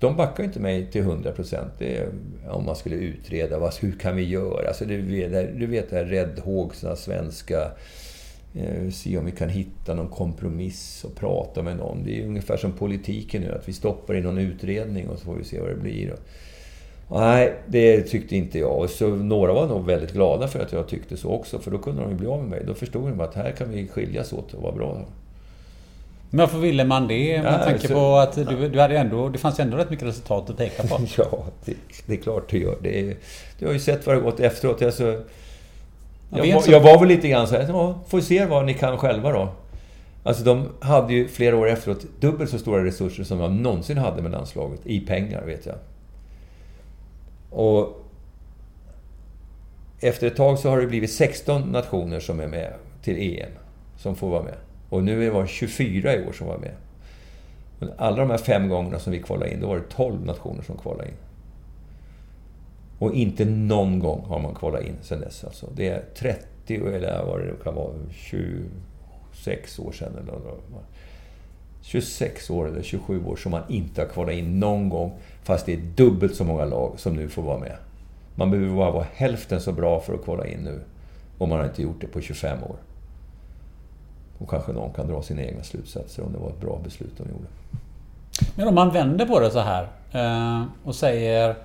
de backar inte mig till 100 procent. Om man skulle utreda, vad, hur kan vi göra? Alltså, du, vet, du vet det här räddhågsna svenska eh, se om vi kan hitta någon kompromiss och prata med någon. Det är ungefär som politiken nu, att vi stoppar i någon utredning och så får vi se vad det blir. Nej, det tyckte inte jag. Så några var nog väldigt glada för att jag tyckte så också, för då kunde de ju bli av med mig. Då förstod de att här kan vi skiljas åt och vara bra. Men varför ville man det? Med ja, tanke så, på att du, du hade ändå, det fanns ändå rätt mycket resultat att peka på. (laughs) ja, det, det, är klart det gör. Det, du har ju sett vad det gått efteråt. Alltså, jag, jag, jag var väl lite grann så här, ja, får se vad ni kan själva då. Alltså de hade ju flera år efteråt dubbelt så stora resurser som jag någonsin hade med landslaget. I pengar, vet jag. Och efter ett tag så har det blivit 16 nationer som är med till EM. Som får vara med. Och nu var det 24 i år som var med. Men alla de här fem gångerna som vi kvalade in, då var det 12 nationer som kvalade in. Och inte någon gång har man kvalat in sen dess. Alltså. Det är 30, eller vad det kan vara, 26 år sedan. Eller 26 år eller 27 år som man inte har kvalat in någon gång. Fast det är dubbelt så många lag som nu får vara med. Man behöver bara vara hälften så bra för att kvala in nu. Och man har inte gjort det på 25 år. Och kanske någon kan dra sina egna slutsatser om det var ett bra beslut de gjorde. Men om man vänder på det så här eh, och säger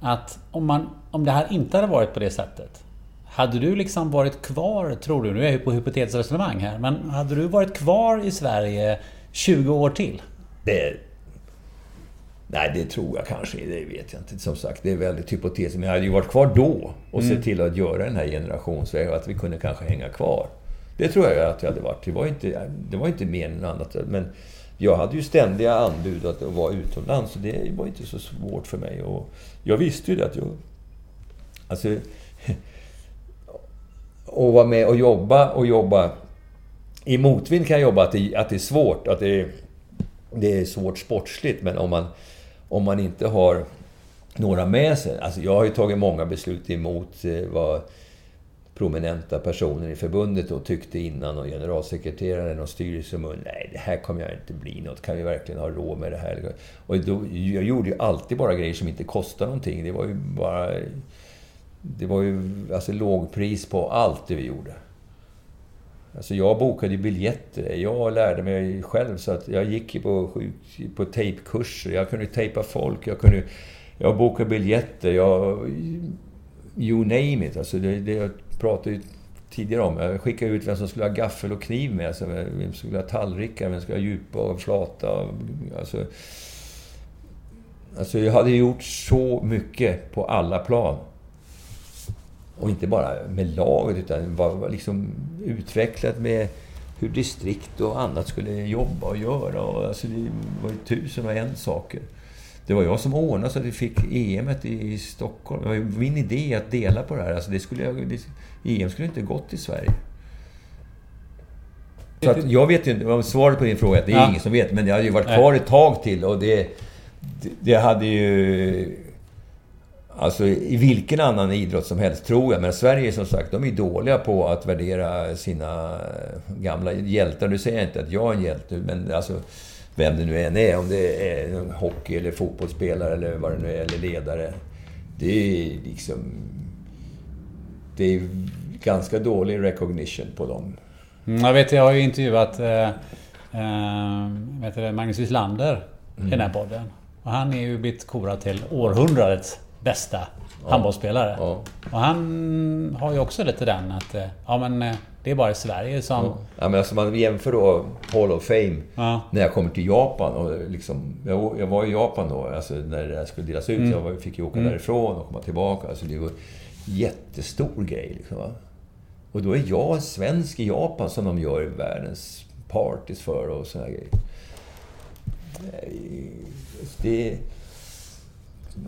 att om, man, om det här inte hade varit på det sättet. Hade du liksom varit kvar, tror du, nu är jag på hypotetiskt resonemang här, men hade du varit kvar i Sverige 20 år till? Det, nej, det tror jag kanske Det vet jag inte. Som sagt, det är väldigt hypotetiskt. Men jag hade ju varit kvar då och mm. sett till att göra den här generationsvägen. Att vi kunde kanske hänga kvar. Det tror jag att jag hade varit. Det var inte, det var inte mer än annat. Men jag hade ju ständiga anbud att vara utomlands. Så det var inte så svårt för mig. Och jag visste ju det att jag... Alltså... (laughs) Att vara med och jobba och jobba... I motvind kan jag jobba att det, att det är svårt. Att det, det är svårt sportsligt. Men om man, om man inte har några med sig. Alltså jag har ju tagit många beslut emot eh, vad prominenta personer i förbundet och tyckte innan och generalsekreteraren och styrelsen nej det här kommer jag inte bli något, kan vi verkligen ha råd med det här? Och då, jag gjorde ju alltid bara grejer som inte kostade någonting. Det var ju bara... Det var ju alltså lågpris på allt det vi gjorde. Alltså jag bokade ju biljetter. Jag lärde mig själv så att jag gick på, på tejpkurser. Jag kunde tejpa folk. Jag kunde... Jag bokade biljetter. Jag... You name it. Alltså det, det, pratade ju tidigare om. Jag skickade ut vem som skulle ha gaffel och kniv med sig. Vem som skulle ha tallrikar, vem som skulle ha djupa och flata. Alltså, alltså jag hade gjort så mycket på alla plan. Och inte bara med laget, utan var liksom utvecklat med hur distrikt och annat skulle jobba och göra. Och alltså det var ju tusen och en saker. Det var jag som ordnade så att vi fick EM i Stockholm. Det var min idé att dela på det här. Alltså det skulle jag, det, EM skulle inte gått i Sverige. Så att jag vet inte, svaret på din fråga det är ja. ingen som vet. Men det hade ju varit kvar ett tag till och det, det, hade ju... Alltså i vilken annan idrott som helst, tror jag. Men Sverige som sagt, de är dåliga på att värdera sina gamla hjältar. Nu säger jag inte att jag är en hjälte, men alltså vem det nu än är, om det är hockey eller fotbollsspelare eller vad det nu är, eller ledare. Det är liksom... Det är ganska dålig recognition på dem. Mm, jag vet, jag har ju intervjuat eh, eh, det, Magnus Wislander mm. i den här podden. Och han är ju blivit korad till århundradets bästa ja. handbollsspelare. Ja. Och han har ju också lite den att, eh, ja men eh, det är bara i Sverige som... Ja, ja men alltså man jämför då Hall of Fame ja. när jag kommer till Japan. Och liksom, jag, jag var i Japan då, alltså när det skulle delas ut. Mm. Jag fick ju åka mm. därifrån och komma tillbaka. Alltså det var jättestor grej. Liksom, va? Och då är jag svensk i Japan som de gör världens parties för och såna grejer. Det...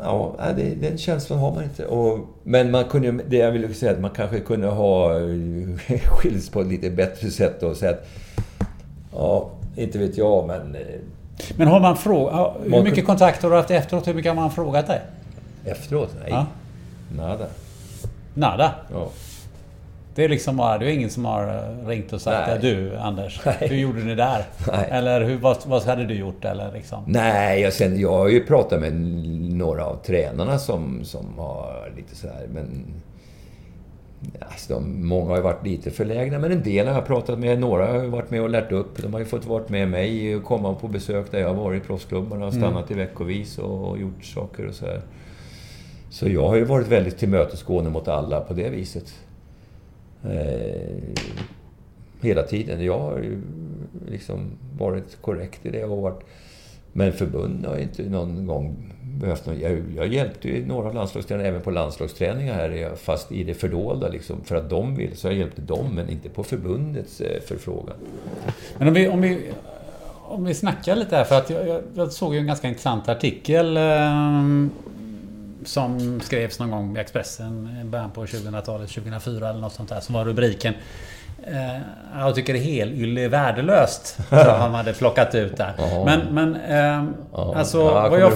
Ja, det, den känslan har man inte. Och, men man kunde, det jag vill säga att man kanske kunde ha (laughs) skiljts på ett lite bättre sätt och säga att... Ja, inte vet jag, men... Eh, men har man frågat... Hur mycket kontakt har du haft efteråt? Hur mycket har man frågat dig? Efteråt? Nej. Ja. Nada. Nada? Ja. Det är liksom bara, det är ingen som har eh, ringt och sagt att du Anders, Nej. hur gjorde ni där? Nej. Eller hur, vad, vad hade du gjort? Eller liksom? Nej, jag, sen, jag har ju pratat med några av tränarna som, som har lite sådär, men... Alltså de, många har ju varit lite förlägna, men en del har jag pratat med. Några har ju varit med och lärt upp. De har ju fått vara med mig och komma på besök där jag har varit i proffsklubbarna och stannat mm. i veckovis och gjort saker och så här. Så jag har ju varit väldigt tillmötesgående mot alla på det viset. Eh, hela tiden. Jag har ju liksom varit korrekt i det och varit... Men förbundet har inte någon gång behövt någon... Jag, jag hjälpte ju några landslagstränare även på landslagsträningar här, eh, fast i det fördolda liksom. För att de vill, så jag hjälpte dem, men inte på förbundets eh, förfrågan. Men om vi, om vi, om vi snackar lite här, för att jag, jag, jag såg ju en ganska intressant artikel eh, som skrevs någon gång i Expressen i början på 2000-talet, 2004 eller något sånt där, som var rubriken Eh, jag tycker det helylle är värdelöst. (laughs) Så han hade plockat ut där. Men, men eh, alltså, ja, vad, jag,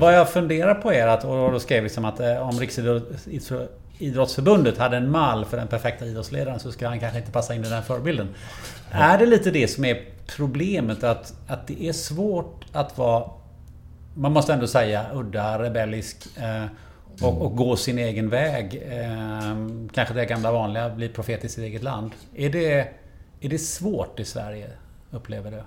vad jag funderar på är att, och då skrev liksom att eh, om Riksidrottsförbundet hade en mall för den perfekta idrottsledaren så ska han kanske inte passa in i den förebilden. Ja. Är det lite det som är problemet? Att, att det är svårt att vara, man måste ändå säga, udda, rebellisk. Eh, och, och, gå sin egen väg. Eh, kanske det gamla vanliga, bli profet i sitt eget land. Är det, är det svårt i Sverige, upplever du?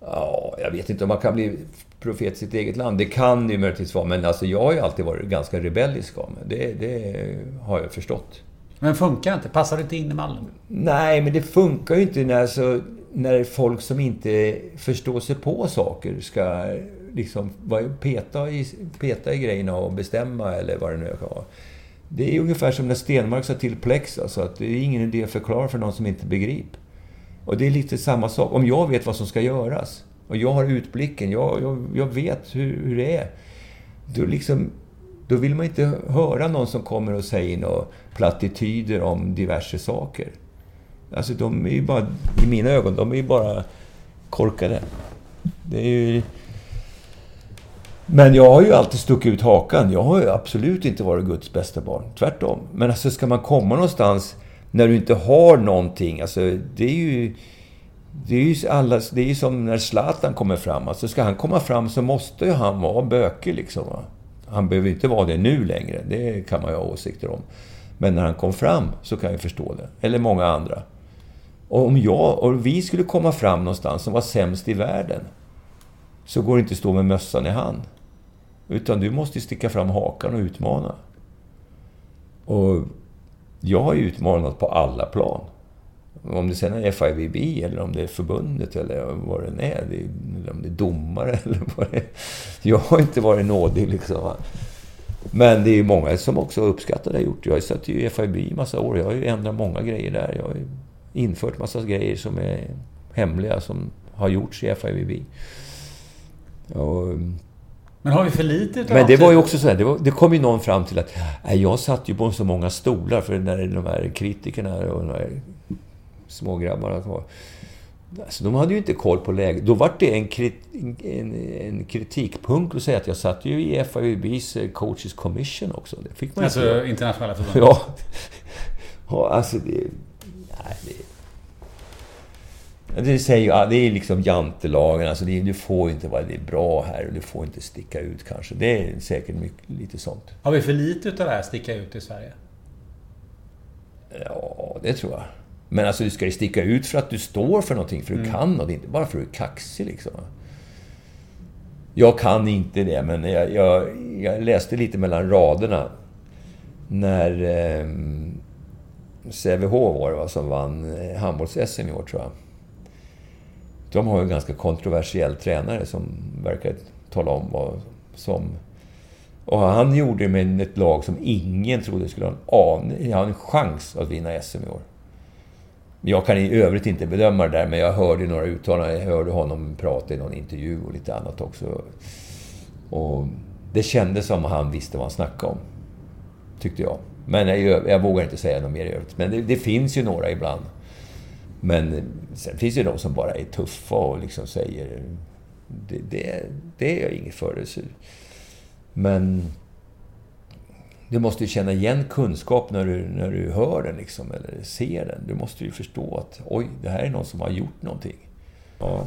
Ja, jag vet inte om man kan bli profet i sitt eget land. Det kan ju möjligtvis vara, men alltså jag har ju alltid varit ganska rebellisk av mig. Det, det har jag förstått. Men funkar inte? Passar det inte in i mallen? Nej, men det funkar ju inte när, så, när folk som inte förstår sig på saker ska liksom peta i, peta i grejerna och bestämma eller vad det nu kan vara. Det är ungefär som när Stenmark sa till Plex, alltså att det är ingen idé att förklara för någon som inte begriper. Och det är lite samma sak. Om jag vet vad som ska göras och jag har utblicken, jag, jag, jag vet hur, hur, det är. Då, liksom, då vill man inte höra någon som kommer och säger några plattityder om diverse saker. Alltså de är ju bara, i mina ögon, de är ju bara korkade. Det är ju men jag har ju alltid stuckit ut hakan. Jag har ju absolut inte varit Guds bästa barn. Tvärtom. Men alltså ska man komma någonstans när du inte har någonting. Alltså det är ju... Det är ju, alla, det är ju som när Zlatan kommer fram. Alltså ska han komma fram så måste ju han vara bökig liksom. Va? Han behöver inte vara det nu längre. Det kan man ju ha åsikter om. Men när han kom fram så kan jag förstå det. Eller många andra. Och om jag och vi skulle komma fram någonstans som var sämst i världen. Så går det inte att stå med mössan i hand. Utan du måste sticka fram hakan och utmana. Och jag har ju utmanat på alla plan. Om det sen är FIVB eller om det är förbundet eller vad det än är. Eller om det är domare (laughs) eller vad det är. Jag har inte varit nådig liksom. Men det är ju många som också uppskattar det jag gjort. Jag har suttit i FIB i massa år. Jag har ju ändrat många grejer där. Jag har ju infört massa grejer som är hemliga som har gjorts i FIVB. Och men har vi för lite Men det var ju också så här, det, var, det kom ju någon fram till att nej, jag satt ju på så många stolar för när de här kritikerna och de här smågrabbarna var... Alltså, de hade ju inte koll på läget. Då var det en, krit, en, en kritikpunkt att säga att jag satt ju i FIVBs eh, Coaches Commission också. Det fick man alltså inte. internationella förbundet? Ja. (laughs) ja. Alltså det... Nej, det det, säger, det är liksom jantelagen. Alltså det, du får inte vara det är bra här och du får inte sticka ut kanske. Det är säkert mycket, lite sånt. Har vi för lite utav det här sticka ut i Sverige? Ja, det tror jag. Men alltså du ska ju sticka ut för att du står för någonting, för du mm. kan något. Inte bara för att du är kaxig liksom. Jag kan inte det, men jag, jag, jag läste lite mellan raderna. När eh, Sävehof var det va, som vann eh, handbolls-SM i år, tror jag. De har ju en ganska kontroversiell tränare som verkar tala om vad som... Och han gjorde det med ett lag som ingen trodde skulle ha en, aning, ha en chans att vinna SM i år. Jag kan i övrigt inte bedöma det där, men jag hörde några uttalanden. Jag hörde honom prata i någon intervju och lite annat också. Och det kändes som att han visste vad han snackade om. Tyckte jag. Men jag, jag vågar inte säga något mer i övrigt. Men det, det finns ju några ibland men sen finns det de som bara är tuffa och liksom säger... Det, det, det är jag inget för. Men du måste ju känna igen kunskap när du, när du hör den liksom, eller ser den. Du måste ju förstå att oj, det här är någon som har gjort någonting. Ja.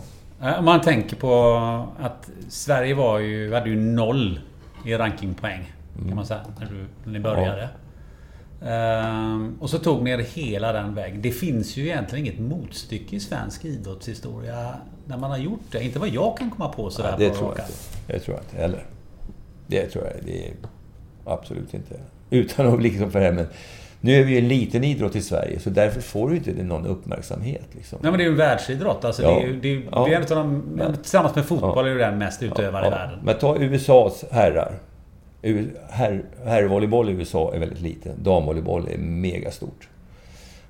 Om man tänker på att Sverige var ju, hade ju noll i rankingpoäng. Kan man säga, när, du, när ni började. Ehm, och så tog ni er hela den vägen. Det finns ju egentligen inget motstycke i svensk idrottshistoria när man har gjort det. Inte vad jag kan komma på sådär Ja, det på tror jag inte. Det tror jag inte heller. Det tror jag det är absolut inte. Utan att liksom för det men nu är vi ju en liten idrott i Sverige, så därför får du inte någon uppmärksamhet. Liksom. Nej men det är ju en världsidrott. Alltså, Ja. det är, ju- det är, Ja. det är en de, Ja. Tillsammans med fotboll är ju den mest utövade i Ja, världen. Men ta USAs herrar. Herr, herrvolleyboll i USA är väldigt liten. Damvolleyboll är megastort.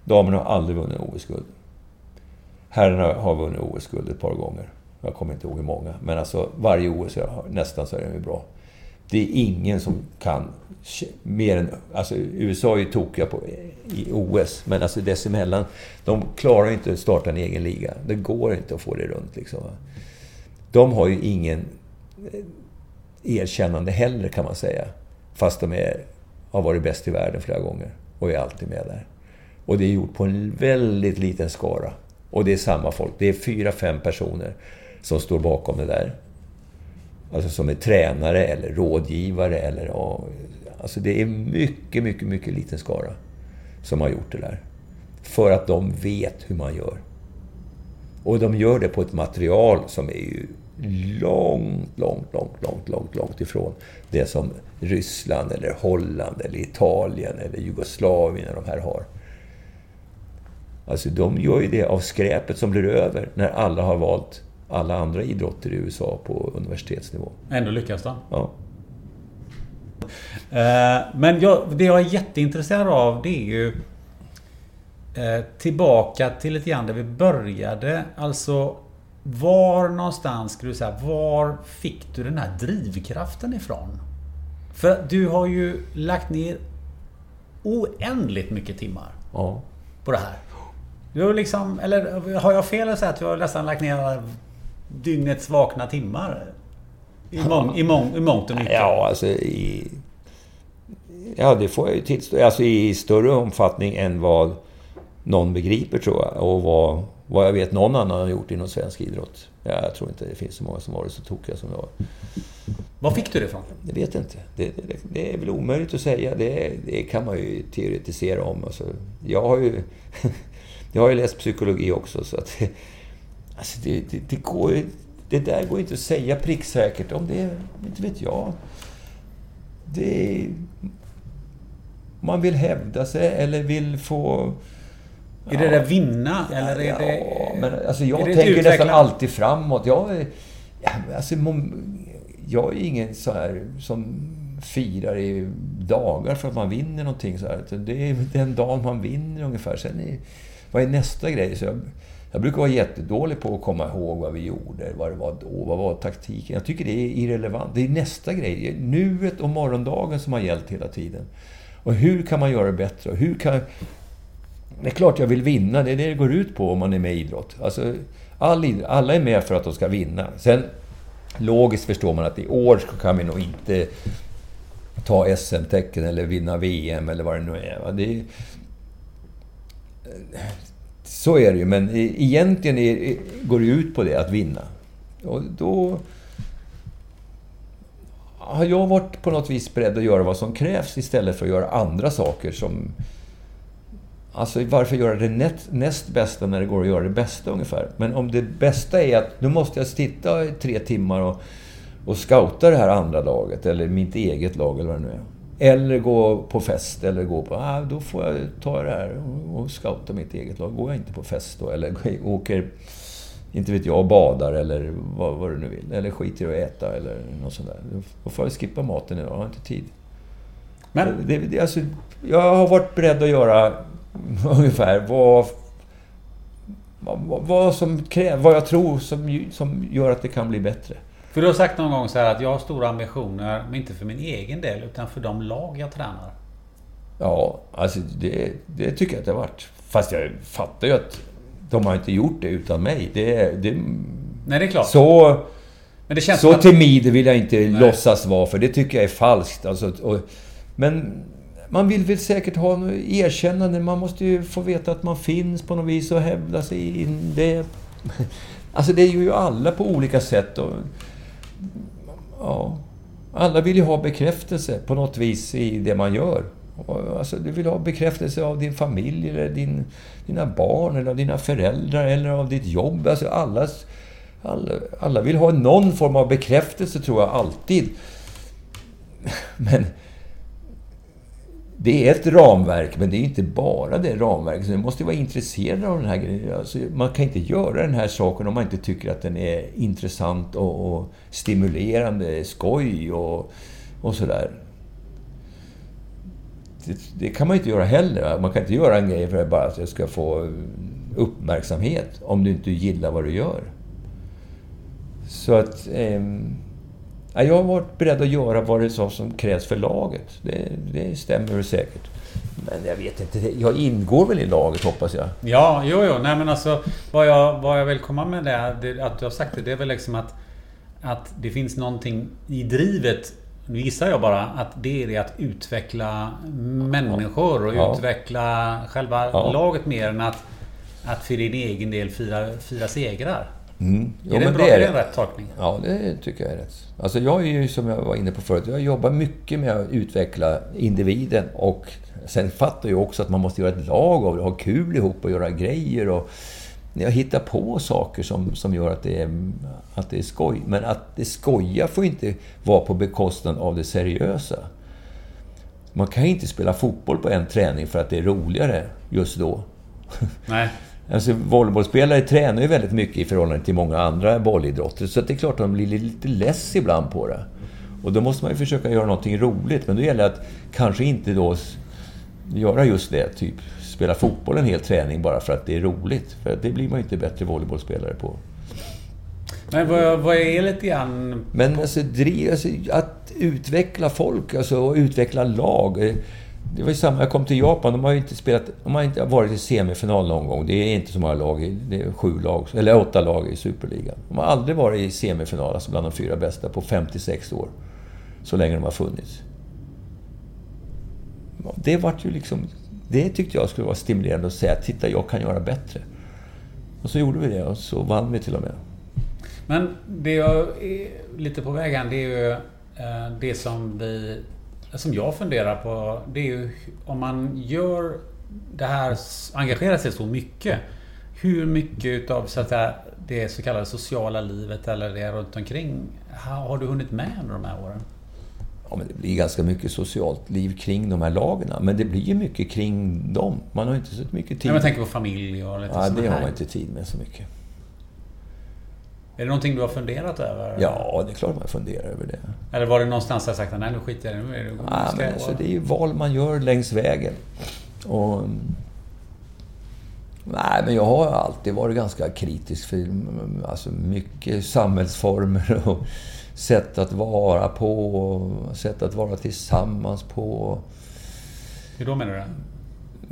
Damerna har aldrig vunnit OS-guld. Herrarna har vunnit OS-guld ett par gånger. Jag kommer inte ihåg hur många. Men alltså varje OS, jag har- nästan så är de ju bra. Det är ingen som kan mer än... Alltså USA är ju tokiga på, i OS, men alltså dessemellan. De klarar ju inte att starta en egen liga. Det går inte att få det runt liksom. De har ju ingen erkännande heller kan man säga. Fast de är, har varit bäst i världen flera gånger och är alltid med där. Och det är gjort på en väldigt liten skara. Och det är samma folk. Det är fyra, fem personer som står bakom det där. Alltså som är tränare eller rådgivare eller... Alltså det är mycket, mycket, mycket liten skara som har gjort det där. För att de vet hur man gör. Och de gör det på ett material som är ju långt, långt, långt, långt, långt, långt ifrån det som Ryssland eller Holland eller Italien eller Jugoslavien de här har. Alltså de gör ju det av skräpet som blir över när alla har valt alla andra idrotter i USA på universitetsnivå. Ändå lyckas de. Ja. Eh, Men jag, det jag är jätteintresserad av det är ju eh, Tillbaka till lite grann där vi började. Alltså Var någonstans skulle du säga, var fick du den här drivkraften ifrån? För du har ju lagt ner oändligt mycket timmar ja. på det här. Du har liksom, eller har jag fel att säga att du har nästan lagt ner dygnets vakna timmar? I, mång, i, mång, I mångt och mycket. Ja, alltså i... Ja, det får jag ju tillstå. Alltså i större omfattning än vad någon begriper, tror jag. Och vad, vad jag vet någon annan har gjort inom svensk idrott. Ja, jag tror inte det finns så många som varit så tokiga som jag. Var fick du det ifrån? Det vet inte. Det, det, det är väl omöjligt att säga. Det, det kan man ju teoretisera om. Alltså, jag har ju... (laughs) jag har ju läst psykologi också, så att... Alltså det, går. Det där går inte att säga pricksäkert. Om det... Inte vet jag. Det... Man vill hävda sig eller vill få... Är det det vinna? Eller är det... Ja, men alltså jag är det tänker nästan utveckla- alltid framåt. Jag är, ja, alltså, jag är ingen så här som firar i dagar för att man vinner någonting. Så här. Det är den dagen man vinner ungefär. Sen är, vad är nästa grej? Så jag, jag brukar vara jättedålig på att komma ihåg vad vi gjorde, vad det var då, vad var taktiken. Jag tycker det är irrelevant. Det är nästa grej. Nuet och morgondagen som har gällt hela tiden. Och hur kan man göra det bättre? Hur kan, det är klart jag vill vinna, det är det det går ut på om man är med i idrott. Alltså, all idrott alla är med för att de ska vinna. Sen, logiskt förstår man att i år kan vi nog inte ta SM-tecken eller vinna VM eller vad det nu är. Det är så är det ju, men egentligen är, går det ut på det, att vinna. Och då har jag varit på något vis beredd att göra vad som krävs istället för att göra andra saker som... Alltså varför göra det näst, näst bästa när det går att göra det bästa ungefär? Men om det bästa är att nu måste jag sitta i tre timmar och, och scouta det här andra laget, eller mitt eget lag eller vad det nu är. Eller gå på fest, eller gå på... Ah, då får jag ta det här och, och scouta mitt eget lag. Går jag inte på fest då, eller (laughs) åker inte vet jag, badar eller vad, vad du nu vill. Eller skiter i att äta eller något sånt där. Då får jag skippa maten idag, jag har inte tid. Men Det, det, alltså, jag har varit beredd att göra (laughs) ungefär vad, vad, vad som krävs, vad jag tror som, som gör att det kan bli bättre. För du har sagt någon gång så här att jag har stora ambitioner, men inte för min egen del, utan för de lag jag tränar. Ja, alltså det, det tycker jag att det har varit. Fast jag fattar ju att de har inte gjort det utan mig. Det, det, Nej, det är klart. så... men det känns Så att... timid vill jag inte låtsas vara, för det tycker jag är falskt. Alltså, och, men man vill väl säkert ha något erkännande. Man måste ju få veta att man finns på något vis och hävda sig in det. (laughs) Alltså det gör ju alla på olika sätt. Och, ja, alla vill ju ha bekräftelse på något vis i det man gör. Alltså, du vill ha bekräftelse av din familj, eller din, dina barn, eller av dina föräldrar, eller av ditt jobb. Alltså allas, alla, alla vill ha någon form av bekräftelse, tror jag, alltid. (laughs) Men det är ett ramverk, men det är inte bara det ramverket. Man måste vara intresserad av den här grejen. Alltså, man kan inte göra den här saken om man inte tycker att den är intressant och, och stimulerande, skoj och, och sådär. Det, det, kan man inte göra heller. Man kan inte göra en grej för att bara att jag ska få uppmärksamhet om du inte gillar vad du gör. Så att... Eh, jag har varit beredd att göra vad det är som krävs för laget. Det, det stämmer säkert. Men jag vet inte. Jag ingår väl i laget, hoppas jag? Ja, jo, jo. Nej, men alltså vad jag, vad jag vill komma med det, det att du har sagt det, det är väl liksom att, att det finns någonting i drivet nu gissar jag bara att det är det att utveckla människor och ja. utveckla själva ja. laget mer än att, att för din egen del fira, fira segrar. Mm. Jo, är det, bra, det är, det en rätt tolkning? Ja, det tycker jag är rätt. Alltså jag är ju, som jag var inne på förut, jag jobbar mycket med att utveckla individen och sen fattar jag också att man måste göra ett lag av det, ha kul ihop och göra grejer och jag hittar på saker som, som gör att det, är, att det är skoj. Men att det skoja får inte vara på bekostnad av det seriösa. Man kan inte spela fotboll på en träning för att det är roligare just då. Nej. Alltså volleybollspelare tränar ju väldigt mycket i förhållande till många andra bollidrotter. Så det är klart att de blir lite less ibland på det. Och då måste man ju försöka göra någonting roligt. Men då gäller det att kanske inte då göra just det. Typ spela fotboll en hel träning bara för att det är roligt. För det blir man ju inte bättre volleybollspelare på. Men vad, vad är lite grann... Men alltså, driv, alltså, att utveckla folk, alltså och utveckla lag. Det var ju samma, jag kom till Japan, de har ju inte spelat, de har inte varit i semifinal någon gång. Det är inte så många lag, det är sju lag, eller åtta lag i Superligan. De har aldrig varit i semifinal, alltså bland de fyra bästa, på 56 år. Så länge de har funnits. Det vart ju liksom... Det tyckte jag skulle vara stimulerande att säga, titta jag kan göra bättre. Och så gjorde vi det och så vann vi till och med. Men det jag är lite på väg här, det är ju eh, det som vi som jag funderar på, det är ju om man gör det här, engagerar sig så mycket. Hur mycket utav så att säga, det så kallade sociala livet eller det runt omkring har du hunnit med under de här åren? Ja, men det blir ganska mycket socialt liv kring de här lagen. Men det blir ju mycket kring dem. Man har inte så mycket tid. Ja, jag tänker på familj och lite Ja, det har man inte tid med så mycket. Är det någonting du har funderat över? Ja, det är klart man funderar över det. Eller var det någonstans där sagt nej nu skiter jag i det, nu ja, men alltså, det är ju val man gör längs vägen. Och, nej, men jag har alltid varit ganska kritisk för alltså, mycket samhällsformer (laughs) och sätt att vara på, och sätt att vara tillsammans på. Hur då menar du?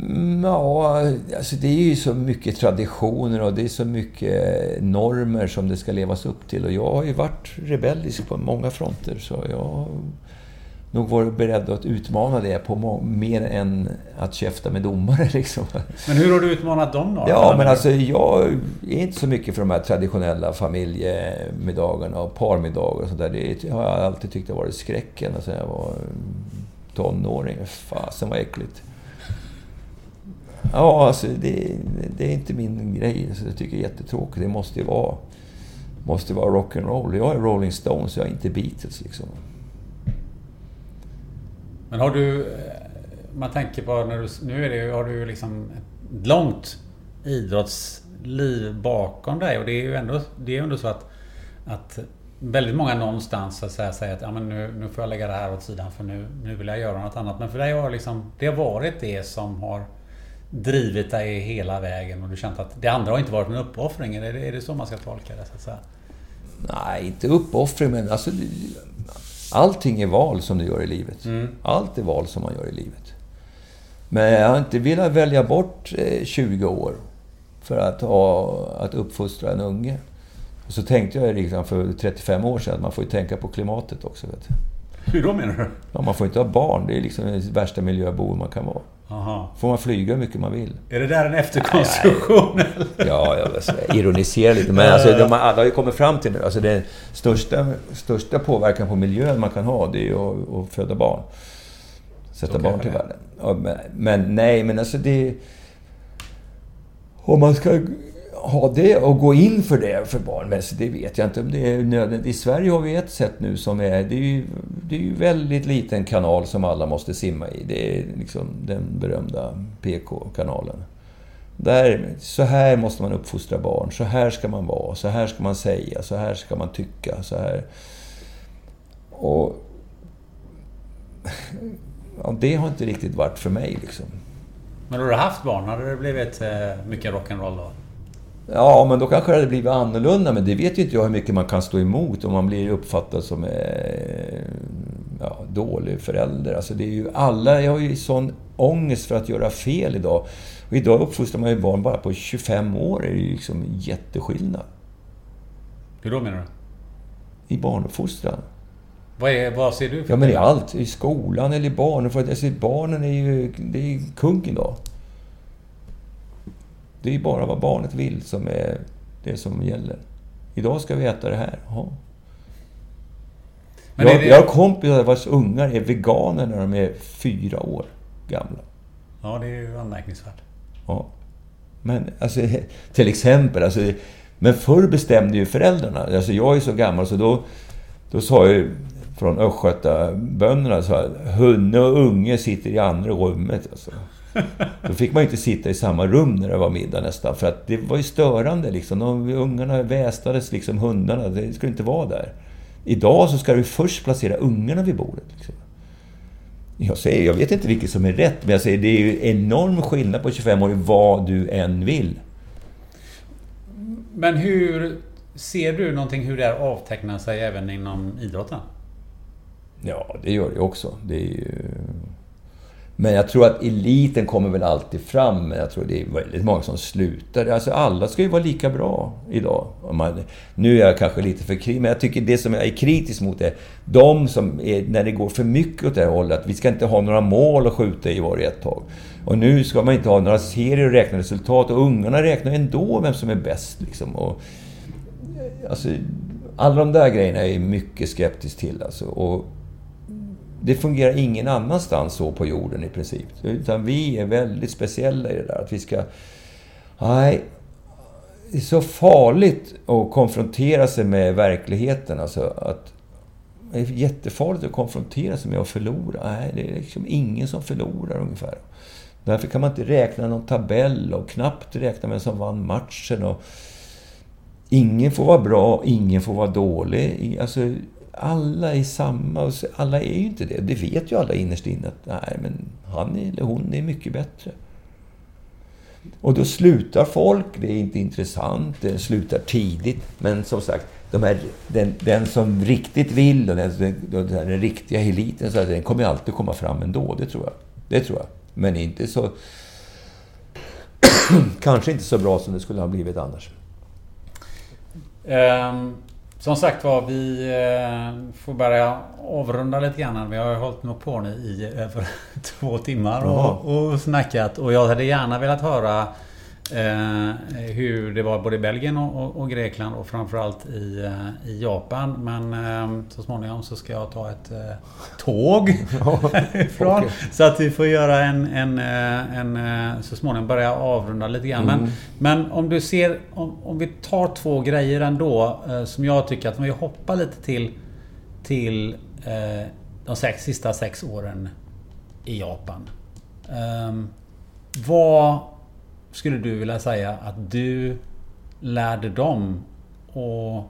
Mm, ja, alltså det är ju så mycket traditioner och det är så mycket normer som det ska levas upp till. Och jag har ju varit rebellisk på många fronter, så jag har nog varit beredd att utmana det på mer än att käfta med domare. (laughs) Liksom. Men hur har du utmanat dem då? Ja, men alltså jag är inte så mycket för de här traditionella familjemiddagarna och parmiddagar och sånt där. Det har jag alltid tyckt har varit skräcken sen jag var tonåring. Fasen vad äckligt. Ja, alltså det, det, är inte min grej. Så jag tycker det är jättetråkigt. Det måste ju vara, måste vara rock'n'roll. Jag är Rolling Stones, jag är inte Beatles liksom. Men har du... Eh, man tänker på när du... Nu är det, har du ju liksom ett långt idrottsliv bakom dig och det är ju ändå, det är ändå så att, att väldigt många någonstans så att säga, säger att ja, men nu, nu får jag lägga det här åt sidan för nu, nu vill jag göra något annat. Men för dig har liksom, det har varit det som har drivit dig hela vägen och du känt att det andra har inte varit en uppoffring? Är det, är det så man ska tolka det? Så att säga? Nej, inte uppoffring men alltså... Allting är val som du gör i livet. Mm. Allt är val som man gör i livet. Men jag har inte velat välja bort 20 eh, år för att, ha, att uppfostra en unge. Och så tänkte jag redan för 35 år sedan att man får ju tänka på klimatet också. Vet du. Hur då menar du? Ja, man får inte ha barn. Det är liksom det värsta miljöbov man kan vara. Aha. Får man flyga hur mycket man vill. Är det där en efterkonstruktion? Ja, jag ironiserar lite. Men alltså, de alla har ju kommit fram till nu. Alltså, den största, största påverkan på miljön man kan ha, det är ju att, att föda barn. sätta barn till världen. Men, men nej, men alltså det... Om man ska ha det och gå in för det för barnmässigt, det vet jag inte om det är nödvändigt. I Sverige har vi ett sätt nu som är... Det är ju, det är ju väldigt liten kanal som alla måste simma i. Det är liksom den berömda PK-kanalen. Där, så här måste man uppfostra barn. Så här ska man vara. Så här ska man säga. Så här ska man tycka. Så här. Och... Ja, det har inte riktigt varit för mig liksom. Men har du haft barn, hade det blivit eh, mycket rock'n'roll då? Ja, men då kanske det hade blivit annorlunda. Men det vet ju inte jag hur mycket man kan stå emot om man blir uppfattad som eh, ja, dålig förälder. Alltså det är ju alla jag har ju sån ångest för att göra fel idag. Och idag uppfostrar man ju barn bara på 25 år. Det är ju liksom jätteskillnad. Hur då menar du? I barnuppfostran. Vad, är, vad ser du för Ja, men i allt. I skolan eller i. För att, alltså, barnen är ju det är kung idag. Det är bara vad barnet vill som är det som gäller. Idag ska vi äta det här. Jaha. Men jag, det- jag har kompisar vars ungar är veganer när de är fyra år gamla. Ja, det är ju anmärkningsvärt. Ja. Men alltså, (laughs) till exempel, alltså, men förr bestämde ju föräldrarna. Alltså jag är så gammal så då, då sa ju från östgötabönderna så här, hunne och unge sitter i andra rummet. Alltså. (laughs) Då fick man ju inte sitta i samma rum när det var middag nästan, för att det var ju störande liksom. De, ungarna västades liksom, hundarna, det skulle inte vara där. Idag så ska du först placera ungarna vid bordet. Liksom. Jag säger, jag vet inte vilket som är rätt, men jag säger det är ju enorm skillnad på 25 år vad du än vill. Men hur... Ser du någonting hur det här avtecknar sig även inom idrotten? Ja, det gör det också. Det är ju... Men jag tror att eliten kommer väl alltid fram, men jag tror det är väldigt många som slutar. Alltså alla ska ju vara lika bra idag. Man, nu är jag kanske lite för kritisk, men jag tycker det som jag är kritisk mot är de som är, när det går för mycket åt det här hållet, att vi ska inte ha några mål att skjuta i var ett tag. Och nu ska man inte ha några serier och räkna resultat, och ungarna räknar ändå vem som är bäst. Liksom. Och, alltså, alla de där grejerna är jag mycket skeptisk till. Alltså. Och det fungerar ingen annanstans så på jorden i princip. Utan vi är väldigt speciella i det där. Att vi ska... Nej, det är så farligt att konfrontera sig med verkligheten. Alltså att, det är jättefarligt att konfrontera sig med att förlora. Nej, det är liksom ingen som förlorar ungefär. Därför kan man inte räkna någon tabell och knappt räkna vem som vann matchen. Och ingen får vara bra, ingen får vara dålig. Alltså, alla är samma. Och så- alla är ju inte det. Det vet ju alla innerst inne att nej, men han eller hon är mycket bättre. Och då slutar folk, det är inte intressant, det slutar tidigt. Men som sagt, de här, den, den som riktigt vill och den, den, den riktiga eliten, så att den kommer alltid komma fram ändå. Det tror jag. Det tror jag. Men inte så... (clears throat) Kanske inte så bra som det skulle ha blivit annars. Ehm, som sagt var, vi eh, får börja avrunda lite grann. Vi har ju hållit nog på nu i över (laughs) två timmar och, och snackat. Och jag hade gärna velat höra eh, hur det var både i Belgien och, och, och Grekland och framförallt i, eh, i Japan. Men eh, så småningom så ska jag ta ett eh, tåg (laughs) ifrån. okej. Så att vi får göra en, en, eh, en eh, så småningom börja avrunda lite grann. Mm. Men, men om du ser, om, om vi tar två grejer ändå som jag tycker att om vi hoppar lite till till de sex, sista sex åren i Japan. Ehm, vad skulle du vilja säga att du lärde dem? Och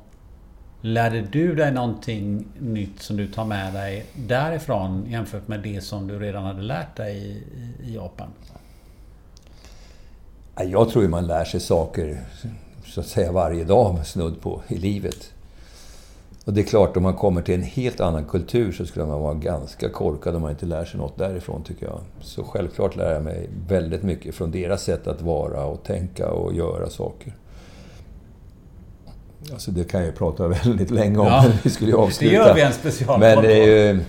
lärde du dig någonting nytt som du tar med dig därifrån jämfört med det som du redan hade lärt dig i, i, Japan? Jag tror ju man lär sig saker så att säga varje dag snudd på i livet. Och det är klart, om man kommer till en helt annan kultur så skulle man vara ganska korkad om man inte lär sig något därifrån, tycker jag. Så självklart lär jag mig väldigt mycket från deras sätt att vara och tänka och göra saker. Alltså det kan jag ju prata (laughs) väldigt länge om, Ja, (laughs) vi skulle ju Det avsluta. gör vi en special Men det är ju...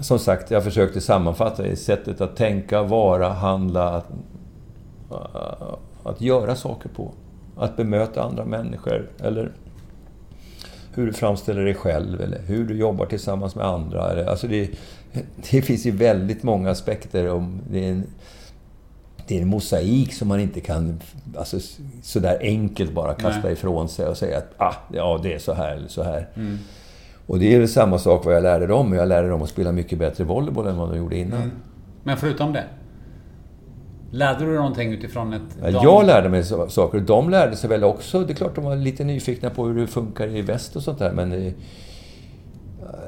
Som sagt, jag försökte sammanfatta i sättet att tänka, vara, handla, att, att göra saker på. Att bemöta andra människor, eller hur du framställer dig själv eller hur du jobbar tillsammans med andra. Alltså det, det finns ju väldigt många aspekter. Om, det, är en, det är en mosaik som man inte kan alltså, sådär enkelt bara kasta Nej. ifrån sig och säga att ah, ja, det är så här eller så här. Mm. Och det är väl samma sak vad jag lärde dem. Jag lärde dem att spela mycket bättre volleyboll än vad de gjorde innan. Mm. Men förutom det? Lärde du dig någonting utifrån ett... Ja, jag lärde mig saker. De lärde sig väl också. Det är klart de var lite nyfikna på hur det funkar i väst och sånt där. Men det,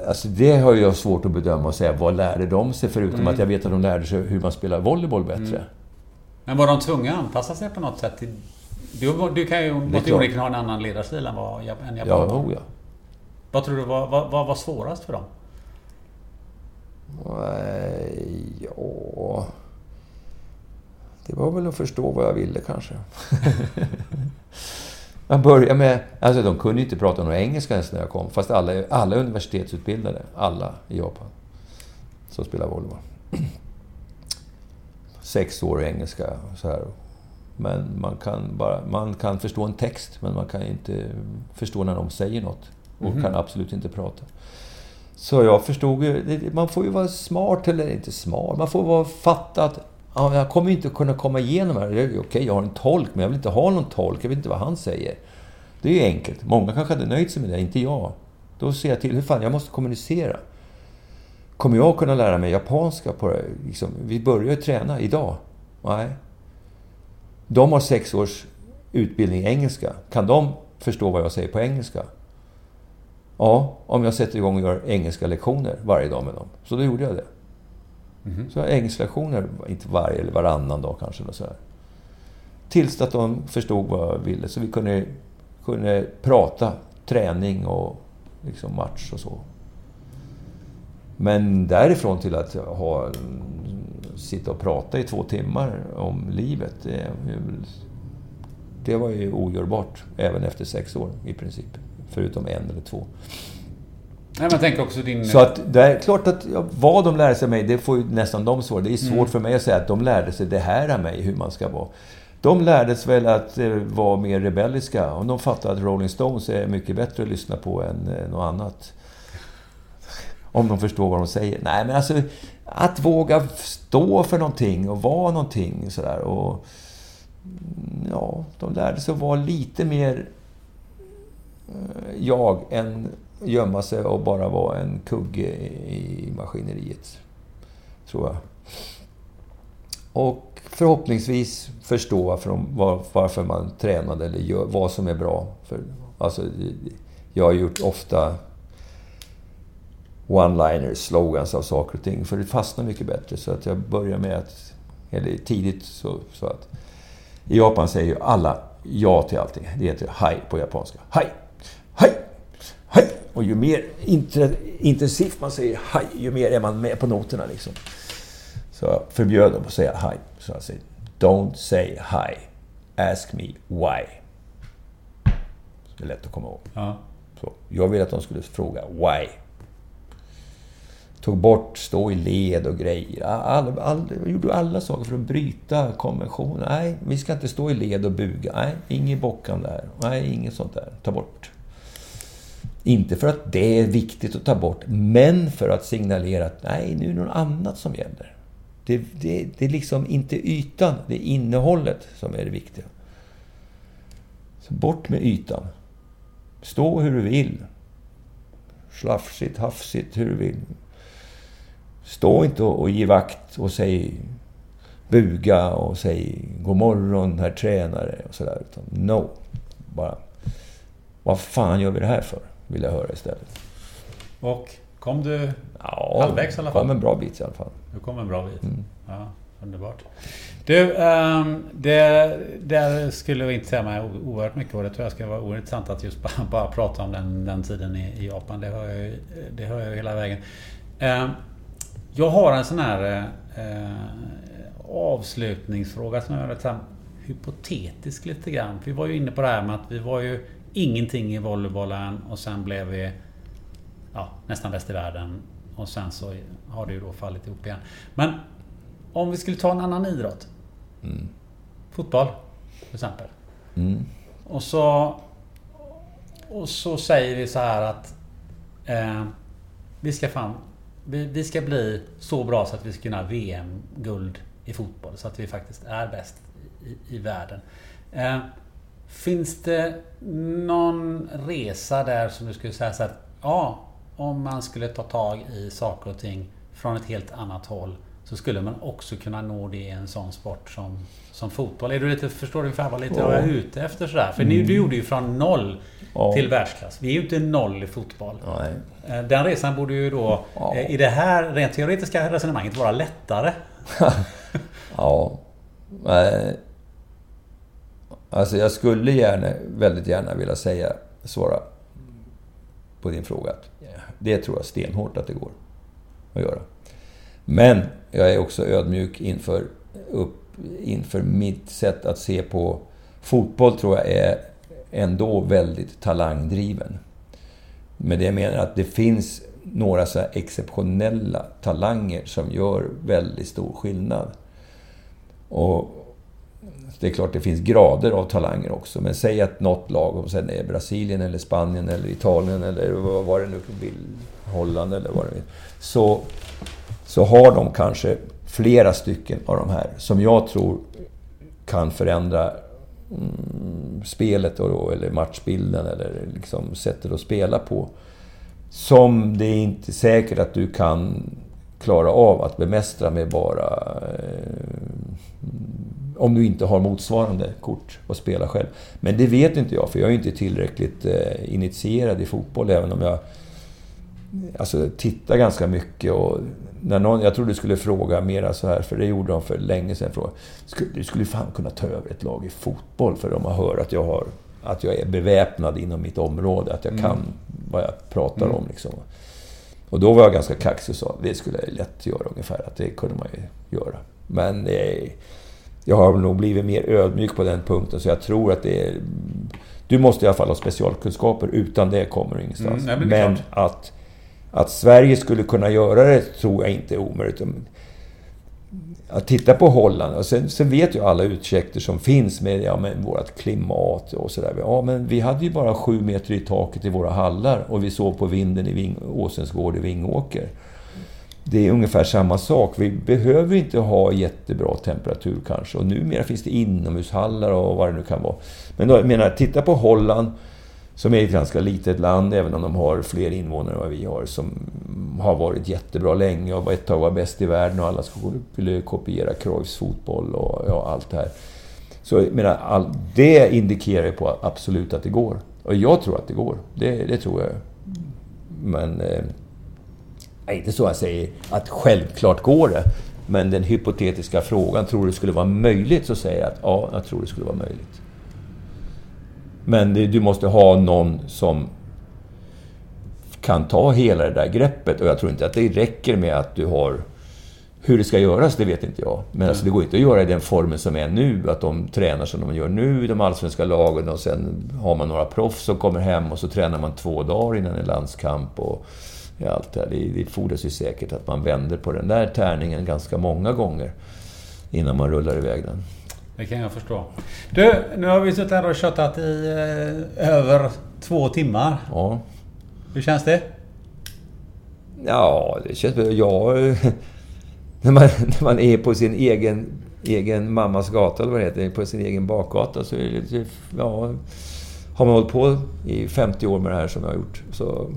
alltså det har jag svårt att bedöma och säga. Vad lärde de sig? Förutom mm. att jag vet att de lärde sig hur man spelar volleyboll bättre. Mm. Men var de tvungna att anpassa sig på något sätt? Till, du, du kan ju onekligen ha en annan ledarstil än vad en japan ja, oh, ja. Vad tror du var, vad, vad var svårast för dem? Ja... Det var väl att förstå vad jag ville kanske. (laughs) jag började med... Alltså de kunde inte prata någon engelska ens när jag kom. Fast alla, alla universitetsutbildade. Alla i Japan. Som spelar volleyboll. (clears throat) Sex år engelska så här. Men man kan, bara, man kan förstå en text, men man kan inte förstå när de säger något. Och mm. kan absolut inte prata. Så jag förstod ju... Man får ju vara smart, eller inte smart. Man får vara fatta att ja, jag kommer inte kunna komma igenom här. Okej, jag har en tolk, men jag vill inte ha någon tolk. Jag vet inte vad han säger. Det är ju enkelt. Många kanske hade nöjt sig med det, inte jag. Då ser jag till, hur fan, jag måste kommunicera. Kommer jag kunna lära mig japanska på det? Liksom, vi börjar ju träna idag. Nej. De har sex års utbildning i engelska. Kan de förstå vad jag säger på engelska? Ja, om jag sätter igång och gör engelska lektioner varje dag med dem. Så då gjorde jag det. Mm. Så jag engelsklektioner, inte varje eller varannan dag kanske. Så här. Tills att de förstod vad jag ville. Så vi kunde, kunde prata träning och liksom match och så. Men därifrån till att ha, sitta och prata i två timmar om livet, det, det var ju ogörbart även efter sex år i princip. Förutom en eller två. Nej, men tänk också din... Så att det är klart att vad de lärde sig av mig, det får ju nästan de svara. Det är svårt mm. för mig att säga att de lärde sig det här av mig, hur man ska vara. De lärde sig väl att eh, vara mer rebelliska. Och de fattade att Rolling Stones är mycket bättre att lyssna på än eh, något annat. Om de förstår vad de säger. Nej, men alltså att våga stå för någonting och vara någonting sådär. Och, ja, de lärde sig att vara lite mer eh, jag än gömma sig och bara vara en kugge i maskineriet. Tror jag. Och förhoppningsvis förstå varför, de, varför man tränade eller gör, vad som är bra. För, alltså, jag har gjort ofta one-liners, slogans av saker och ting. För det fastnar mycket bättre. Så att jag börjar med att, eller tidigt så, så att... I Japan säger ju alla ja till allting. Det heter haj på japanska. Haj! Haj! Hej! Och ju mer intensivt man säger hej, ju mer är man med på noterna liksom. Så jag förbjöd dem att säga hej. Så jag säger Don't say hi. Ask me why. Det är lätt att komma ihåg. Ja. Så jag ville att de skulle fråga why. Tog bort stå i led och grejer. All, all, gjorde alla saker för att bryta konventionen. Nej, vi ska inte stå i led och buga. Nej, inget bockande där. Nej, inget sånt där. Ta bort. Inte för att det är viktigt att ta bort, men för att signalera att nej, nu är det något annat som gäller. Det, det, det är liksom inte ytan, det är innehållet som är det viktiga. Så bort med ytan. Stå hur du vill. Slafsigt, hafsigt, hur du vill. Stå inte och, och ge vakt och säg buga och säg god morgon herr tränare och sådär. no. Bara, vad fan gör vi det här för? Vill jag höra istället. Och kom du ja, halvvägs i alla fall? kom en bra bit i alla fall. Du kom en bra bit. Mm. Ja, underbart. Du, um, det, det skulle intressera mig oerhört mycket och det tror jag ska vara oerhört intressant att just (laughs) bara, bara prata om den, den tiden i, i Japan. Det hör, jag, det hör jag hela vägen. Um, jag har en sån här uh, avslutningsfråga som är lite hypotetisk lite grann. Vi var ju inne på det här med att vi var ju ingenting i volleybollen och sen blev vi ja, nästan bäst i världen. Och sen så har det ju då fallit ihop igen. Men om vi skulle ta en annan idrott. Mm. Fotboll, till exempel. Mm. Och så och så säger vi så här att eh, vi ska fan vi, vi, ska bli så bra så att vi ska kunna VM-guld i fotboll. Så att vi faktiskt är bäst i, i världen. Eh, finns det någon resa där som du skulle säga så att ja, om man skulle ta tag i saker och ting från ett helt annat håll så skulle man också kunna nå det i en sån sport som, som fotboll. Är du lite, förstår du ungefär vad lite ja. jag är ute efter sådär? För mm. du gjorde ju från noll ja. till världsklass. Vi är ju inte noll i fotboll. Nej. Eh, den resan borde ju då ja. Eh, i det här rent teoretiska resonemanget vara lättare. (laughs) ja. Alltså jag skulle gärna, väldigt gärna vilja säga, svara på din fråga. Det tror jag stenhårt att det går att göra. Men jag är också ödmjuk inför, upp, inför mitt sätt att se på fotboll tror jag är ändå väldigt talangdriven. Med det jag menar att det finns några så exceptionella talanger som gör väldigt stor skillnad. Och det är klart det finns grader av talanger också, men säg att något lag, om sen är Brasilien eller Spanien eller Italien eller vad det nu vill, Holland eller vad det är, Så, så har de kanske flera stycken av de här som jag tror kan förändra mm, spelet då, eller matchbilden eller liksom sättet att spela på. Som det är inte säkert att du kan klara av att bemästra med bara eh, om du inte har motsvarande kort att spela själv. Men det vet inte jag, för jag är inte tillräckligt eh, initierad i fotboll, även om jag alltså, tittar ganska mycket. Och när någon, jag trodde du skulle fråga mera så här, för det gjorde de för länge sedan. Fråga, du skulle fan kunna ta över ett lag i fotboll, för de har hört att jag, har, att jag är beväpnad inom mitt område, att jag mm. kan vad jag pratar mm. om. Liksom. Och då var jag ganska kaxig och sa det skulle jag lätt göra ungefär, att det kunde man ju göra. Men eh, jag har nog blivit mer ödmjuk på den punkten, så jag tror att det är... Du måste i alla fall ha specialkunskaper, utan det kommer du ingenstans. Mm, men att, att Sverige skulle kunna göra det tror jag inte är omöjligt. Att titta på Holland, och sen, sen vet ju alla ursäkter som finns med, ja, med vårt klimat och sådär. Ja, men vi hade ju bara sju meter i taket i våra hallar och vi såg på vinden i Ving, Åsens gård i Vingåker det är ungefär samma sak. Vi behöver inte ha jättebra temperatur kanske. Och numera finns det inomhushallar och vad det nu kan vara. Men då, jag menar, titta på Holland, som är ett ganska litet land, även om de har fler invånare än vad vi har, som har varit jättebra länge och ett tag var bäst i världen och alla skulle kopiera Cruyffs fotboll och ja, allt det här. Så jag menar, all, det indikerar ju på absolut att det går. Och jag tror att det går. Det, det tror jag. Men... Eh, inte så jag säger att självklart går det. Men den hypotetiska frågan, tror du det skulle vara möjligt? Så säger jag att ja, jag tror det skulle vara möjligt. Men det, du måste ha någon som kan ta hela det där greppet. Och jag tror inte att det räcker med att du har... Hur det ska göras, det vet inte jag. Men alltså, det går inte att göra i den formen som är nu. Att de tränar som de gör nu i de allsvenska lagen och sen har man några proffs som kommer hem och så tränar man två dagar innan en landskamp. Och, i allt det här. Det, det fordras ju säkert att man vänder på den där tärningen ganska många gånger innan man rullar iväg den. Det kan jag förstå. Du, nu har vi suttit här och köttat i eh, över två timmar. Ja. Hur känns det? Ja, det känns... Ja, (laughs) när, man, när man är på sin egen, egen mammas gata, eller vad det heter, på sin egen bakgata, så är det. Ja, har man hållit på i 50 år med det här som jag har gjort, så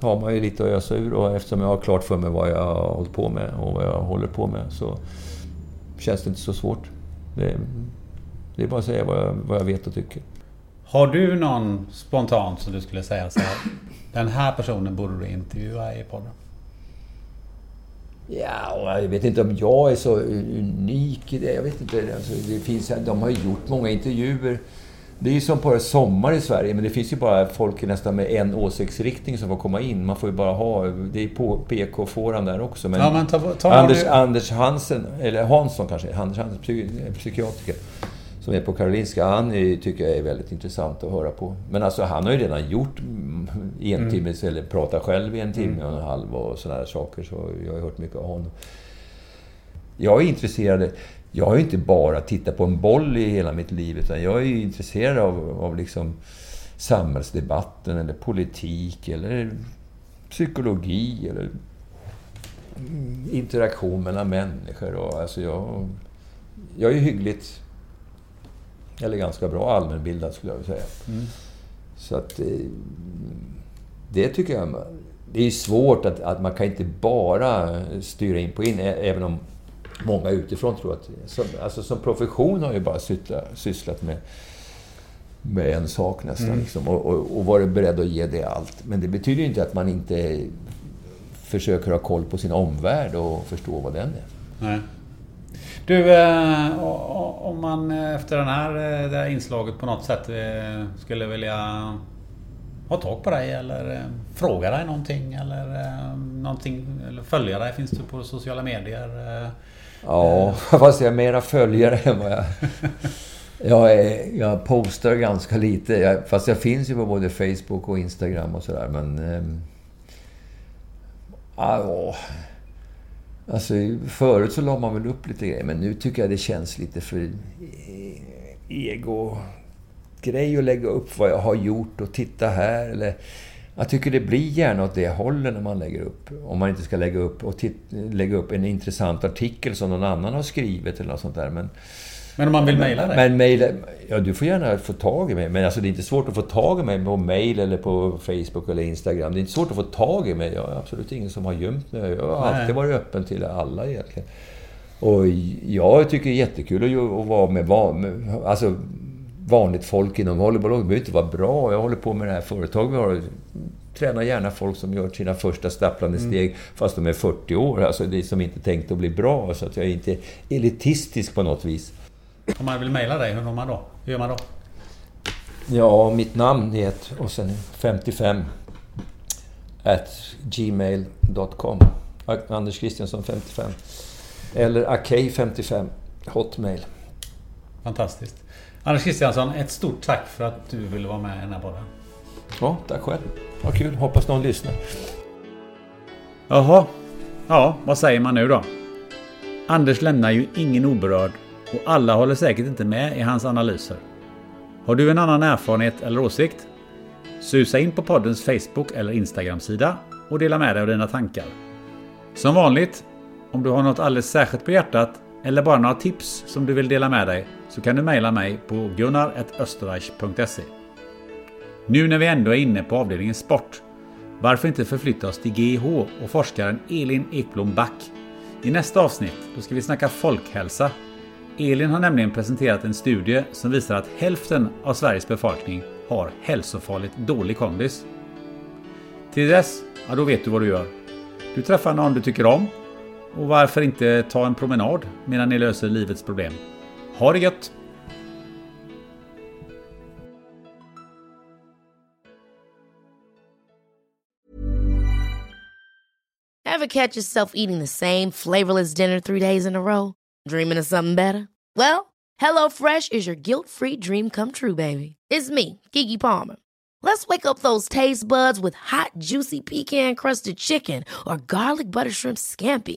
har man ju lite att ösa ur och eftersom jag har klart för mig vad jag har hållit på med och vad jag håller på med så känns det inte så svårt. Det, det är bara att säga vad jag, vad jag vet och tycker. Har du någon spontant som du skulle säga så här, Den här personen borde du intervjua i podden? Ja, jag vet inte om jag är så unik i det. Jag vet inte. Alltså, det finns, de har gjort många intervjuer. Det är ju som på sommar i Sverige, men det finns ju bara folk nästan med en åsiktsriktning som får komma in. Man får ju bara ha... Det är på PK-fåran där också. Men, ja, men ta, ta Anders, Anders Hansen, eller Hansson kanske, Anders Hansen, psy, psykiatriker, som är på Karolinska, han är, tycker jag är väldigt intressant att höra på. Men alltså han har ju redan gjort en mm. timme, eller pratat själv i en timme mm. och en halv och sådana saker. Så jag har hört mycket av honom. Jag är intresserad jag har ju inte bara tittat på en boll i hela mitt liv, utan jag är ju intresserad av, av liksom samhällsdebatten eller politik eller psykologi eller interaktion mellan människor. Och, alltså jag, jag är hyggligt, eller ganska bra allmänbildad skulle jag vilja säga. Mm. Så att eh, det tycker jag... Det är svårt att, att man kan inte bara styra in på in, även om många utifrån tror att... Som, alltså som profession har jag bara sysslat, sysslat med, med en sak nästan. Mm. Liksom, och, och, och varit beredd att ge det allt. Men det betyder inte att man inte försöker ha koll på sin omvärld och förstå vad den är. Nej. Du, eh, om man efter den här, eh, det här inslaget på något sätt eh, skulle vilja ha tag på dig eller fråga dig någonting eller någonting eller följa dig? Finns du på sociala medier? Ja, (laughs) fast jag är mera följare än vad jag... Jag, är, jag postar ganska lite. Jag, fast jag finns ju på både Facebook och Instagram och sådär. Men... Ähm, ja, alltså, förut så la man väl upp lite grejer. Men nu tycker jag det känns lite för e-, ego-grej att lägga upp vad jag har gjort och titta här. Eller, jag tycker det blir gärna åt det hållet när man lägger upp. Om man inte ska lägga upp, och lägga upp en intressant artikel som någon annan har skrivit eller något sånt där. Men, men om man vill mejla dig? Men mejla... Ja, du får gärna få tag i mig. Men alltså det är inte svårt att få tag i mig på mejl eller på Facebook eller Instagram. Det är inte svårt att få tag i mig. Jag är absolut ingen som har gömt mig. Jag har Nej. alltid varit öppen till alla egentligen. Och jag tycker det är jättekul att vara med, med alltså, vanligt folk inom volleyboll. Det behöver inte vara bra. Jag håller på med det här företaget vi har. Tränar gärna folk som gör sina första stapplande mm. steg fast de är 40 år. Alltså det är som inte tänkt att bli bra. Så att jag är inte elitistisk på något vis. Om man vill mejla dig, hur gör man då? Hur gör man då? Ja, mitt namn är och sen 55 at gmail.com. Anders Kristiansson 55. Eller Akej55 Hotmail. Fantastiskt. Anders Kristiansson, ett stort tack för att du ville vara med i den här podden. Ja, tack själv. Vad kul. Hoppas någon lyssnar. Jaha. Ja, vad säger man nu då? Anders lämnar ju ingen oberörd och alla håller säkert inte med i hans analyser. Har du en annan erfarenhet eller åsikt? Susa in på poddens Facebook eller Instagram-sida och dela med dig av dina tankar. Som vanligt, om du har något alldeles särskilt på hjärtat eller bara några tips som du vill dela med dig så kan du mejla mig på gunnar.österreich.se. Nu när vi ändå är inne på avdelningen sport, varför inte förflytta oss till GIH och forskaren Elin Ekblom Back? I nästa avsnitt då ska vi snacka folkhälsa Elin har nämligen presenterat en studie som visar att hälften av Sveriges befolkning har hälsofarligt dålig kondis. Till dess, ja då vet du vad du gör. Du träffar någon du tycker om och varför inte ta en promenad medan ni löser livets problem. Ha det gött! Have catch yourself eating the same flavorless dinner three days in a row? Dreaming of something better? Well, hello fresh is your guilt-free dream come true, baby. It's me, Gigi Palmer. Let's wake up those taste buds with hot, juicy pecan-crusted chicken or garlic butter shrimp scampi.